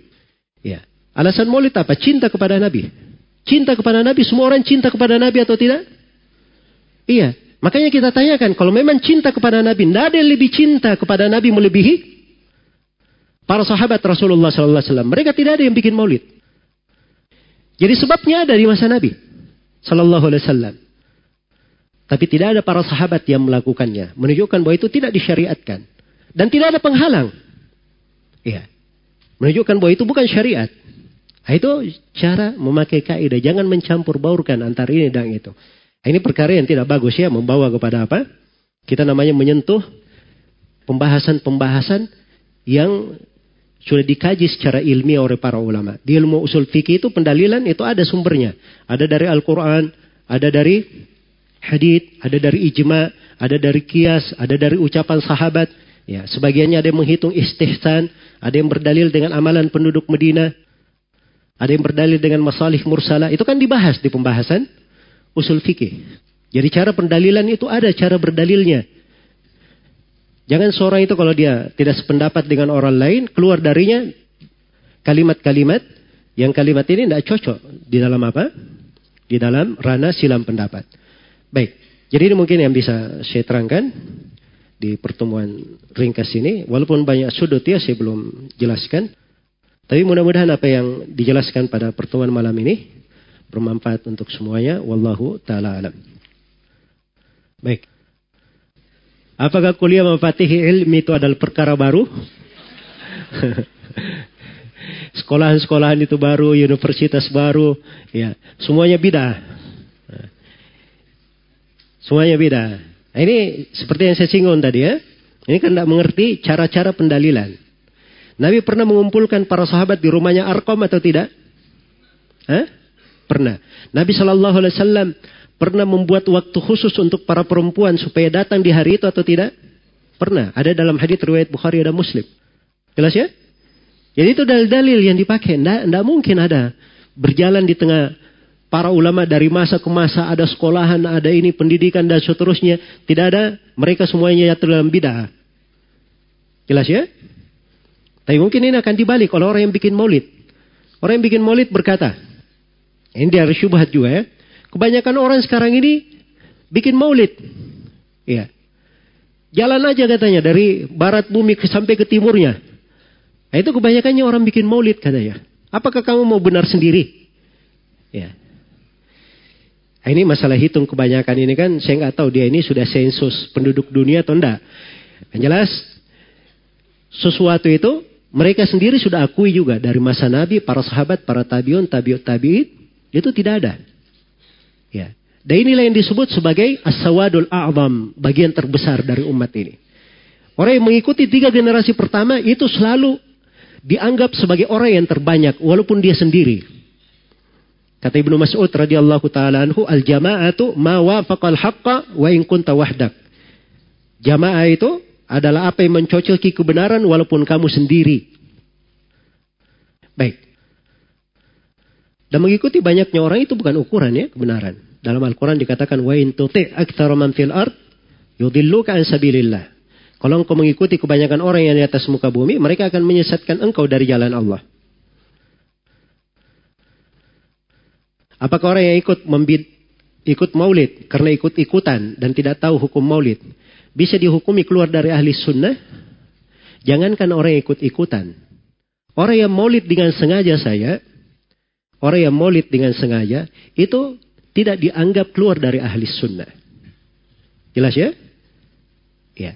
Ya. Alasan maulid apa? Cinta kepada Nabi. Cinta kepada Nabi, semua orang cinta kepada Nabi atau tidak? Iya. Makanya kita tanyakan, kalau memang cinta kepada Nabi, tidak ada yang lebih cinta kepada Nabi melebihi para sahabat Rasulullah SAW. Mereka tidak ada yang bikin maulid. Jadi sebabnya ada di masa Nabi Sallallahu Alaihi Wasallam. Tapi tidak ada para sahabat yang melakukannya. Menunjukkan bahwa itu tidak disyariatkan. Dan tidak ada penghalang. Iya. Menunjukkan bahwa itu bukan syariat. Nah, itu cara memakai kaidah. Jangan mencampur baurkan antara ini dan itu. Nah, ini perkara yang tidak bagus ya. Membawa kepada apa? Kita namanya menyentuh pembahasan-pembahasan yang sudah dikaji secara ilmiah oleh para ulama. Di ilmu usul fikih itu pendalilan itu ada sumbernya. Ada dari Al-Quran, ada dari hadith, ada dari ijma, ada dari kias, ada dari ucapan sahabat. Ya, sebagiannya ada yang menghitung istihsan, ada yang berdalil dengan amalan penduduk Medina, ada yang berdalil dengan masalih mursala. Itu kan dibahas di pembahasan usul fikih. Jadi cara pendalilan itu ada cara berdalilnya. Jangan seorang itu kalau dia tidak sependapat dengan orang lain, keluar darinya kalimat-kalimat yang kalimat ini tidak cocok di dalam apa? Di dalam ranah silam pendapat. Baik, jadi ini mungkin yang bisa saya terangkan di pertemuan ringkas ini. Walaupun banyak sudut ya saya belum jelaskan. Tapi mudah-mudahan apa yang dijelaskan pada pertemuan malam ini bermanfaat untuk semuanya. Wallahu ta'ala alam. Baik. Apakah kuliah mafatihi ilmi itu adalah perkara baru? Sekolahan-sekolahan itu baru, universitas baru, ya semuanya beda. Semuanya beda. Ini seperti yang saya singgung tadi ya. Ini kan tidak mengerti cara-cara pendalilan. Nabi pernah mengumpulkan para sahabat di rumahnya Arkom atau tidak? Hah? Pernah. Nabi Shallallahu Alaihi Wasallam Pernah membuat waktu khusus untuk para perempuan supaya datang di hari itu atau tidak? Pernah. Ada dalam hadis riwayat Bukhari ada Muslim. Jelas ya? Jadi itu dalil-dalil yang dipakai. Tidak mungkin ada berjalan di tengah para ulama dari masa ke masa ada sekolahan, ada ini pendidikan dan seterusnya. Tidak ada. Mereka semuanya jatuh dalam bid'ah. Jelas ya? Tapi mungkin ini akan dibalik oleh orang yang bikin maulid. Orang yang bikin maulid berkata, ini dia syubhat juga ya. Kebanyakan orang sekarang ini bikin maulid. Ya. Jalan aja katanya dari barat bumi sampai ke timurnya. Nah, itu kebanyakannya orang bikin maulid katanya. Apakah kamu mau benar sendiri? Ya. Nah, ini masalah hitung kebanyakan ini kan saya nggak tahu dia ini sudah sensus penduduk dunia atau enggak. Yang jelas sesuatu itu mereka sendiri sudah akui juga dari masa Nabi, para sahabat, para tabiun, tabiut tabiit itu tidak ada. Ya. Dan inilah yang disebut sebagai as-sawadul a'zam, bagian terbesar dari umat ini. Orang yang mengikuti tiga generasi pertama itu selalu dianggap sebagai orang yang terbanyak walaupun dia sendiri. Kata Ibnu Mas'ud radhiyallahu taala anhu, al-jama'atu ma wafaqal haqqa wa in kunta wahdak. Jamaah itu adalah apa yang mencocoki kebenaran walaupun kamu sendiri. Baik. Dan mengikuti banyaknya orang itu bukan ukuran ya kebenaran. Dalam Al-Quran dikatakan wa in tuti' fil ard an. Kalau engkau mengikuti kebanyakan orang yang di atas muka bumi, mereka akan menyesatkan engkau dari jalan Allah. Apakah orang yang ikut membid, ikut maulid karena ikut-ikutan dan tidak tahu hukum maulid bisa dihukumi keluar dari ahli sunnah, jangankan orang yang ikut-ikutan. Orang yang maulid dengan sengaja saya, orang yang maulid dengan sengaja, itu tidak dianggap keluar dari ahli sunnah. Jelas ya? Ya.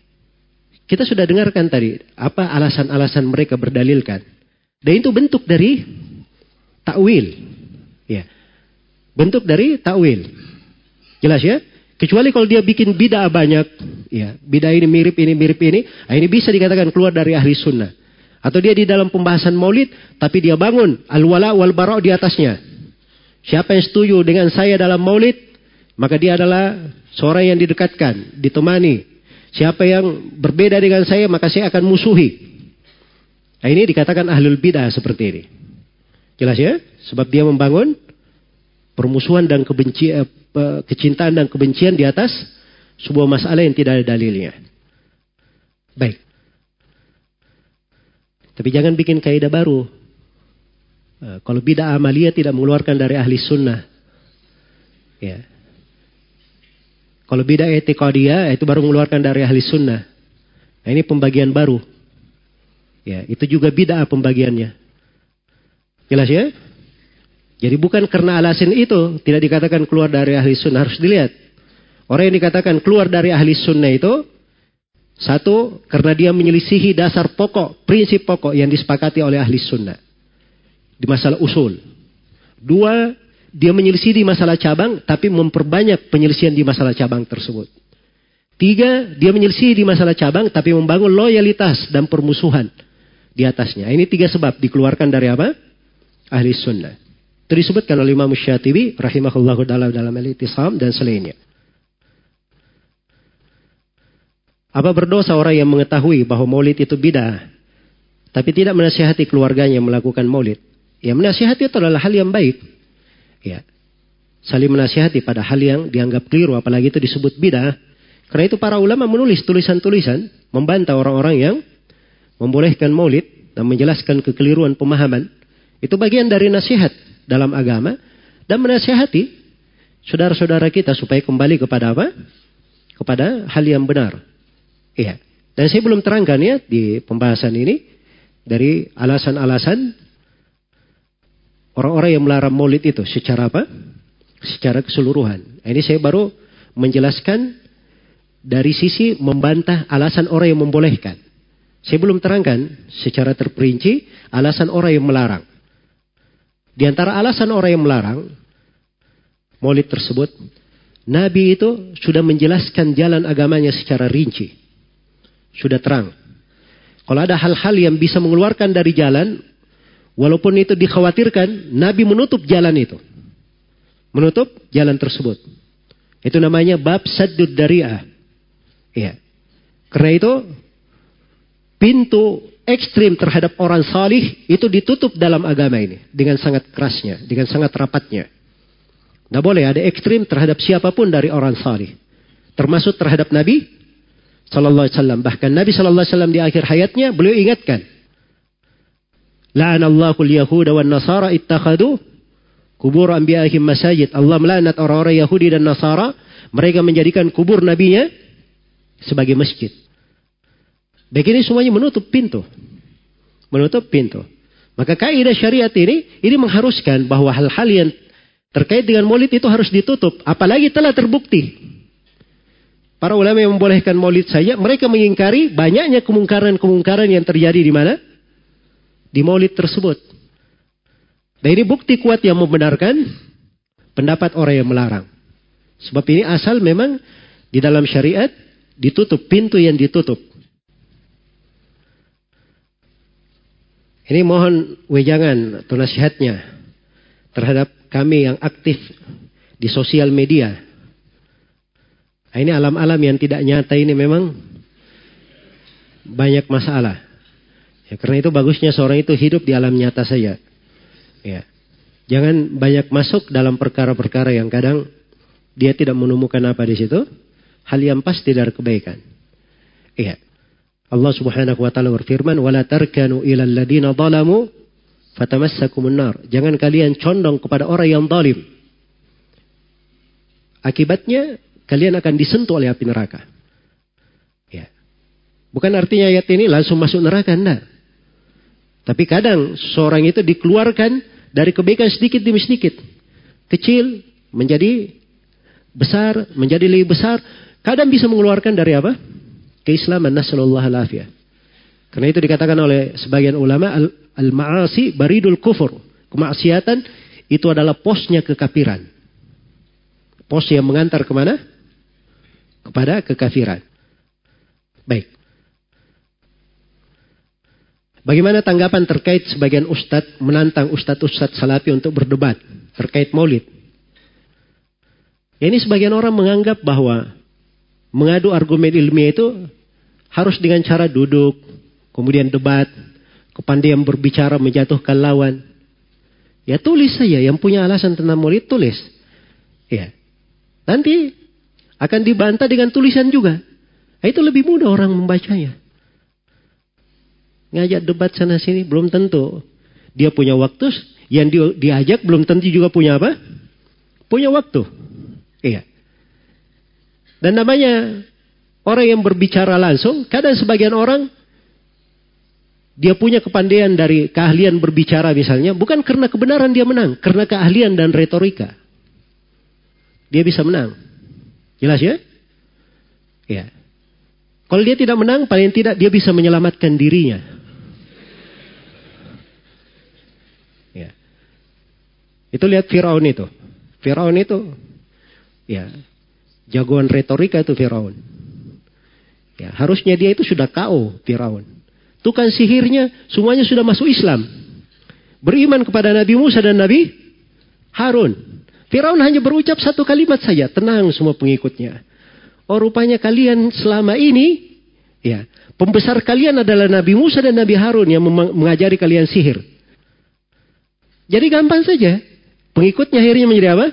Kita sudah dengarkan tadi, apa alasan-alasan mereka berdalilkan. Dan itu bentuk dari takwil. Ya. Bentuk dari takwil. Jelas ya? Kecuali kalau dia bikin bid'ah banyak, ya, bid'ah ini mirip ini mirip ini, nah ini bisa dikatakan keluar dari ahli sunnah. Atau dia di dalam pembahasan maulid, tapi dia bangun al-wala wal bara di atasnya. Siapa yang setuju dengan saya dalam maulid, maka dia adalah seorang yang didekatkan, ditemani. Siapa yang berbeda dengan saya, maka saya akan musuhi. Nah ini dikatakan ahlul bidah seperti ini. Jelas ya? Sebab dia membangun permusuhan dan kebencian, eh, kecintaan dan kebencian di atas sebuah masalah yang tidak ada dalilnya. Baik. Tapi jangan bikin kaidah baru. Eh, kalau bidah amalia tidak mengeluarkan dari ahli sunnah. Ya. Kalau bidah etikadiyah itu baru mengeluarkan dari ahli sunnah. Nah ini pembagian baru. Ya, itu juga bidah pembagiannya. Jelas ya? Jadi bukan karena alasan itu tidak dikatakan keluar dari ahli sunnah. Harus dilihat. Orang yang dikatakan keluar dari ahli sunnah itu. Satu, karena dia menyelisihi dasar pokok, prinsip pokok yang disepakati oleh ahli sunnah. Di masalah usul. Dua, dia menyelisihi di masalah cabang, tapi memperbanyak penyelisihan di masalah cabang tersebut. Tiga, dia menyelisihi di masalah cabang, tapi membangun loyalitas dan permusuhan di atasnya. Ini tiga sebab dikeluarkan dari apa? Ahli sunnah. Disebutkan oleh Imam Syatibi rahimahullahu dalam dalam al-Itisam dan selainnya. Apa berdosa orang yang mengetahui bahwa maulid itu bidah, tapi tidak menasihati keluarganya melakukan maulid? Ya menasihati itu adalah hal yang baik. Ya. Saling menasihati pada hal yang dianggap keliru, apalagi itu disebut bidah. Karena itu para ulama menulis tulisan-tulisan membantah orang-orang yang membolehkan maulid dan menjelaskan kekeliruan pemahaman. Itu bagian dari nasihat dalam agama dan menasihati saudara-saudara kita supaya kembali kepada apa? Kepada hal yang benar. Iya. Dan saya belum terangkan ya di pembahasan ini dari alasan-alasan orang-orang yang melarang maulid itu secara apa? Secara keseluruhan. Ini saya baru menjelaskan dari sisi membantah alasan orang yang membolehkan. Saya belum terangkan secara terperinci alasan orang yang melarang. Di antara alasan orang yang melarang maulid tersebut, Nabi itu sudah menjelaskan jalan agamanya secara rinci. Sudah terang. Kalau ada hal-hal yang bisa mengeluarkan dari jalan, walaupun itu dikhawatirkan, Nabi menutup jalan itu. Menutup jalan tersebut. Itu namanya bab saddud dari'ah. Iya. Karena itu, pintu ekstrim terhadap orang salih itu ditutup dalam agama ini dengan sangat kerasnya, dengan sangat rapatnya. Tidak boleh ada ekstrim terhadap siapa pun dari orang salih, termasuk terhadap Nabi Sallallahu Alaihi Wasallam. Bahkan Nabi Sallallahu Alaihi Wasallam di akhir hayatnya beliau ingatkan, La'anallahu al-Yahuda wa nasara ittakhadu kubur anbiya'ihim masajid. Allah melaknat orang-orang Yahudi dan Nasara. Mereka menjadikan kubur nabinya sebagai masjid. Baik ini semuanya menutup pintu. Menutup pintu. Maka kaidah syariat ini, ini mengharuskan bahwa hal-hal yang terkait dengan maulid itu harus ditutup. Apalagi telah terbukti. Para ulama yang membolehkan maulid saja, mereka mengingkari banyaknya kemungkaran-kemungkaran yang terjadi di mana? Di maulid tersebut. Dan ini bukti kuat yang membenarkan pendapat orang yang melarang. Sebab ini asal memang di dalam syariat ditutup pintu yang ditutup. Ini mohon wejangan atau nasihatnya terhadap kami yang aktif di sosial media. Ini alam-alam yang tidak nyata ini memang banyak masalah. Ya, karena itu bagusnya seorang itu hidup di alam nyata saja. Ya. Jangan banyak masuk dalam perkara-perkara yang kadang dia tidak menemukan apa di situ. Hal yang pasti dari kebaikan. Iya. Allah Subhanahu wa taala berfirman, "Wala tarkanu ilal ladina zalamu fatamassakumun nar." Jangan kalian condong kepada orang yang zalim. Akibatnya kalian akan disentuh oleh api neraka. Ya. Bukan artinya ayat ini langsung masuk neraka, enggak. Tapi kadang seorang itu dikeluarkan dari kebaikan sedikit demi sedikit. Kecil menjadi besar, menjadi lebih besar. Kadang bisa mengeluarkan dari apa? Keislaman. Nasallallahu alaihi Karena itu dikatakan oleh sebagian ulama, al-ma'asi baridul kufur. Kemaksiatan itu adalah posnya kekafiran. Pos yang mengantar ke mana? Kepada kekafiran. Baik. Bagaimana tanggapan terkait sebagian ustadz menantang ustadz-ustadz salafi untuk berdebat terkait maulid? Ya, ini sebagian orang menganggap bahwa mengadu argumen ilmiah itu harus dengan cara duduk, kemudian debat, kepandaian berbicara menjatuhkan lawan. Ya tulis saja yang punya alasan tentang maulid tulis. Ya. Nanti akan dibantah dengan tulisan juga. Nah, itu lebih mudah orang membacanya ngajak debat sana sini belum tentu dia punya waktu yang dia, diajak belum tentu juga punya apa punya waktu iya dan namanya orang yang berbicara langsung kadang sebagian orang dia punya kepandaian dari keahlian berbicara misalnya bukan karena kebenaran dia menang karena keahlian dan retorika. Dia bisa menang. Jelas ya? Ya. Kalau dia tidak menang paling tidak dia bisa menyelamatkan dirinya. Itu lihat Firaun itu. Firaun itu ya jagoan retorika itu Firaun. Ya, harusnya dia itu sudah KO Firaun. Tukang sihirnya semuanya sudah masuk Islam. Beriman kepada Nabi Musa dan Nabi Harun. Firaun hanya berucap satu kalimat saja, tenang semua pengikutnya. Oh rupanya kalian selama ini ya, pembesar kalian adalah Nabi Musa dan Nabi Harun yang mengajari kalian sihir. Jadi gampang saja. Pengikutnya akhirnya menjadi apa?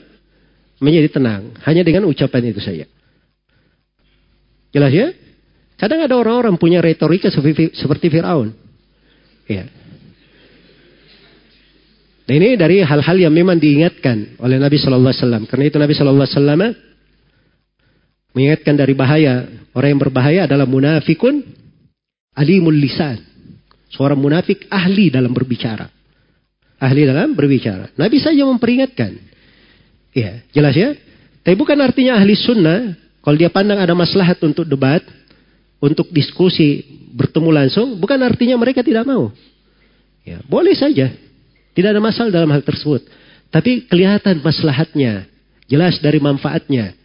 Menjadi tenang. Hanya dengan ucapan itu saja. Jelas ya? Kadang ada orang-orang punya retorika seperti, Fir'aun. Ya. Nah ini dari hal-hal yang memang diingatkan oleh Nabi Shallallahu Alaihi Wasallam. Karena itu Nabi Shallallahu Alaihi Wasallam mengingatkan dari bahaya. Orang yang berbahaya adalah munafikun alimul lisan. Seorang munafik ahli dalam berbicara ahli dalam berbicara. Nabi saja memperingatkan. Ya, jelas ya. Tapi bukan artinya ahli sunnah, kalau dia pandang ada maslahat untuk debat, untuk diskusi, bertemu langsung, bukan artinya mereka tidak mau. Ya, boleh saja. Tidak ada masalah dalam hal tersebut. Tapi kelihatan maslahatnya, jelas dari manfaatnya.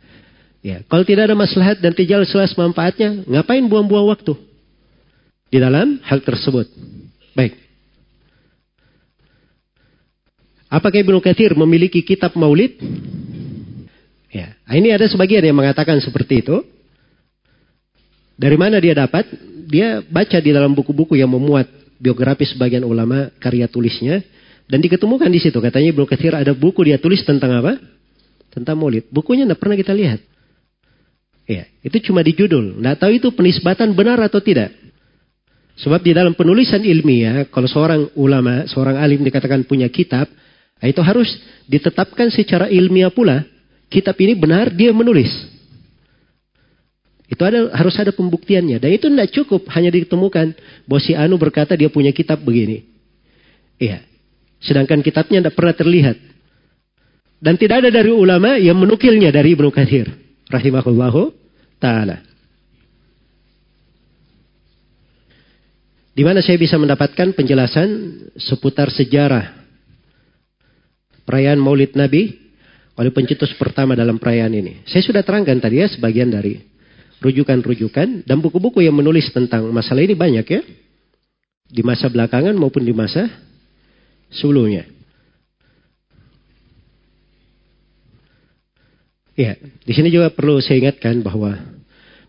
Ya, kalau tidak ada maslahat dan tidak jelas manfaatnya, ngapain buang-buang waktu di dalam hal tersebut? Baik. Apakah Ibnu Katsir memiliki kitab Maulid? Ya, ini ada sebagian yang mengatakan seperti itu. Dari mana dia dapat? Dia baca di dalam buku-buku yang memuat biografi sebagian ulama karya tulisnya dan diketemukan di situ. Katanya Ibnu Katsir ada buku dia tulis tentang apa? Tentang Maulid. Bukunya tidak pernah kita lihat. Ya, itu cuma di judul. Tidak tahu itu penisbatan benar atau tidak. Sebab di dalam penulisan ilmiah, kalau seorang ulama, seorang alim dikatakan punya kitab, itu harus ditetapkan secara ilmiah pula. Kitab ini benar dia menulis. Itu ada harus ada pembuktiannya. Dan itu tidak cukup hanya ditemukan bahwa si Anu berkata dia punya kitab begini. Iya. Sedangkan kitabnya tidak pernah terlihat. Dan tidak ada dari ulama yang menukilnya dari Ibnu Kathir. Rahimahullahu ta'ala. Di mana saya bisa mendapatkan penjelasan seputar sejarah perayaan Maulid Nabi oleh pencetus pertama dalam perayaan ini. Saya sudah terangkan tadi ya sebagian dari rujukan-rujukan dan buku-buku yang menulis tentang masalah ini banyak ya. Di masa belakangan maupun di masa sebelumnya. Ya, di sini juga perlu saya ingatkan bahwa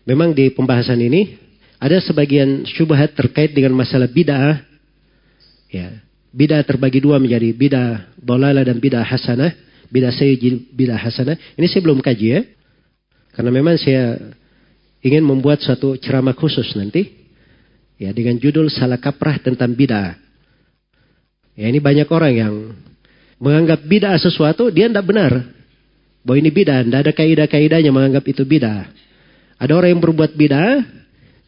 memang di pembahasan ini ada sebagian syubhat terkait dengan masalah bid'ah. Ya, bid'ah terbagi dua menjadi bid'ah dolala dan bid'ah hasanah. Bid'ah sayyid, bid'ah hasanah. Ini saya belum kaji ya. Karena memang saya ingin membuat suatu ceramah khusus nanti. Ya, dengan judul salah kaprah tentang bid'ah. Ya, ini banyak orang yang menganggap bid'ah sesuatu, dia tidak benar. Bahwa ini bid'ah, tidak ada kaidah-kaidahnya menganggap itu bid'ah. Ada orang yang berbuat bid'ah,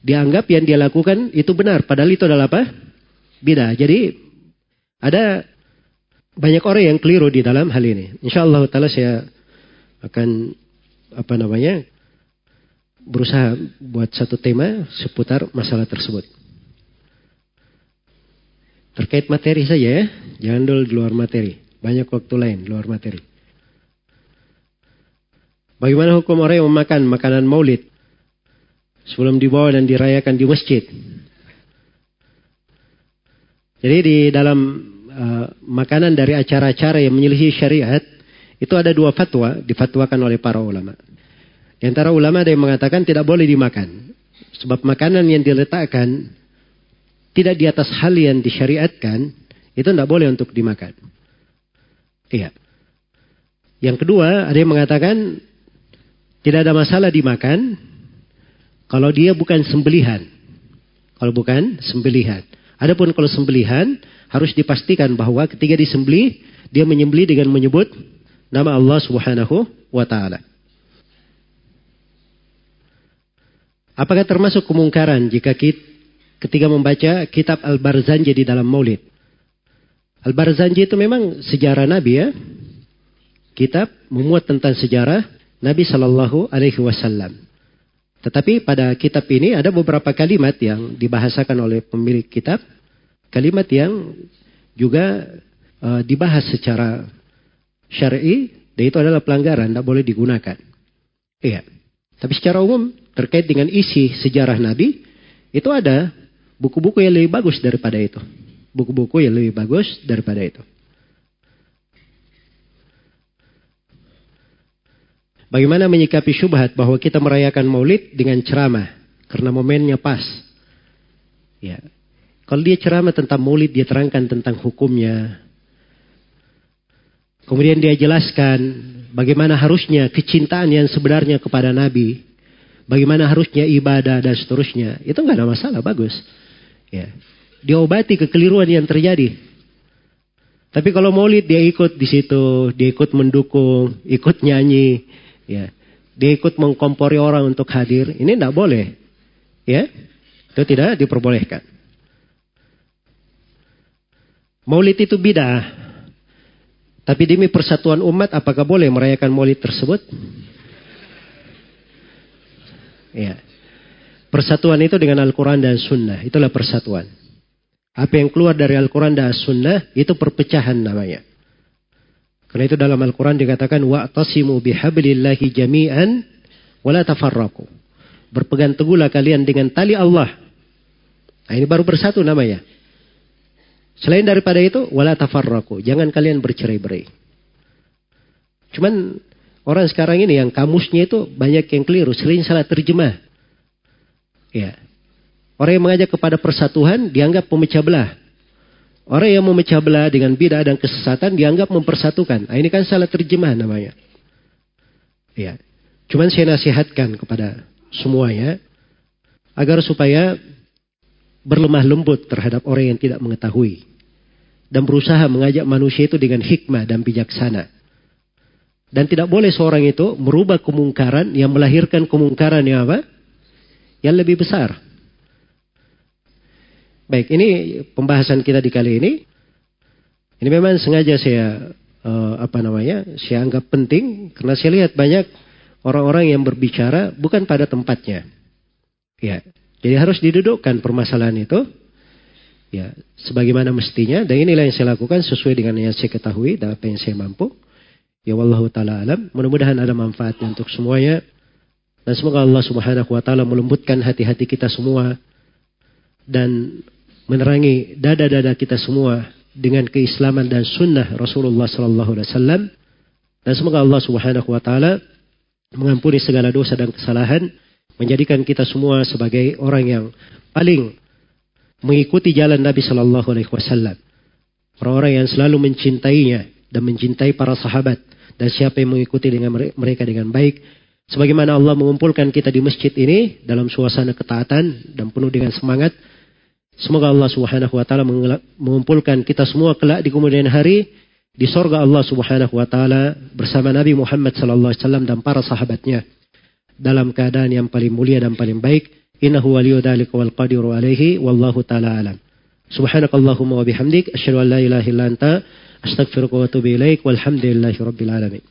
dianggap yang dia lakukan itu benar. Padahal itu adalah apa? Bidah. Jadi ada banyak orang yang keliru di dalam hal ini. Insya Allah taala saya akan apa namanya berusaha buat satu tema seputar masalah tersebut. Terkait materi saja ya, jangan dulu di luar materi. Banyak waktu lain di luar materi. Bagaimana hukum orang yang memakan makanan maulid? sebelum dibawa dan dirayakan di masjid. Jadi di dalam uh, makanan dari acara-acara yang menyelisih syariat itu ada dua fatwa difatwakan oleh para ulama. Di antara ulama ada yang mengatakan tidak boleh dimakan. Sebab makanan yang diletakkan tidak di atas hal yang disyariatkan itu tidak boleh untuk dimakan. Iya. Yang kedua ada yang mengatakan tidak ada masalah dimakan kalau dia bukan sembelihan. Kalau bukan sembelihan. Adapun kalau sembelihan harus dipastikan bahwa ketika disembelih dia menyembelih dengan menyebut nama Allah Subhanahu wa taala. Apakah termasuk kemungkaran jika kita, ketika membaca kitab Al-Barzanji di dalam Maulid? Al-Barzanji itu memang sejarah Nabi ya. Kitab memuat tentang sejarah Nabi Shallallahu Alaihi Wasallam. Tetapi pada kitab ini ada beberapa kalimat yang dibahasakan oleh pemilik kitab. Kalimat yang juga uh, dibahas secara syar'i dan itu adalah pelanggaran, tidak boleh digunakan. Iya. Tapi secara umum terkait dengan isi sejarah Nabi itu ada buku-buku yang lebih bagus daripada itu. Buku-buku yang lebih bagus daripada itu. Bagaimana menyikapi syubhat bahwa kita merayakan maulid dengan ceramah. Karena momennya pas. Ya. Kalau dia ceramah tentang maulid, dia terangkan tentang hukumnya. Kemudian dia jelaskan bagaimana harusnya kecintaan yang sebenarnya kepada Nabi. Bagaimana harusnya ibadah dan seterusnya. Itu nggak ada masalah, bagus. Ya. Diobati kekeliruan yang terjadi. Tapi kalau maulid dia ikut di situ, dia ikut mendukung, ikut nyanyi, ya dia ikut mengkompori orang untuk hadir, ini tidak boleh. Ya, itu tidak diperbolehkan. Maulid itu bidah. Tapi demi persatuan umat, apakah boleh merayakan maulid tersebut? Ya. Persatuan itu dengan Al-Quran dan Sunnah. Itulah persatuan. Apa yang keluar dari Al-Quran dan Sunnah, itu perpecahan namanya. Karena itu dalam Al-Quran dikatakan wa'tasimu bihablillahi jami'an wala tafarraqu. Berpegang teguhlah kalian dengan tali Allah. Nah, ini baru bersatu namanya. Selain daripada itu wala tafarraqu. Jangan kalian bercerai-berai. Cuman orang sekarang ini yang kamusnya itu banyak yang keliru, sering salah terjemah. Ya. Orang yang mengajak kepada persatuan dianggap pemecah belah. Orang yang memecah belah dengan bidah dan kesesatan dianggap mempersatukan. Nah, ini kan salah terjemah namanya. Ya. Cuman saya nasihatkan kepada semuanya agar supaya berlemah lembut terhadap orang yang tidak mengetahui. Dan berusaha mengajak manusia itu dengan hikmah dan bijaksana. Dan tidak boleh seorang itu merubah kemungkaran yang melahirkan kemungkaran yang apa? Yang lebih besar. Baik, ini pembahasan kita di kali ini. Ini memang sengaja saya uh, apa namanya? Saya anggap penting karena saya lihat banyak orang-orang yang berbicara bukan pada tempatnya. Ya, jadi harus didudukkan permasalahan itu ya sebagaimana mestinya dan inilah yang saya lakukan sesuai dengan yang saya ketahui dan apa yang saya mampu. Ya wallahu taala alam. Mudah-mudahan ada manfaatnya untuk semuanya. Dan semoga Allah Subhanahu wa taala melembutkan hati-hati kita semua dan menerangi dada-dada kita semua dengan keislaman dan sunnah Rasulullah sallallahu alaihi wasallam. Dan semoga Allah Subhanahu wa taala mengampuni segala dosa dan kesalahan, menjadikan kita semua sebagai orang yang paling mengikuti jalan Nabi sallallahu alaihi wasallam. Orang-orang yang selalu mencintainya dan mencintai para sahabat dan siapa yang mengikuti dengan mereka dengan baik. Sebagaimana Allah mengumpulkan kita di masjid ini dalam suasana ketaatan dan penuh dengan semangat. Semoga Allah Subhanahu wa taala mengumpulkan kita semua kelak di kemudian hari di sorga Allah Subhanahu wa taala bersama Nabi Muhammad sallallahu alaihi wasallam dan para sahabatnya dalam keadaan yang paling mulia dan paling baik innahu waliyyu dzalika wal qadiru alaihi wallahu taala alam subhanakallahumma wa bihamdik asyhadu an la ilaha illa anta Astaghfiruka wa atubu ilaik walhamdulillahi rabbil alamin.